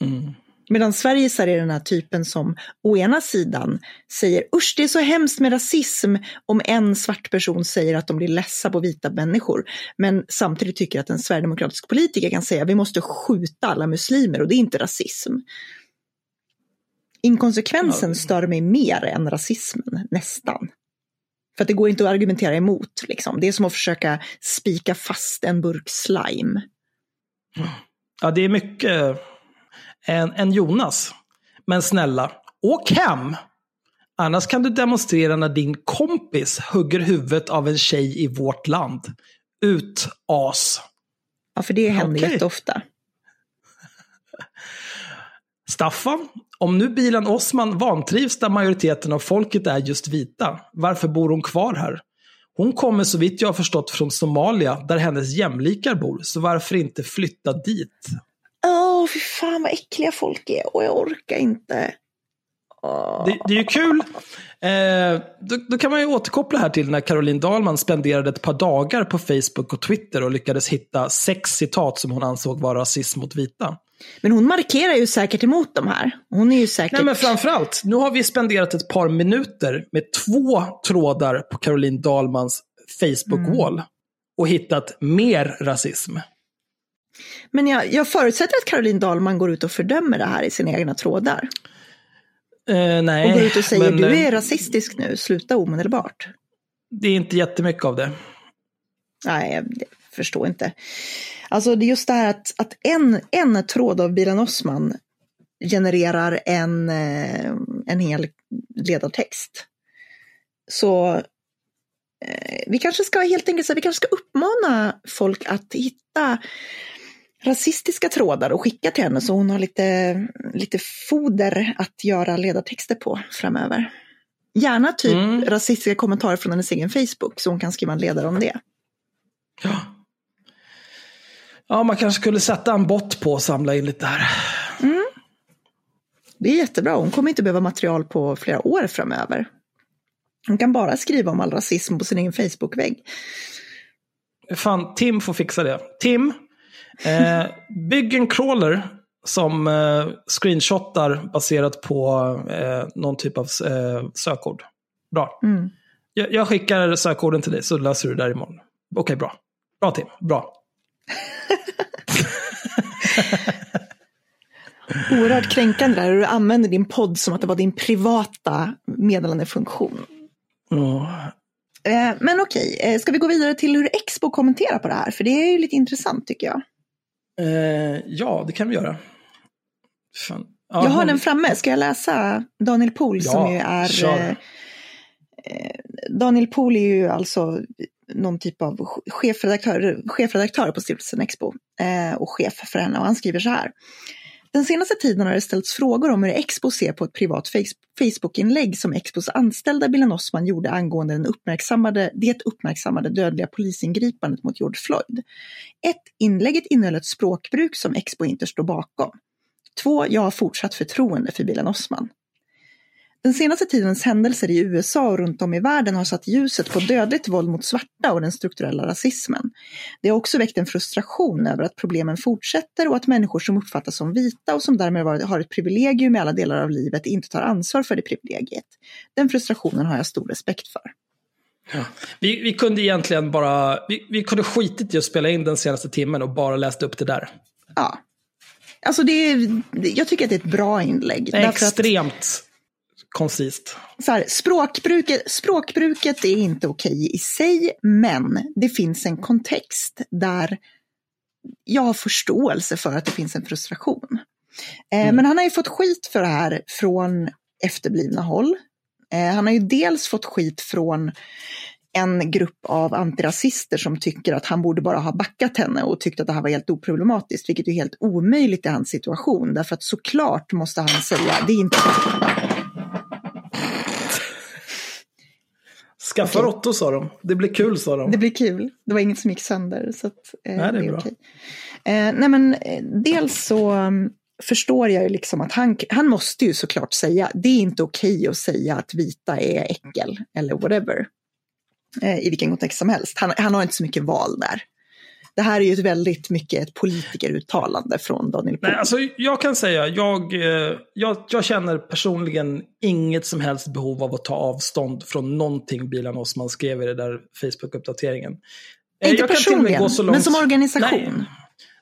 Mm. Medan Sverige så är den här typen som å ena sidan säger usch det är så hemskt med rasism om en svart person säger att de blir ledsa på vita människor. Men samtidigt tycker att en sverigedemokratisk politiker kan säga vi måste skjuta alla muslimer och det är inte rasism. Inkonsekvensen stör mig mer än rasismen, nästan. För att det går inte att argumentera emot. Liksom. Det är som att försöka spika fast en burk slime. Ja, det är mycket en, en Jonas. Men snälla, åk hem! Annars kan du demonstrera när din kompis hugger huvudet av en tjej i vårt land. Ut, as! Ja, för det händer Okej. jätteofta. Staffan, om nu bilen Osman vantrivs där majoriteten av folket är just vita, varför bor hon kvar här? Hon kommer så vitt jag har förstått från Somalia, där hennes jämlikar bor, så varför inte flytta dit? Åh, fy fan vad äckliga folk är och jag orkar inte. Det, det är ju kul. Eh, då, då kan man ju återkoppla här till när Caroline Dahlman spenderade ett par dagar på Facebook och Twitter och lyckades hitta sex citat som hon ansåg vara rasism mot vita. Men hon markerar ju säkert emot de här. Hon är ju säkert... Nej men framförallt, nu har vi spenderat ett par minuter med två trådar på Caroline Dahlmans Facebook-wall och hittat mer rasism. Men jag, jag förutsätter att Caroline Dahlman går ut och fördömer det här i sina egna trådar. Eh, nej, Och går ut och säger men, du eh, är rasistisk nu, sluta omedelbart. det är inte jättemycket av det. Nej, jag förstår inte. Alltså det är just det här att, att en, en tråd av Bilan Osman genererar en, eh, en hel ledartext. Så eh, vi kanske ska helt enkelt så vi kanske ska uppmana folk att hitta rasistiska trådar och skicka till henne så hon har lite, lite foder att göra ledartexter på framöver. Gärna typ Mm. rasistiska kommentarer från hennes egen Facebook så hon kan skriva en ledare om det. Ja. ja, man kanske skulle sätta en bot på och samla in lite här. Det är jättebra, hon kommer inte behöva material på flera år framöver. Hon kan bara skriva om all rasism på sin egen Facebook-vägg. Fan, Tim får fixa det. Tim, eh, bygg en crawler som eh, screenshotar baserat på eh, någon typ av eh, sökord. Bra. Mm. Jag, jag skickar sökorden till dig så löser du det där imorgon. Okej, bra. Bra Tim, bra. Oerhört kränkande där, du använder din podd som att det var din privata meddelandefunktion. Oh. Men okej, ska vi gå vidare till hur Expo kommenterar på det här? För det är ju lite intressant tycker jag. Eh, ja, det kan vi göra. Fan. Ja, jag har den framme, ska jag läsa Daniel Pohl Ja, som ju är... eh, eh, Daniel Pohl är ju alltså någon typ av chefredaktör, chefredaktör på Stiftelsen Expo eh, och chef för henne och han skriver så här. Den senaste tiden har det ställts frågor om hur Expo ser på ett privat Facebookinlägg som Expos anställda Bilan Osman gjorde angående den uppmärksammade, det uppmärksammade dödliga polisingripandet mot George Floyd. Ett, inlägget innehöll ett språkbruk som Expo inte står bakom. Två, jag har fortsatt förtroende för Bilan Osman. Den senaste tidens händelser i USA och runt om i världen har satt ljuset på dödligt våld mot svarta och den strukturella rasismen. Det har också väckt en frustration över att problemen fortsätter och att människor som uppfattas som vita och som därmed har ett privilegium i alla delar av livet inte tar ansvar för det privilegiet. Den frustrationen har jag stor respekt för. Vi, vi kunde egentligen bara, vi, vi kunde skitit i att spela in den senaste timmen och bara läst upp det där. Ja. Alltså det är, jag tycker att det är ett bra inlägg. Det är extremt koncist. så här, språkbruket, språkbruket är inte okej i sig, men det finns en kontext där jag har förståelse för att det finns en frustration. Eh, Men han har ju fått skit för det här från efterblivna håll. Eh, han har ju dels fått skit från en grupp av antirasister som tycker att han borde bara ha backat henne och tyckte att det här var helt oproblematiskt, vilket är helt omöjligt i hans situation. Därför att såklart måste han säga, det är inte Skaffa Okej. råttor sa de. Det blir kul sa de. Det blir kul. Det var inget som gick sönder. Så att, eh, Nej, det är bra. okej. Eh, nej, men eh, dels så um, förstår jag ju liksom att han, han måste ju såklart säga, det är inte okej att säga att vita är äckel eller whatever. Eh, I vilken kontext som helst. Han, han har inte så mycket val där. Det här är ju ett väldigt mycket ett politikeruttalande från Daniel Pohl. Nej, alltså, jag kan säga, jag, eh, jag, jag känner personligen inget som helst behov av att ta avstånd från någonting Bilan Osman skrev i den där Facebook-uppdateringen. Eh, Inte personligen, långt... men som organisation. Nej,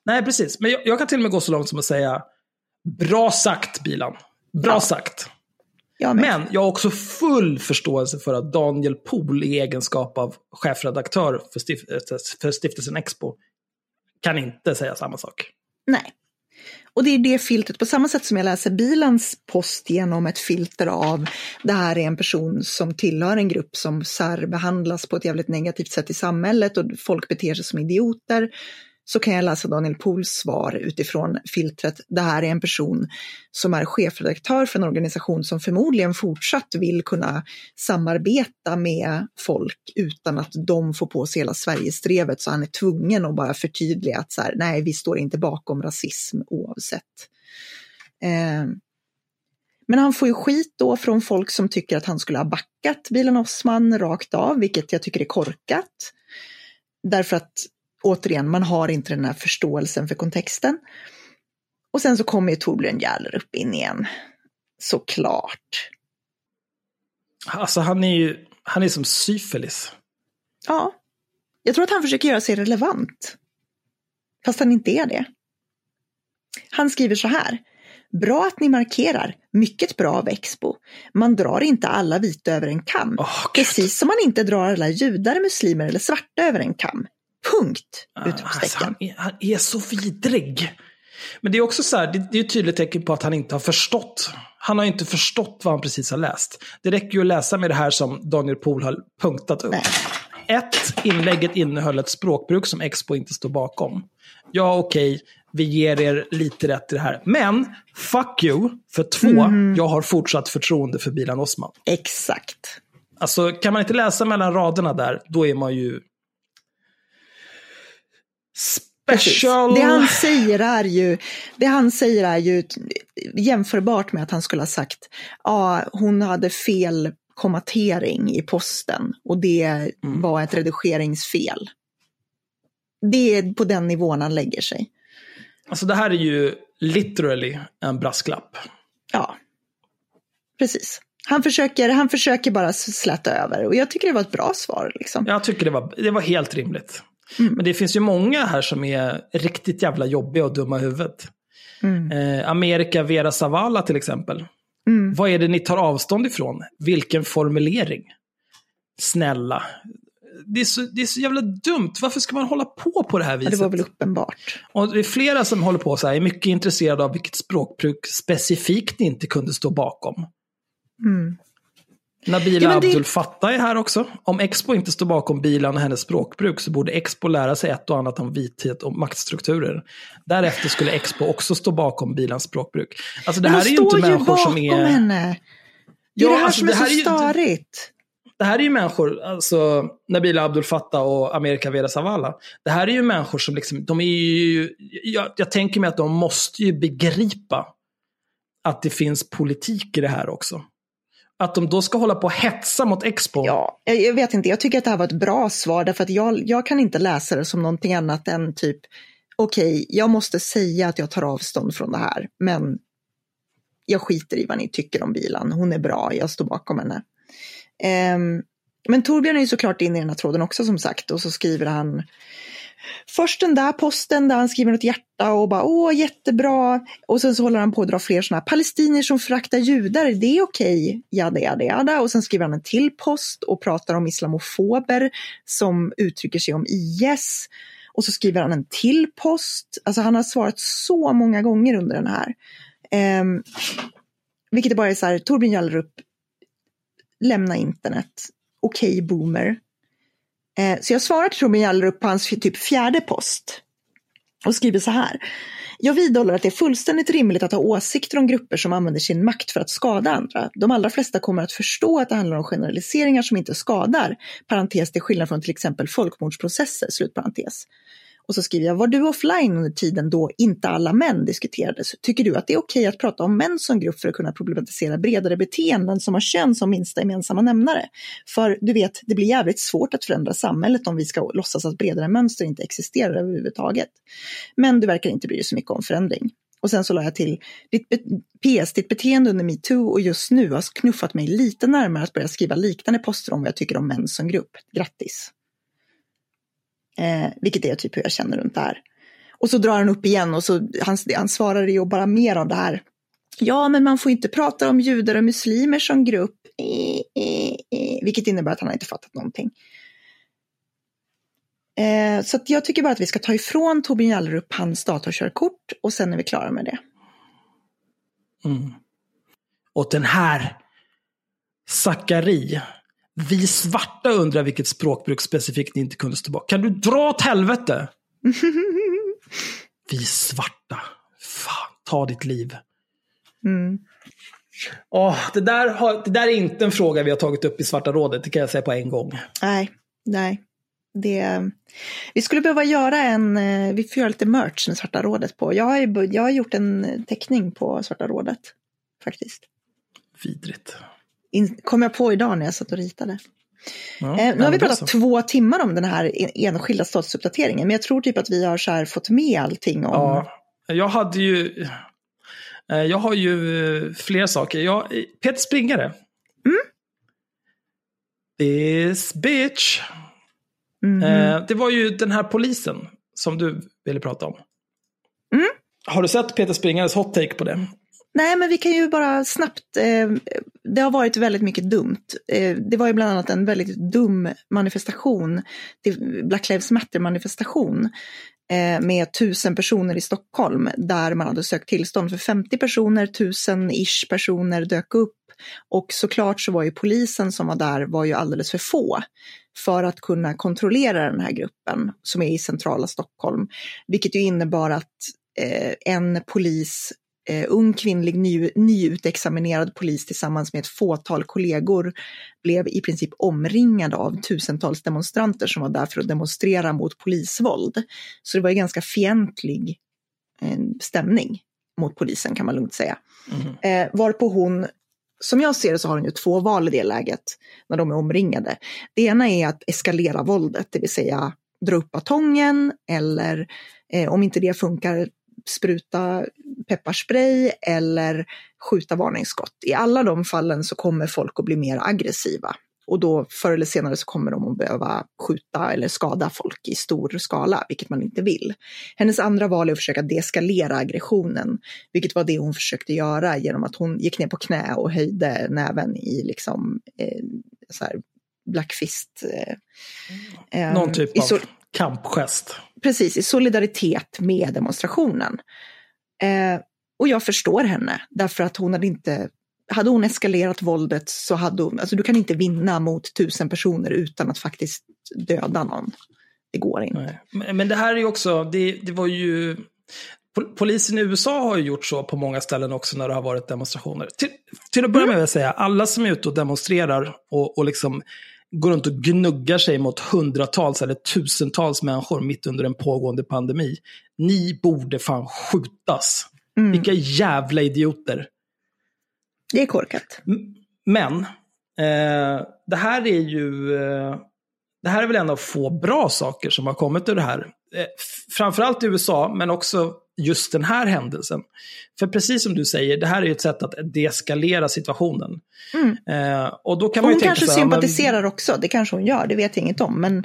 Nej precis. Men jag, jag, kan till och med gå så långt som att säga, bra sagt Bilan. Bra ja. sagt. Jag men jag har också full förståelse för att Daniel Pohl i egenskap av chefredaktör för, stif för stiftelsen Expo kan inte säga samma sak. Nej. Och det är det filtret, på samma sätt som jag läser bilans post genom ett filter av det här är en person som tillhör en grupp som särbehandlas på ett jävligt negativt sätt i samhället och folk beter sig som idioter så kan jag läsa Daniel Pools svar utifrån filtret. Det här är en person som är chefredaktör för en organisation som förmodligen fortsatt vill kunna samarbeta med folk utan att de får på sig hela Sverigestrevet så han är tvungen att bara förtydliga att så här, nej, vi står inte bakom rasism oavsett. Eh, men han får ju skit då från folk som tycker att han skulle ha backat Bilen Osman rakt av, vilket jag tycker är korkat. Därför att återigen, man har inte den här förståelsen för kontexten. Och sen så kommer ju Torbjörn Jälerup in igen. Såklart. Alltså han är ju, han är som syfilis. Ja. Jag tror att han försöker göra sig relevant. Fast han inte är det. Han skriver så här. Bra att ni markerar. Mycket bra av Expo. Man drar inte alla vita över en kam. Oh, precis som man inte drar alla judar, muslimer eller svarta över en kam. Punkt! Alltså, han, är, han är så vidrig. Men det är också så här, det, det är ett tydligt tecken på att han inte har förstått. Han har inte förstått vad han precis har läst. Det räcker ju att läsa med det här som Daniel Pohl har punktat upp. Nej. Ett, inlägget innehöll ett språkbruk som Expo inte står bakom. Ja, okej, okay, vi ger er lite rätt i det här. Men, fuck you, för två, mm. jag har fortsatt förtroende för Bilan Osman. Exakt. Alltså, kan man inte läsa mellan raderna där, då är man ju Special. Det han säger är ju, det han säger är ju jämförbart med att han skulle ha sagt, ja, hon hade fel kommatering i posten och det mm. var ett redigeringsfel. Det är på den nivån han lägger sig. Alltså det här är ju literally en brasklapp. Ja, precis. Han försöker, han försöker bara släta över och jag tycker det var ett bra svar. Liksom. Jag tycker det var, det var helt rimligt. Mm. Men det finns ju många här som är riktigt jävla jobbiga och dumma i huvudet. Mm. Eh, Amerika Vera Zavala till exempel. Mm. Vad är det ni tar avstånd ifrån? Vilken formulering? Snälla. Det är, så, det är så jävla dumt. Varför ska man hålla på på det här viset? Ja, det var väl uppenbart. Och det är flera som håller på så här, är mycket intresserade av vilket språkbruk specifikt ni inte kunde stå bakom. Mm. Nabila ja, det... Abdul Fattah är här också. Om Expo inte står bakom Bilan och hennes språkbruk så borde Expo lära sig ett och annat om vithet och maktstrukturer. Därefter skulle Expo också stå bakom Bilans språkbruk. Alltså det Men här är ju inte människor som är... henne. Det är ja, det här alltså, som är så störigt. Det här är ju människor, alltså Nabila Abdul Fattah och Amerika Vera Zavala. Det här är ju människor som liksom, de är ju, jag, jag tänker mig att de måste ju begripa att det finns politik i det här också. Att de då ska hålla på och hetsa mot Expo? Ja, jag vet inte. Jag tycker att det här var ett bra svar därför att jag, jag kan inte läsa det som någonting annat än typ okej, okay, jag måste säga att jag tar avstånd från det här, men jag skiter i vad ni tycker om bilen. Hon är bra, jag står bakom henne. Um, men Torbjörn är ju såklart inne i den här tråden också som sagt och så skriver han Först den där posten där han skriver något hjärta och bara åh jättebra. Och sen så håller han på att dra fler sådana här palestinier som fraktar judar, det är okej, jada jada jada. Och sen skriver han en till post och pratar om islamofober som uttrycker sig om IS. Och så skriver han en till post. Alltså han har svarat så många gånger under den här. Um, vilket bara är så här, Torbjörn Jallerup, lämna internet. Okej okay, boomer. Eh, så jag svarar till Torbjörn Jallerup på hans typ fjärde post och skriver så här. Jag vidhåller att det är fullständigt rimligt att ha åsikter om grupper som använder sin makt för att skada andra. De allra flesta kommer att förstå att det handlar om generaliseringar som inte skadar, parentes till skillnad från till exempel folkmordsprocesser, slutparentes. Och så skriver jag, var du offline under tiden då inte alla män diskuterades? Tycker du att det är okej att prata om män som grupp för att kunna problematisera bredare beteenden som har kön som minsta gemensamma nämnare? För du vet, det blir jävligt svårt att förändra samhället om vi ska låtsas att bredare mönster inte existerar överhuvudtaget. Men du verkar inte bry dig så mycket om förändring. Och sen så la jag till, ditt PS, ditt beteende under metoo och just nu har knuffat mig lite närmare att börja skriva liknande poster om vad jag tycker om män som grupp. Grattis! Eh, vilket är typ hur jag känner runt det här. Och så drar han upp igen och så han, han svarar ju bara mer av det här. Ja, men man får inte prata om judar och muslimer som grupp. Eh, eh, eh. Vilket innebär att han har inte fattat någonting. Eh, så jag tycker bara att vi ska ta ifrån Torbjörn Jallerup hans datorkörkort och sen är vi klara med det. Mm. Och den här Sakari. Vi svarta undrar vilket språkbruk specifikt ni inte kunde stå bak. Kan du dra åt helvete? vi svarta. Fan, ta ditt liv. Mm. Oh, det, där har, det där är inte en fråga vi har tagit upp i Svarta rådet, det kan jag säga på en gång. Nej, nej det, vi skulle behöva göra en, eh, vi får göra lite merch med Svarta rådet på. Jag har, jag har gjort en teckning på Svarta rådet, faktiskt. Vidrigt. In, kom jag på idag när jag satt och ritade. Ja, eh, nu har vi pratat två timmar om den här enskilda statusuppdateringen, men jag tror typ att vi har så här fått med allting om... Ja, jag hade ju... Eh, jag har ju fler saker. Jag, Peter Springare. Mm. This bitch. Mm. Eh, det var ju den här polisen som du ville prata om. Mm. Har du sett Peter Springares hot take på det? Nej, men vi kan ju bara snabbt, eh, det har varit väldigt mycket dumt. Eh, det var ju bland annat en väldigt dum manifestation, Black Lives Matter-manifestation eh, med tusen personer i Stockholm där man hade sökt tillstånd för 50 personer, tusen ish personer dök upp och såklart så var ju polisen som var där var ju alldeles för få för att kunna kontrollera den här gruppen som är i centrala Stockholm. Vilket ju innebar att eh, en polis, eh, ung kvinnlig ny, nyutexaminerad polis tillsammans med ett fåtal kollegor blev i princip omringad av tusentals demonstranter som var där för att demonstrera mot polisvåld. Så det var en ganska fientlig eh, stämning mot polisen kan man lugnt säga. Mm. Eh, varpå hon som jag ser det så har hon ju två val i det läget när de är omringade. Det ena är att eskalera våldet, det vill säga dra upp batongen eller eh, om inte det funkar spruta pepparspray eller skjuta varningsskott. I alla de fallen så kommer folk att bli mer aggressiva. Och då förr eller senare så kommer de att behöva skjuta eller skada folk i stor skala, vilket man inte vill. Hennes andra val är att försöka deskalera aggressionen, vilket var det hon försökte göra genom att hon gick ner på knä och höjde näven i liksom eh, så här black fist. Eh, eh Någon typ av kampgest. Precis, i solidaritet med demonstrationen. Eh, och jag förstår henne, därför att hon hade inte hade hon eskalerat våldet så hade hon, alltså du kan inte vinna mot tusen personer utan att faktiskt döda någon. Det går inte. Nej. Men det här är ju också, det, det var ju, Polisen i USA har ju gjort så på många ställen också när det har varit demonstrationer. Till, till att börja med mm. vill jag säga, alla som är ute och demonstrerar och, och liksom går runt och gnuggar sig mot hundratals eller tusentals människor mitt under en pågående pandemi. Ni borde fan skjutas. Mm. Vilka jävla idioter. Det är korkat. Men, eh, det här är ju... Eh, det här är väl en av få bra saker som har kommit ur det här. Eh, framförallt i USA, men också just den här händelsen. För precis som du säger, det här är ju ett sätt att deeskalera situationen. Mm. Eh, och då kan man hon ju kanske så, sympatiserar men... också, det kanske hon gör, det vet jag inget om. Men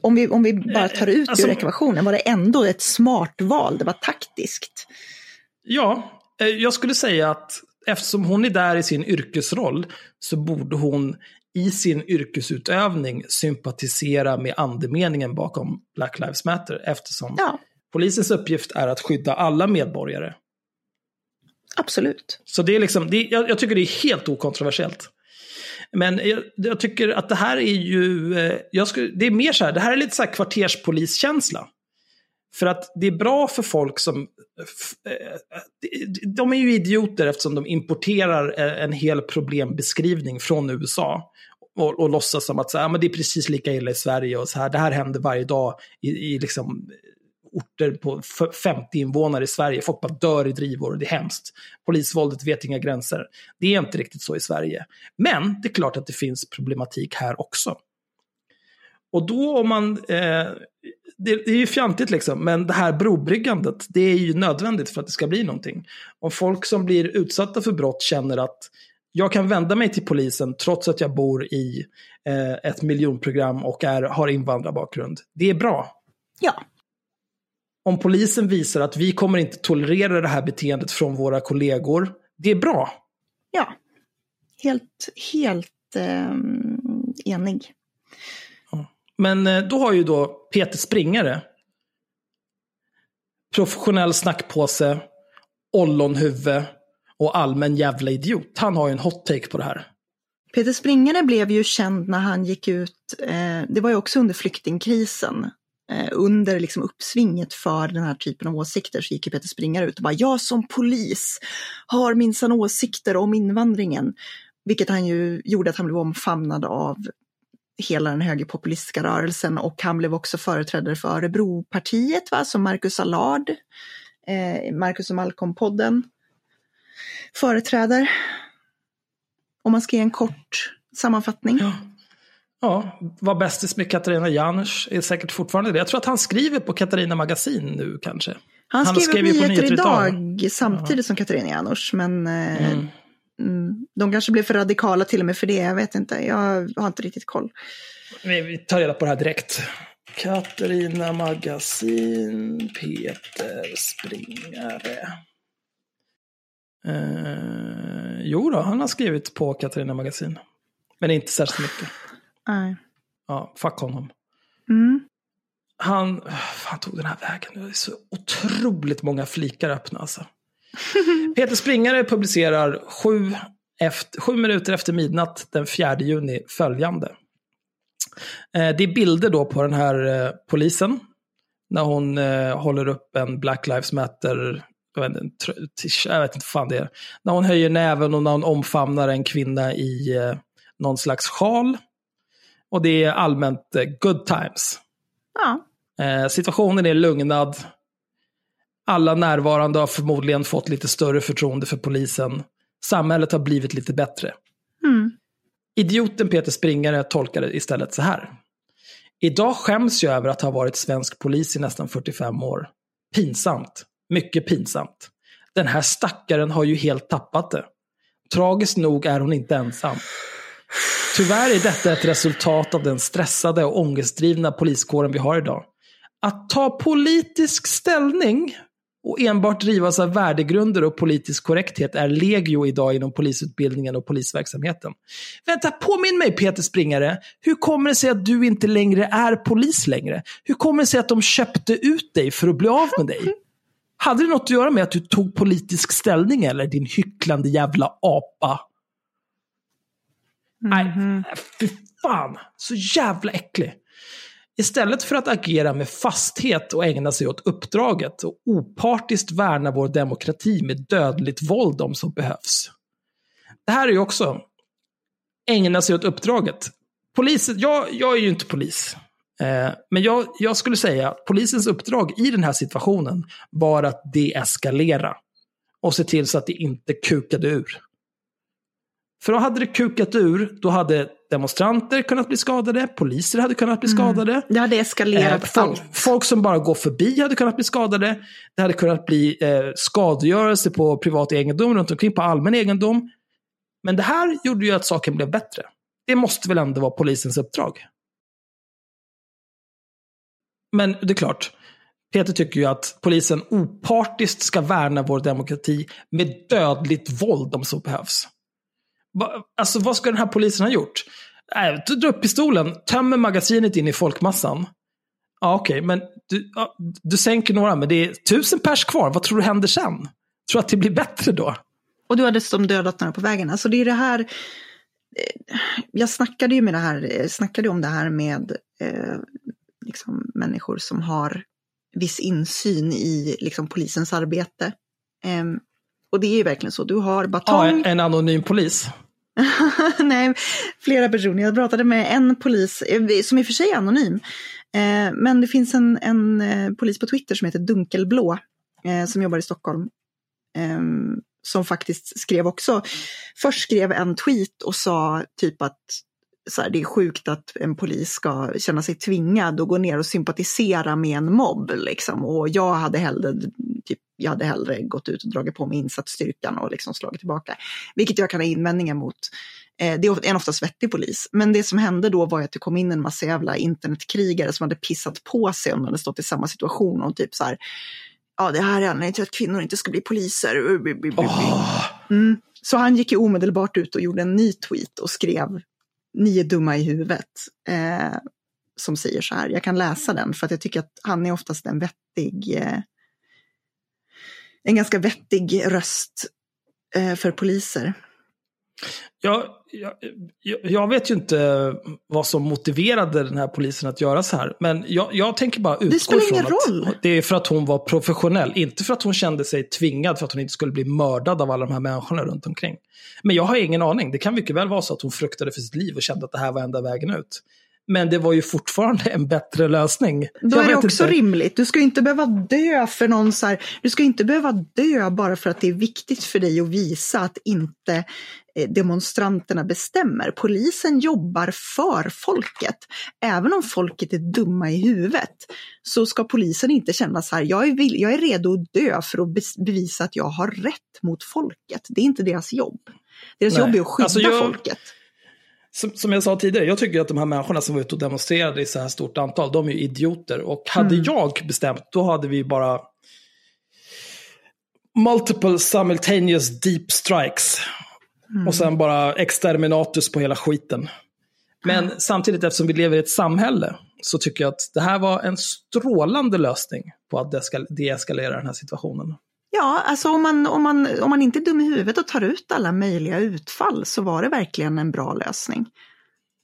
om vi, om vi bara tar ut alltså, ur ekvationen var det ändå ett smart val, det var taktiskt. Ja, eh, jag skulle säga att eftersom hon är där i sin yrkesroll så borde hon i sin yrkesutövning sympatisera med andemeningen bakom Black Lives Matter eftersom ja. polisens uppgift är att skydda alla medborgare. Absolut. Så det är liksom, det, jag, jag tycker det är helt okontroversiellt. Men jag, jag, tycker att det här är ju, eh, skulle, det är mer så här, det här är lite så här kvarterspoliskänsla. För att det är bra för folk som... Eh, de är ju idioter eftersom de importerar eh, en hel problembeskrivning från USA. Och, och låtsas som att så här, men det är precis lika illa i Sverige och så här, det här händer varje dag i, i liksom orter på 50 invånare i Sverige. Folk bara dör i drivor, det är hemskt. Polisvåldet vet inga gränser. Det är inte riktigt så i Sverige. Men det är klart att det finns problematik här också. Och då om man, eh, det, det, är ju fjantigt liksom, men det här brobryggandet, det är ju nödvändigt för att det ska bli någonting. Om folk som blir utsatta för brott känner att jag kan vända mig till polisen trots att jag bor i eh, ett miljonprogram och är, har invandrarbakgrund. Det är bra. Ja. Om polisen visar att vi kommer inte tolerera det här beteendet från våra kollegor, det är bra. Ja, helt, helt eh, enig. Men eh, då har ju då Peter Springare, professionell snackpåse, ollonhuvud och allmän jävla idiot. Han har ju en hot take på det här. Peter Springare blev ju känd när han gick ut, eh, det var ju också under flyktingkrisen, eh, under liksom uppsvinget för den här typen av åsikter så gick ju Peter Springare ut och bara jag som polis har minsann åsikter om invandringen. Vilket han ju gjorde att han blev omfamnad av hela den högerpopulistiska rörelsen och han blev också företrädare för Örebropartiet, va? som Marcus Allard, eh, Marcus och Malcolm-podden företräder. Om man ska ge en kort sammanfattning. Ja. Ja, var bästis med Katarina Janouch är säkert fortfarande det. Jag tror att han skriver på Katarina Magasin nu kanske. Han, han skriver på nyheter, idag samtidigt ja. som Katarina Janouch, men eh, mm. Mm, de kanske blev för radikala till och med för det, jag vet inte. Jag har inte riktigt koll. Vi tar reda på det här direkt. Katarina Magasin, Peter Springare. Eh, jo då, han har skrivit på Katarina Magasin. Men inte särskilt mycket. Nej. Ja, fuck honom. Mm. Han, han tog den här vägen. Det är så otroligt många flikar öppna alltså. Peter Springare publicerar sju, efter, sju minuter efter midnatt den 4 juni följande. Eh, det är bilder då på den här eh, polisen. När hon eh, håller upp en Black Lives Matter, jag vet inte, jag vet inte fan det är. När hon höjer näven och när hon omfamnar en kvinna i någon slags sjal. Och det är allmänt good times. Ja. Situationen är lugnad. Alla närvarande har förmodligen fått lite större förtroende för polisen. Samhället har blivit lite bättre. Mm. Idioten Peter Springare tolkar det istället så här. Idag skäms jag över att ha varit svensk polis i nästan 45 år. Pinsamt. Mycket pinsamt. Den här stackaren har ju helt tappat det. Tragiskt nog är hon inte ensam. Tyvärr är detta ett resultat av den stressade och ångestdrivna poliskåren vi har idag. Att ta politisk ställning och enbart drivas av värdegrunder och politisk korrekthet är legio idag inom polisutbildningen och polisverksamheten. Vänta, påminn mig Peter Springare. Hur kommer det sig att du inte längre är polis längre? Hur kommer det sig att de köpte ut dig för att bli av med dig? Hade det något att göra med att du tog politisk ställning eller din hycklande jävla apa? Mm -hmm. Nej, fy fan. Så jävla äcklig. Istället för att agera med fasthet och ägna sig åt uppdraget och opartiskt värna vår demokrati med dödligt våld om så behövs. Det här är ju också ägna sig åt uppdraget. Polisen, jag, jag är ju inte polis. Eh, men jag, jag skulle säga att polisens uppdrag i den här situationen var att deeskalera. Och se till så att det inte kukade ur. För då hade det kukat ur, då hade demonstranter kunnat bli skadade, poliser hade kunnat bli mm. skadade. Det hade eskalerat eh, folk, folk, som bara går förbi hade kunnat bli skadade. Det hade kunnat bli eh, skadegörelse på privat egendom runt omkring, på allmän egendom. Men det här gjorde ju att saken blev bättre. Det måste väl ändå vara polisens uppdrag? Men det är klart, Peter tycker ju att polisen opartiskt ska värna vår demokrati med dödligt våld om så behövs. Alltså vad ska den här polisen ha gjort? Äh, du drar upp pistolen, tömmer magasinet in i folkmassan. Ja, okej, okay, men du, ja, du sänker några, men det är tusen pers kvar. Vad tror du händer sen? Tror du att det blir bättre då? Och du har dessutom dödat några på vägen. Alltså det är det här, eh, jag snackade ju med det här, eh, snackade om det här med eh, liksom människor som har viss insyn i liksom, polisens arbete. Eh, och det är ju verkligen så, du har batong. Ja, en, en anonym polis. Nej, flera personer. Jag pratade med en polis, eh, som i och för sig är anonym, Eh, men det finns en, en eh, polis på Twitter som heter Dunkelblå, eh, som jobbar i Stockholm, ehm, som faktiskt skrev också, först skrev en tweet och sa typ att så här, det är sjukt att en polis ska känna sig tvingad att gå ner och sympatisera med en mobb. Liksom. Och jag hade hellre, typ, jag hade hellre gått ut och dragit på mig insatsstyrkan och liksom slagit tillbaka. Vilket jag kan ha invändningar mot. Eh, det är en oftast vettig polis. Men det som hände då var att det kom in en massa jävla internetkrigare som hade pissat på sig om de hade stått i samma situation och typ så här, ja det här är anledningen till att kvinnor inte ska bli poliser. Mm. Så han gick ju omedelbart ut och gjorde en ny tweet och skrev ni är dumma i huvudet. Eh, som säger så här, jag kan läsa den för att jag tycker att han är oftast en vettig, eh, en ganska vettig röst eh, för poliser. Jag, jag, jag- vet ju inte vad som motiverade den här polisen att göra så här. Men jag, jag tänker bara utgå spelar ifrån ingen att roll. det är för att hon var professionell. Inte för att hon kände sig tvingad för att hon inte skulle bli mördad av alla de här människorna runt omkring. Men jag har ingen aning. Det kan mycket väl vara så att hon fruktade för sitt liv och kände att det här var enda vägen ut. Men det var ju fortfarande en bättre lösning. Då är det också inte. rimligt. Du ska inte behöva dö för någon så här, du ska inte behöva dö bara för att det är viktigt för dig att visa att inte eh, demonstranterna bestämmer. Polisen jobbar för folket. Även om folket är dumma i huvudet så ska polisen inte känna så här, jag är, vill, jag är redo att dö för att bevisa att jag har rätt mot folket. Det är inte deras jobb. Deras Nej. jobb är att skydda Alltså, jag- folket. Som, som jag sa tidigare, jag tycker att de här människorna som var ute och demonstrerade i så här stort antal, de är ju idioter. Och hade Mm. jag bestämt, då hade vi bara multiple simultaneous deep strikes. Mm. Och sen bara exterminatus på hela skiten. Men samtidigt, eftersom vi lever i ett samhälle, så tycker jag att det här var en strålande lösning på att deeskal- deeskalera den här situationen. Ja, alltså om man, om, man, om man inte är dum i huvudet och tar ut alla möjliga utfall så var det verkligen en bra lösning.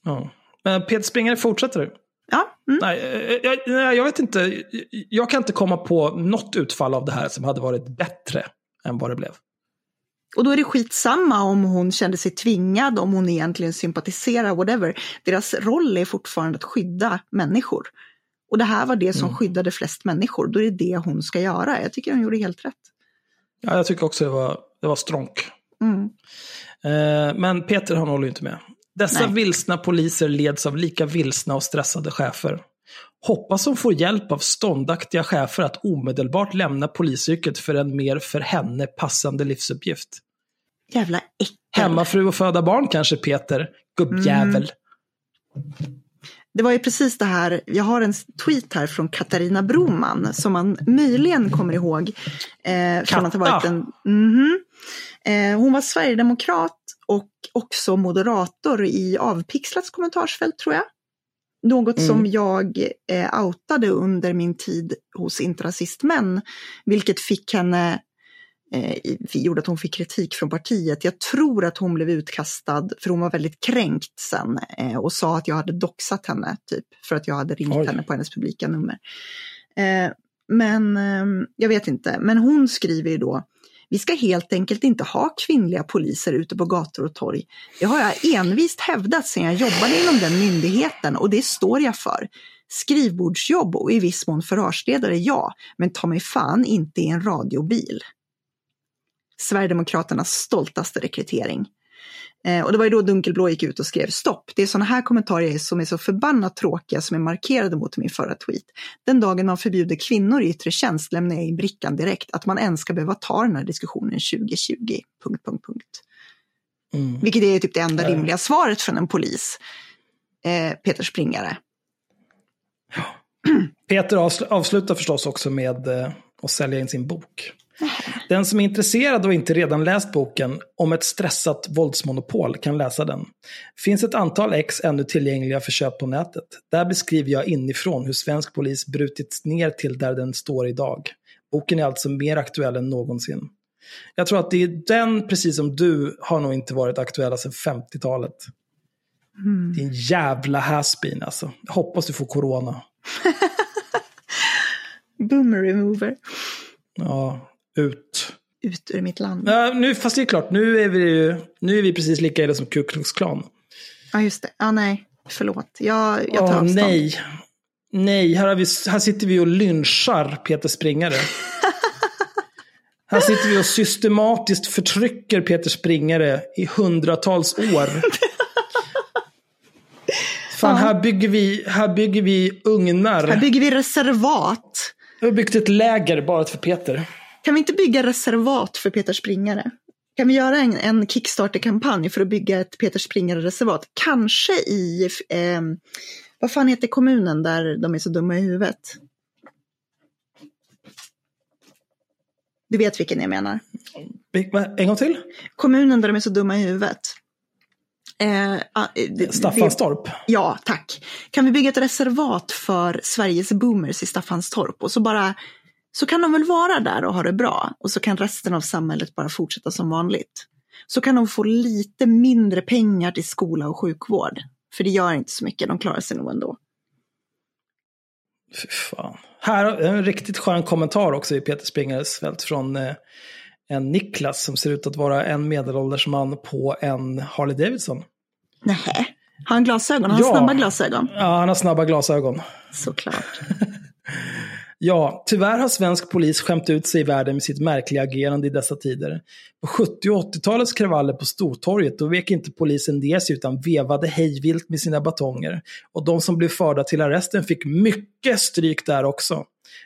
Ja. Men Peter Springare, fortsätter du? Ja, mm. Nej, eh, jag, nej, jag vet inte. Jag kan inte komma på något utfall av det här som hade varit bättre än vad det blev. och då är det skitsamma om hon kände sig tvingad, om hon egentligen sympatiserar, whatever. Deras roll är fortfarande att skydda människor. Och det här var det som skyddade flest människor, då är det det hon ska göra. Jag tycker hon gjorde helt rätt. Ja, jag tycker också det var, det var stronk. Mm. Eh, men Peter han håller ju inte med. Dessa Nej. vilsna poliser leds av lika vilsna och stressade chefer. Hoppas hon får hjälp av ståndaktiga chefer att omedelbart lämna polisyrket för en mer för henne passande livsuppgift. Jävla äckel. Hemmafru och föda barn kanske, Peter. Gubbjävel. Det var ju precis det här, jag har en tweet här från Katarina Broman som man möjligen kommer ihåg. Eh, från att ha varit en, Mhm. eh, hon var sverigedemokrat och också moderator i Avpixlats kommentarsfält tror jag. Något Mm. som jag eh, outade under min tid hos Intrasistmän, vilket fick henne gjorde att hon fick kritik från partiet. Jag tror att hon blev utkastad, för hon var väldigt kränkt sen eh, och sa att jag hade doxat henne, typ, för att jag hade ringt Oj. henne på hennes publika nummer. Eh, men eh, jag vet inte, men hon skriver ju då vi ska helt enkelt inte ha kvinnliga poliser ute på gator och torg. Det har jag envist hävdat sedan jag jobbade inom den myndigheten och det står jag för. Skrivbordsjobb och i viss mån förhörsledare, ja, men ta mig fan inte i en radiobil. Sverigedemokraternas stoltaste rekrytering. Eh, och det var ju då Dunkelblå gick ut och skrev stopp. Det är sådana här kommentarer som är så förbannat tråkiga som är markerade mot min förra tweet. Den dagen man förbjuder kvinnor i yttre tjänst lämnar jag in brickan direkt. Att man ens ska behöva ta den här diskussionen 2020. Punkt, punkt, punkt. Mm. Vilket är typ det enda rimliga svaret från en polis. Eh, Peter Springare. Peter avsl- avslutar förstås också med eh, att sälja in sin bok. Den som är intresserad och inte redan läst boken om ett stressat våldsmonopol kan läsa den. Finns ett antal ex ännu tillgängliga för köp på nätet. Där beskriver jag inifrån hur svensk polis brutits ner till där den står idag. Boken är alltså mer aktuell än någonsin. Jag tror att det är den, precis som du, har nog inte varit aktuella sedan 50-talet. Mm. Din jävla haspin alltså. Jag hoppas du får corona. Boomer remover. Ja, ut. Ut ur mitt land. Ja, nu, fast det är klart, nu är vi, ju, nu är vi precis lika illa som Ku Klux Klan. Ja, just det. Ja, nej. Förlåt. Jag, jag tar Åh, avstånd. nej. Nej, här, har vi, här sitter vi och lynchar Peter Springare. här sitter vi och systematiskt förtrycker Peter Springare i hundratals år. Fan, här bygger vi, här bygger vi ugnar. Här bygger vi reservat. Vi har byggt ett läger bara för Peter. Kan vi inte bygga reservat för Peter Springare? Kan vi göra en, en Kickstarter-kampanj för att bygga ett Peter Springare-reservat? Kanske i, eh, vad fan heter kommunen där de är så dumma i huvudet? Du vet vilken jag menar. En gång till? Kommunen där de är så dumma i huvudet. Eh, Staffanstorp? ja, tack. Kan vi bygga ett reservat för Sveriges boomers i Staffanstorp och så bara så kan de väl vara där och ha det bra och så kan resten av samhället bara fortsätta som vanligt. Så kan de få lite mindre pengar till skola och sjukvård. För det gör inte så mycket, de klarar sig nog ändå. Fy fan. Här är en riktigt skön kommentar också i Peter Springares fält från eh, en Niklas som ser ut att vara en medelålders man på en Harley Davidson. Nej, har han glasögon? Har han ja. snabba glasögon? Ja, han har snabba glasögon. Såklart. Ja, tyvärr har svensk polis skämt ut sig i världen med sitt märkliga agerande i dessa tider. På 70 och 80-talets kravaller på Stortorget, då vek inte polisen ner sig utan vevade hejvilt med sina batonger. Och de som blev förda till arresten fick mycket stryk där också.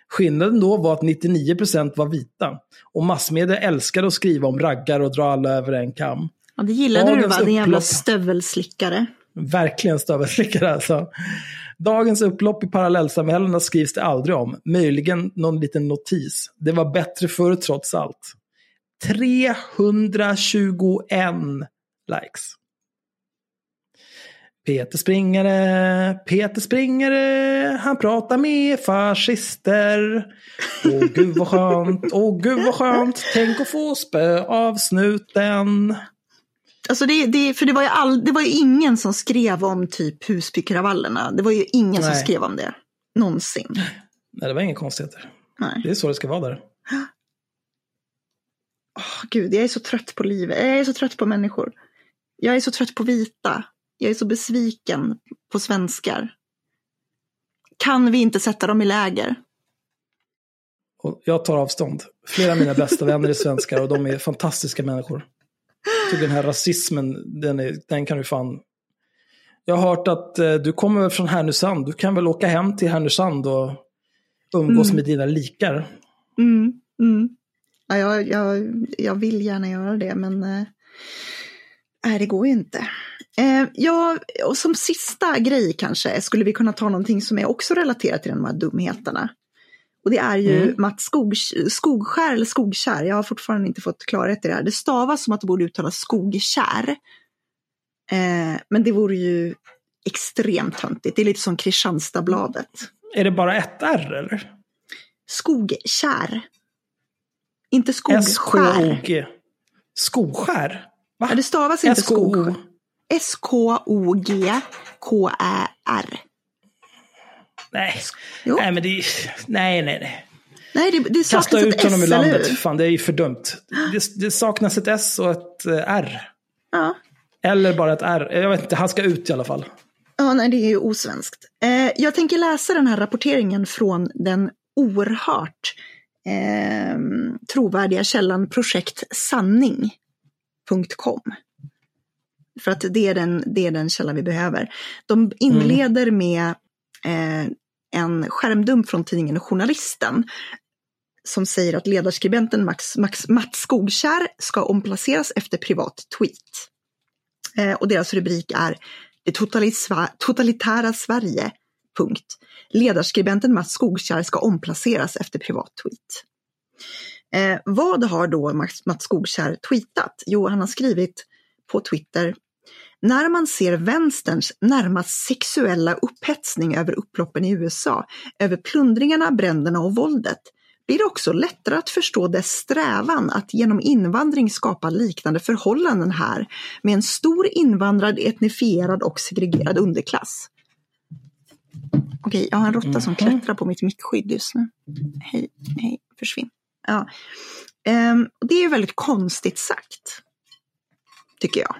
Skillnaden då var att 99% var vita. Och massmedia älskade att skriva om raggar och dra alla över en kam. Ja, det gillade Dagens du va, din jävla stövelslickare. Verkligen stövelslickare alltså. Dagens upplopp i parallellsamhällena skrivs det aldrig om. Möjligen någon liten notis. Det var bättre förr trots allt. 321 likes. Peter Springare, Peter Springare, han pratar med fascister. Åh gud vad skönt, åh gud vad skönt, tänk att få spö av snuten. Alltså det, det, för det var, ju all, det var ju ingen som skrev om typ Husbykravallerna. Det var ju ingen Nej. som skrev om det. Någonsin. Nej, det var inga konstigheter. Nej. Det är så det ska vara där. Oh, Gud, jag är så trött på livet. Jag är så trött på människor. Jag är så trött på vita. Jag är så besviken på svenskar. Kan vi inte sätta dem i läger? Och jag tar avstånd. Flera av mina bästa vänner är svenskar och de är fantastiska människor den här rasismen, den, är, den kan du fan... Jag har hört att eh, du kommer från Härnösand. Du kan väl åka hem till Härnösand och umgås mm. med dina likar. Mm, mm. Ja, jag, jag, jag vill gärna göra det, men eh, nej, det går ju inte. Eh, ja, och som sista grej kanske skulle vi kunna ta någonting som är också relaterat till de här dumheterna. Och det är ju mm. Mats Skog, Skogskär eller Skogkär, jag har fortfarande inte fått klarhet i det här. Det stavas som att det borde uttalas Skogkär. Eh, men det vore ju extremt töntigt, det är lite som Kristianstadsbladet. Är det bara ett R eller? Skogkär. Inte skogskär. S-K-O-G. Skogskär? Va? Ja, det stavas inte skog. S-K-O-G-K-Ä-R. Nej, nej men det nej, nej, nej. Nej, det, det saknas Kasta ut ett honom S, ur landet, fan det är ju för dumt. Det, det, saknas ett S och ett eh, R. Ja. Eller bara ett R, jag vet inte, han ska ut i alla fall. Ja, nej det är ju osvenskt. Eh, jag tänker läsa den här rapporteringen från den oerhört eh, trovärdiga källan projektsanning.com. För att det är, den, det är den källa vi behöver. De inleder mm. med Eh, en skärmdump från tidningen Journalisten som säger att ledarskribenten Max, Max, Mats Skogkär ska omplaceras efter privat tweet. Eh, och deras rubrik är Det totalitära Sverige. Punkt. Ledarskribenten Mats Skogkär ska omplaceras efter privat tweet. Eh, vad har då Mats, Mats Skogkär tweetat? Jo, han har skrivit på Twitter när man ser vänsterns närmast sexuella upphetsning över upploppen i USA, över plundringarna, bränderna och våldet, blir det också lättare att förstå dess strävan att genom invandring skapa liknande förhållanden här med en stor invandrad, etnifierad och segregerad underklass. Okej, jag har en råtta som mhm. klättrar på mitt mittskydd just nu. Hej, hej, försvinn. Ja. Um, det är väldigt konstigt sagt, tycker jag.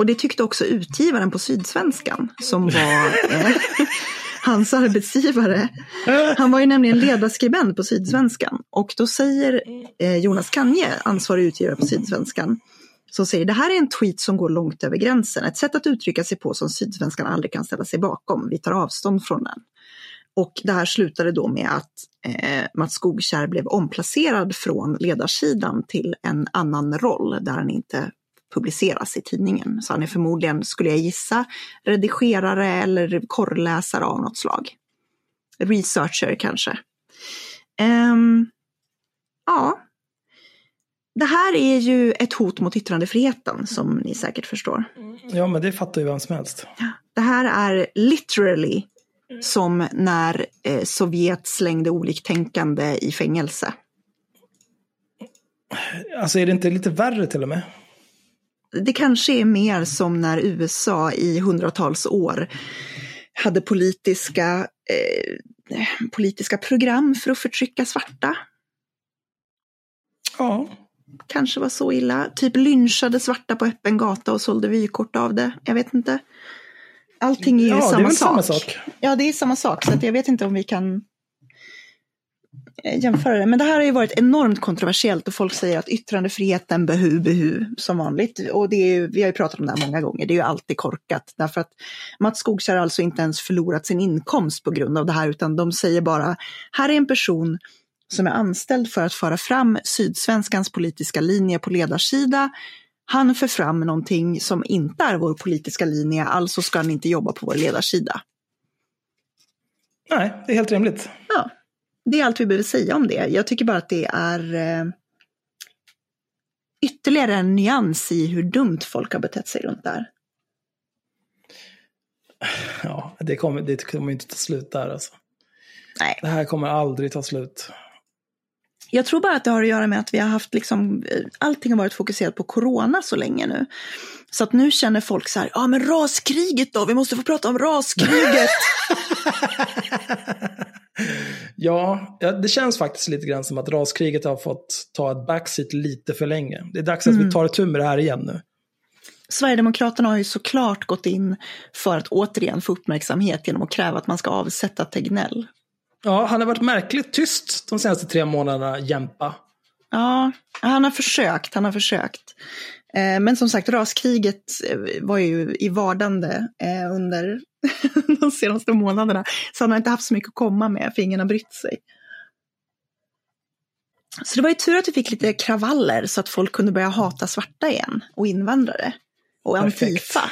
Och det tyckte också utgivaren på Sydsvenskan som var... Eh, hans arbetsgivare. Han var ju nämligen ledarskribent på Sydsvenskan och då säger eh, Jonas Kanje, ansvarig utgivare på Sydsvenskan, som säger det här är en tweet som går långt över gränsen, ett sätt att uttrycka sig på som Sydsvenskan aldrig kan ställa sig bakom. Vi tar avstånd från den. Och det här slutade då med att eh, Mats Skogkärr blev omplacerad från ledarsidan till en annan roll där han inte publiceras i tidningen. Så han är förmodligen, skulle jag gissa, redigerare eller korrläsare av något slag. Researcher kanske. Um, ja. Det här är ju ett hot mot yttrandefriheten som ni säkert förstår. Ja, men det fattar ju vem som helst. Det här är literally som när eh, Sovjet slängde oliktänkande i fängelse. Alltså är det inte lite värre till och med? Det kanske är mer som när USA i hundratals år hade politiska, eh, politiska program för att förtrycka svarta. Ja. Kanske var så illa. Typ lynchade svarta på öppen gata och sålde vykort av det. Jag vet inte. Allting är ju ja, samma, det är väl sak. samma sak. Ja, det är samma sak. Så jag vet inte om vi kan jämföra det. Men det här har ju varit enormt kontroversiellt och folk säger att yttrandefriheten behu, behu, som vanligt. Och det är ju, vi har ju pratat om det här många gånger, det är ju alltid korkat. Därför att Mats Skogkärr har alltså inte ens förlorat sin inkomst på grund av det här, utan de säger bara, här är en person som är anställd för att föra fram Sydsvenskans politiska linje på ledarsida. Han för fram någonting som inte är vår politiska linje, alltså ska han inte jobba på vår ledarsida. Nej, det är helt rimligt. Ja, det är allt vi behöver säga om det. Jag tycker bara att det är eh, ytterligare en nyans i hur dumt folk har betett sig runt där. Ja, det kommer, det kommer inte ta slut där alltså. Nej. Det här kommer aldrig ta slut. Jag tror bara att det har att göra med att vi har haft liksom, allting har varit fokuserat på corona så länge nu. Så att nu känner folk så här, ja men raskriget då, vi måste få prata om raskriget. ja, det känns faktiskt lite grann som att raskriget har fått ta ett backseat lite för länge. Det är dags att Mm. vi tar itu med det här igen nu. Sverigedemokraterna har ju såklart gått in för att återigen få uppmärksamhet genom att kräva att man ska avsätta Tegnell. Ja, han har varit märkligt tyst de senaste tre månaderna, Jämpa. Ja, han har försökt, han har försökt. Eh, Men som sagt, raskriget eh, var ju i vardande eh, under de senaste månaderna. Så han har inte haft så mycket att komma med, för ingen har brytt sig. Så det var ju tur att vi fick lite kravaller så att folk kunde börja hata svarta igen och invandrare. Och Perfekt. Antifa.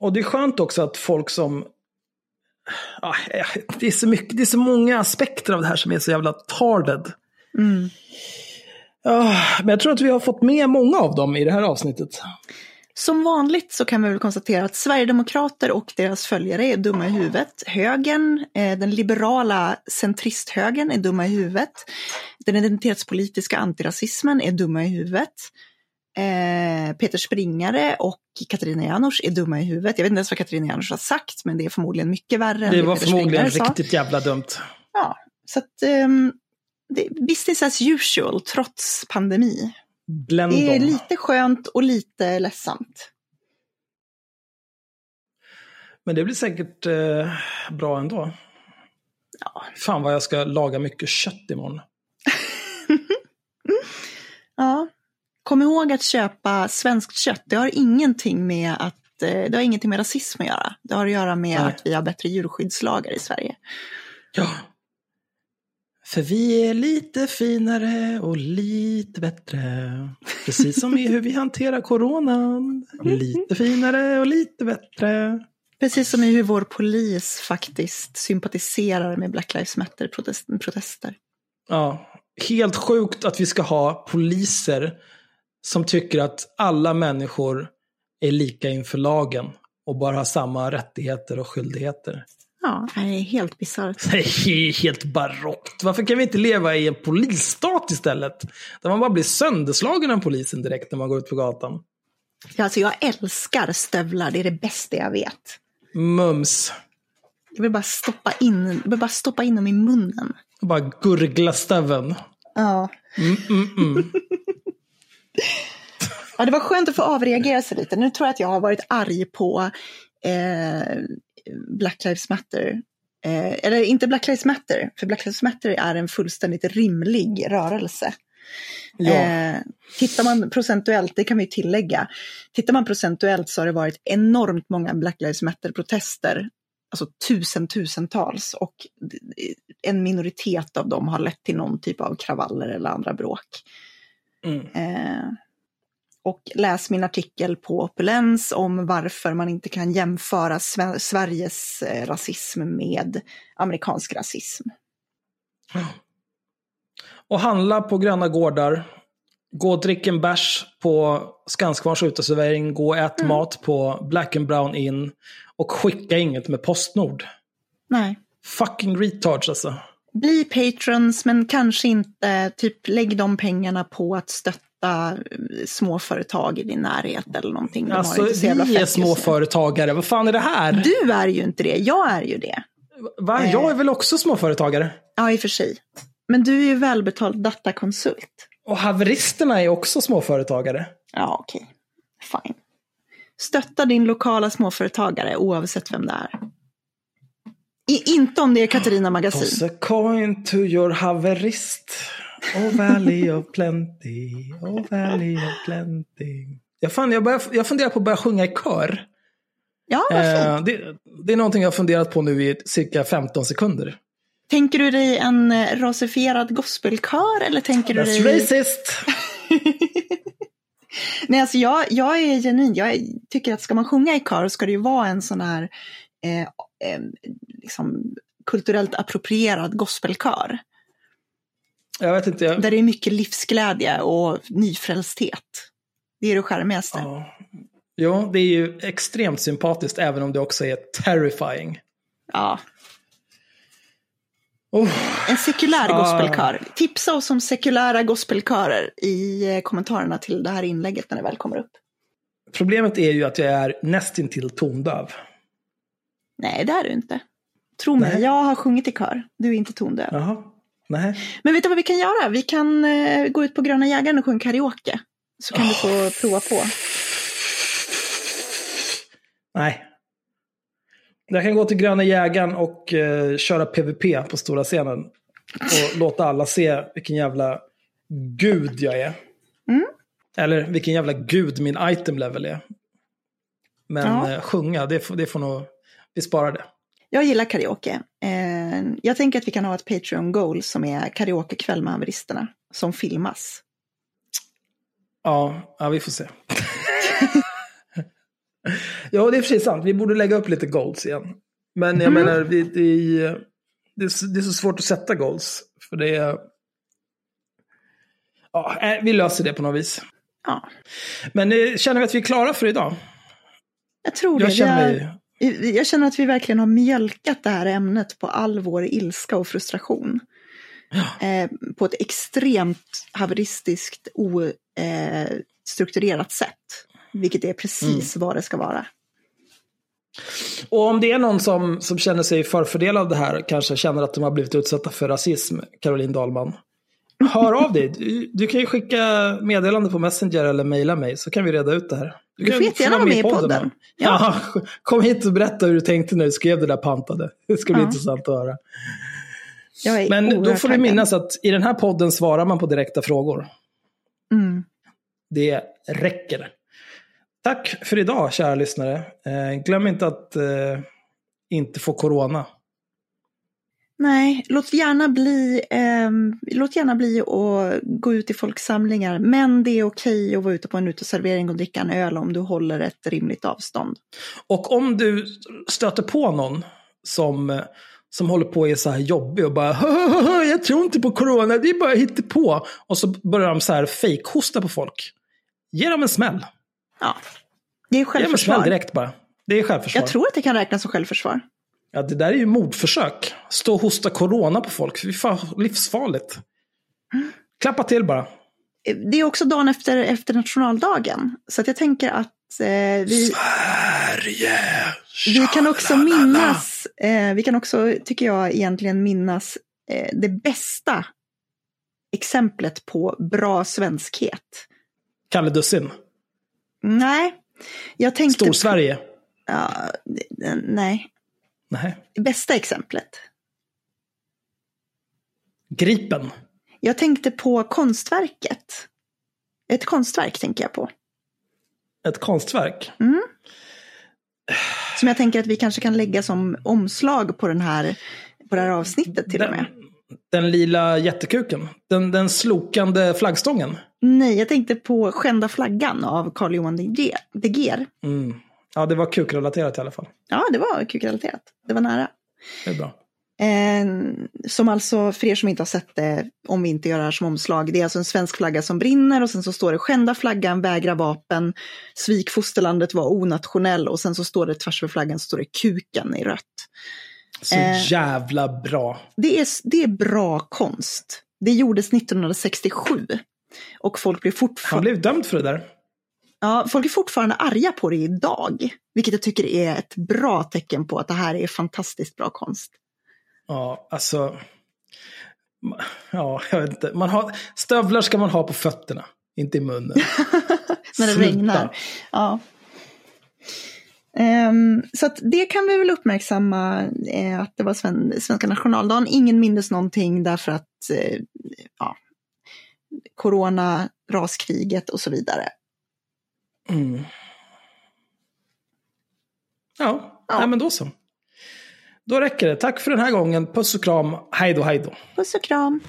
Och det är skönt också att folk som... Ah, det, är så mycket, det är så många aspekter av det här som är så jävla tarded. Mm. Ah, men jag tror att vi har fått med många av dem i det här avsnittet. Som vanligt så kan vi väl konstatera att Sverigedemokrater och deras följare är dumma i huvudet. Högern, eh, den liberala centristhögern är dumma i huvudet. Den identitetspolitiska antirasismen är dumma i huvudet. Eh, Peter Springare och Katarina Janouch är dumma i huvudet. Jag vet inte ens vad Katarina Janouch har sagt, men det är förmodligen mycket värre än Det var Peter förmodligen Springare sa. riktigt jävla dumt. Ja, så att ehm, det, business as usual trots pandemi. Bländ Det är lite skönt och lite ledsamt. Men det blir säkert eh, bra ändå. Ja. Fan vad jag ska laga mycket kött imorgon. Ja. Kom ihåg att köpa svenskt kött. Det har ingenting med att eh, det har ingenting med rasism att göra. Det har att göra med Nej. att vi har bättre djurskyddslagar i Sverige. Ja. För vi är lite finare och lite bättre. Precis som i hur vi hanterar coronan. Lite finare och lite bättre. Precis som i hur vår polis faktiskt sympatiserar med Black Lives Matter-protester. Ja, helt sjukt att vi ska ha poliser som tycker att alla människor är lika inför lagen och bara har samma rättigheter och skyldigheter. Ja, det är helt bisarrt. Det är helt barockt. Varför kan vi inte leva i en polisstat istället? Där man bara blir sönderslagen av polisen direkt när man går ut på gatan. Ja, alltså jag älskar stövlar, det är det bästa jag vet. Mums. Jag vill bara stoppa in, jag vill bara stoppa in dem i munnen. Bara gurgla stöveln. Ja. Mm, mm, mm. Ja, det var skönt att få avreagera sig lite. Nu tror jag att jag har varit arg på eh, Black Lives Matter Eh, eller inte Black Lives Matter, för Black Lives Matter är en fullständigt rimlig rörelse. Ja. Eh, tittar man procentuellt, det kan vi tillägga, tittar man procentuellt så har det varit enormt många Black Lives Matter-protester, alltså tusen, tusentals, och en minoritet av dem har lett till någon typ av kravaller eller andra bråk. Mm. Eh, och läs min artikel på Opulens om varför man inte kan jämföra Sve- Sveriges eh, rasism med amerikansk rasism. Och handla på gröna gårdar. Gå och drick en bärs på Skanskvarns uteservering. Gå och ät Mm. mat på Black and Brown Inn. Och skicka inget med Postnord. Nej. Fucking retards alltså. Bli patrons, men kanske inte typ lägg de pengarna på att stötta eh, småföretag i din närhet eller någonting. Alltså, vi är småföretagare. Vad fan är det här? Du är ju inte det, jag är ju det. Va? Jag är väl också småföretagare? Ja, i och för sig. Men du är ju välbetald datakonsult. Och haveristerna är också småföretagare. Ja, okej. Fine. Stötta din lokala småföretagare oavsett vem det är. I, inte om det är Katarina Magasin. Toss a coin to your haverist. Oh valley of plenty, oh valley of plenty. Jag, fan, jag, börjar, jag funderar på att börja sjunga i kör. Ja, vad fint. Eh, det, det är någonting jag har funderat på nu i cirka 15 sekunder. Tänker du dig en eh, rasifierad gospelkör eller tänker du That's dig... racist! Nej, alltså jag, jag är genuin. Jag tycker att ska man sjunga i kör ska det ju vara en sån här eh, eh, liksom kulturellt approprierad gospelkör. Jag vet inte. Jag, Där det är mycket livsglädje och nyfrälsthet. Det är det charmigaste. ja. Jo, det är ju extremt sympatiskt även om det också är terrifying. Ja. Oh, En sekulär Ah. gospelkör. Tipsa oss om sekulära gospelkörer i eh, kommentarerna till det här inlägget när det väl kommer upp. problemet är ju att jag är nästintill tondöv. Nej, det är du inte. Tro mig, Nej. jag har sjungit i kör. Du är inte tondöv. Jaha. Nej. Men vet du vad vi kan göra? Vi kan eh, gå ut på Gröna Jägaren och sjunga karaoke. Så kan du få prova på. Nej. Jag kan gå till Gröna Jägaren och eh, köra PVP på stora scenen. Och låta alla se vilken jävla gud jag är. Mm. Eller vilken jävla gud min item level är. Men Ja. eh, sjunga, det får, det får nog... Vi sparar det. Jag gillar karaoke. Eh, jag tänker att vi kan ha ett Patreon-goal som är karaokekväll med haveristerna. Som filmas. Ja, ja vi får se. ja, det är precis sant. Vi borde lägga upp lite goals igen. Men jag Mm. menar, vi, det, är, det, är, så- det är så svårt att sätta goals. För det är... Ja, eh, vi löser det på något vis. Ja, Men eh, känner vi att vi är klara för idag? jag tror det. Jag Vi känner mig... Jag känner att vi verkligen har mjölkat det här ämnet på all vår ilska och frustration. Eh, på ett extremt haveristiskt ostrukturerat sätt. Vilket är precis vad det ska vara. Och om det är någon som, som känner sig förfördelad av det här, kanske känner att de har blivit utsatta för rasism, Caroline Dahlman. Hör av dig. Du, du kan ju skicka meddelande på Messenger eller mejla mig så kan vi reda ut det här. Du får jättegärna vara med i podden. Ja. kom hit och berätta hur du tänkte när du skrev det där pantade. Det ska bli Ja. intressant att höra. Men då får du taggad. minnas att i den här podden svarar man på direkta frågor. Mm. Det räcker. Tack för idag, kära lyssnare. Eh, glöm inte att eh, inte få corona. Nej, låt gärna bli, ehm, låt gärna bli att gå ut i folksamlingar. Men det är okej att vara ute på en uteservering och dricka en öl om du håller ett rimligt avstånd. Och om du stöter på någon som, som håller på och är så här jobbig och bara "Hahaha, jag tror inte på corona, det är bara på Och så börjar de så här fejkhosta på folk. Ge dem en smäll. Ja, det är Ge dem en smäll självförsvar. direkt bara. Det är självförsvar. Jag tror att det kan räknas som självförsvar. Ja, det där är ju mordförsök. Stå och hosta corona på folk. Fy fan, livsfarligt. Klappa till bara. Det är också dagen efter, efter nationaldagen. Så att jag tänker att eh, vi, Sverige! vi kan också minnas, eh, vi kan också, tycker jag, egentligen minnas eh, det bästa exemplet på bra svenskhet. Kalle Dussin. Nej, jag tänkte... Stor-Sverige. Ja, det- nej. Nej. Bästa exemplet. Gripen. Jag tänkte på konstverket. Ett konstverk tänker jag på. Ett konstverk. Mm. Som jag tänker att vi kanske kan lägga som omslag på, den här, på det här avsnittet till den, och med. Den lila jättekuken. Den, den slokande flaggstången. Nej, jag tänkte på Skända flaggan av Carl Johan de Geer. Mm. Ja, det var kukrelaterat i alla fall. Ja, det var kukrelaterat. Det var nära. Det är bra. Eh, som alltså, för er som inte har sett det, om vi inte gör det här som omslag, det är alltså en svensk flagga som brinner och sen så står det skända flaggan, vägra vapen, svik fosterlandet var onationell och sen så står det tvärs över flaggan så står det kuken i rött. Så Eh. jävla bra. Det är, det är bra konst. Det gjordes 1967. Och folk blir Han fortfarande, blev dömd för det där. Ja, folk är fortfarande arga på det idag. Vilket jag tycker är ett bra tecken på att det här är fantastiskt bra konst. Ja, alltså. Ja, jag vet inte. Man har, stövlar ska man ha på fötterna, inte i munnen. när det Sluta. regnar. Ja. Ehm, så det kan vi väl uppmärksamma eh, att det var sven svenska nationaldagen. Ingen mindes någonting därför att eh, ja, corona, raskriget och så vidare. Mm. Ja, Ja. Nej, men då så. Då räcker det. Tack för den här gången. Puss och kram. Hej då, hej då. Puss och kram!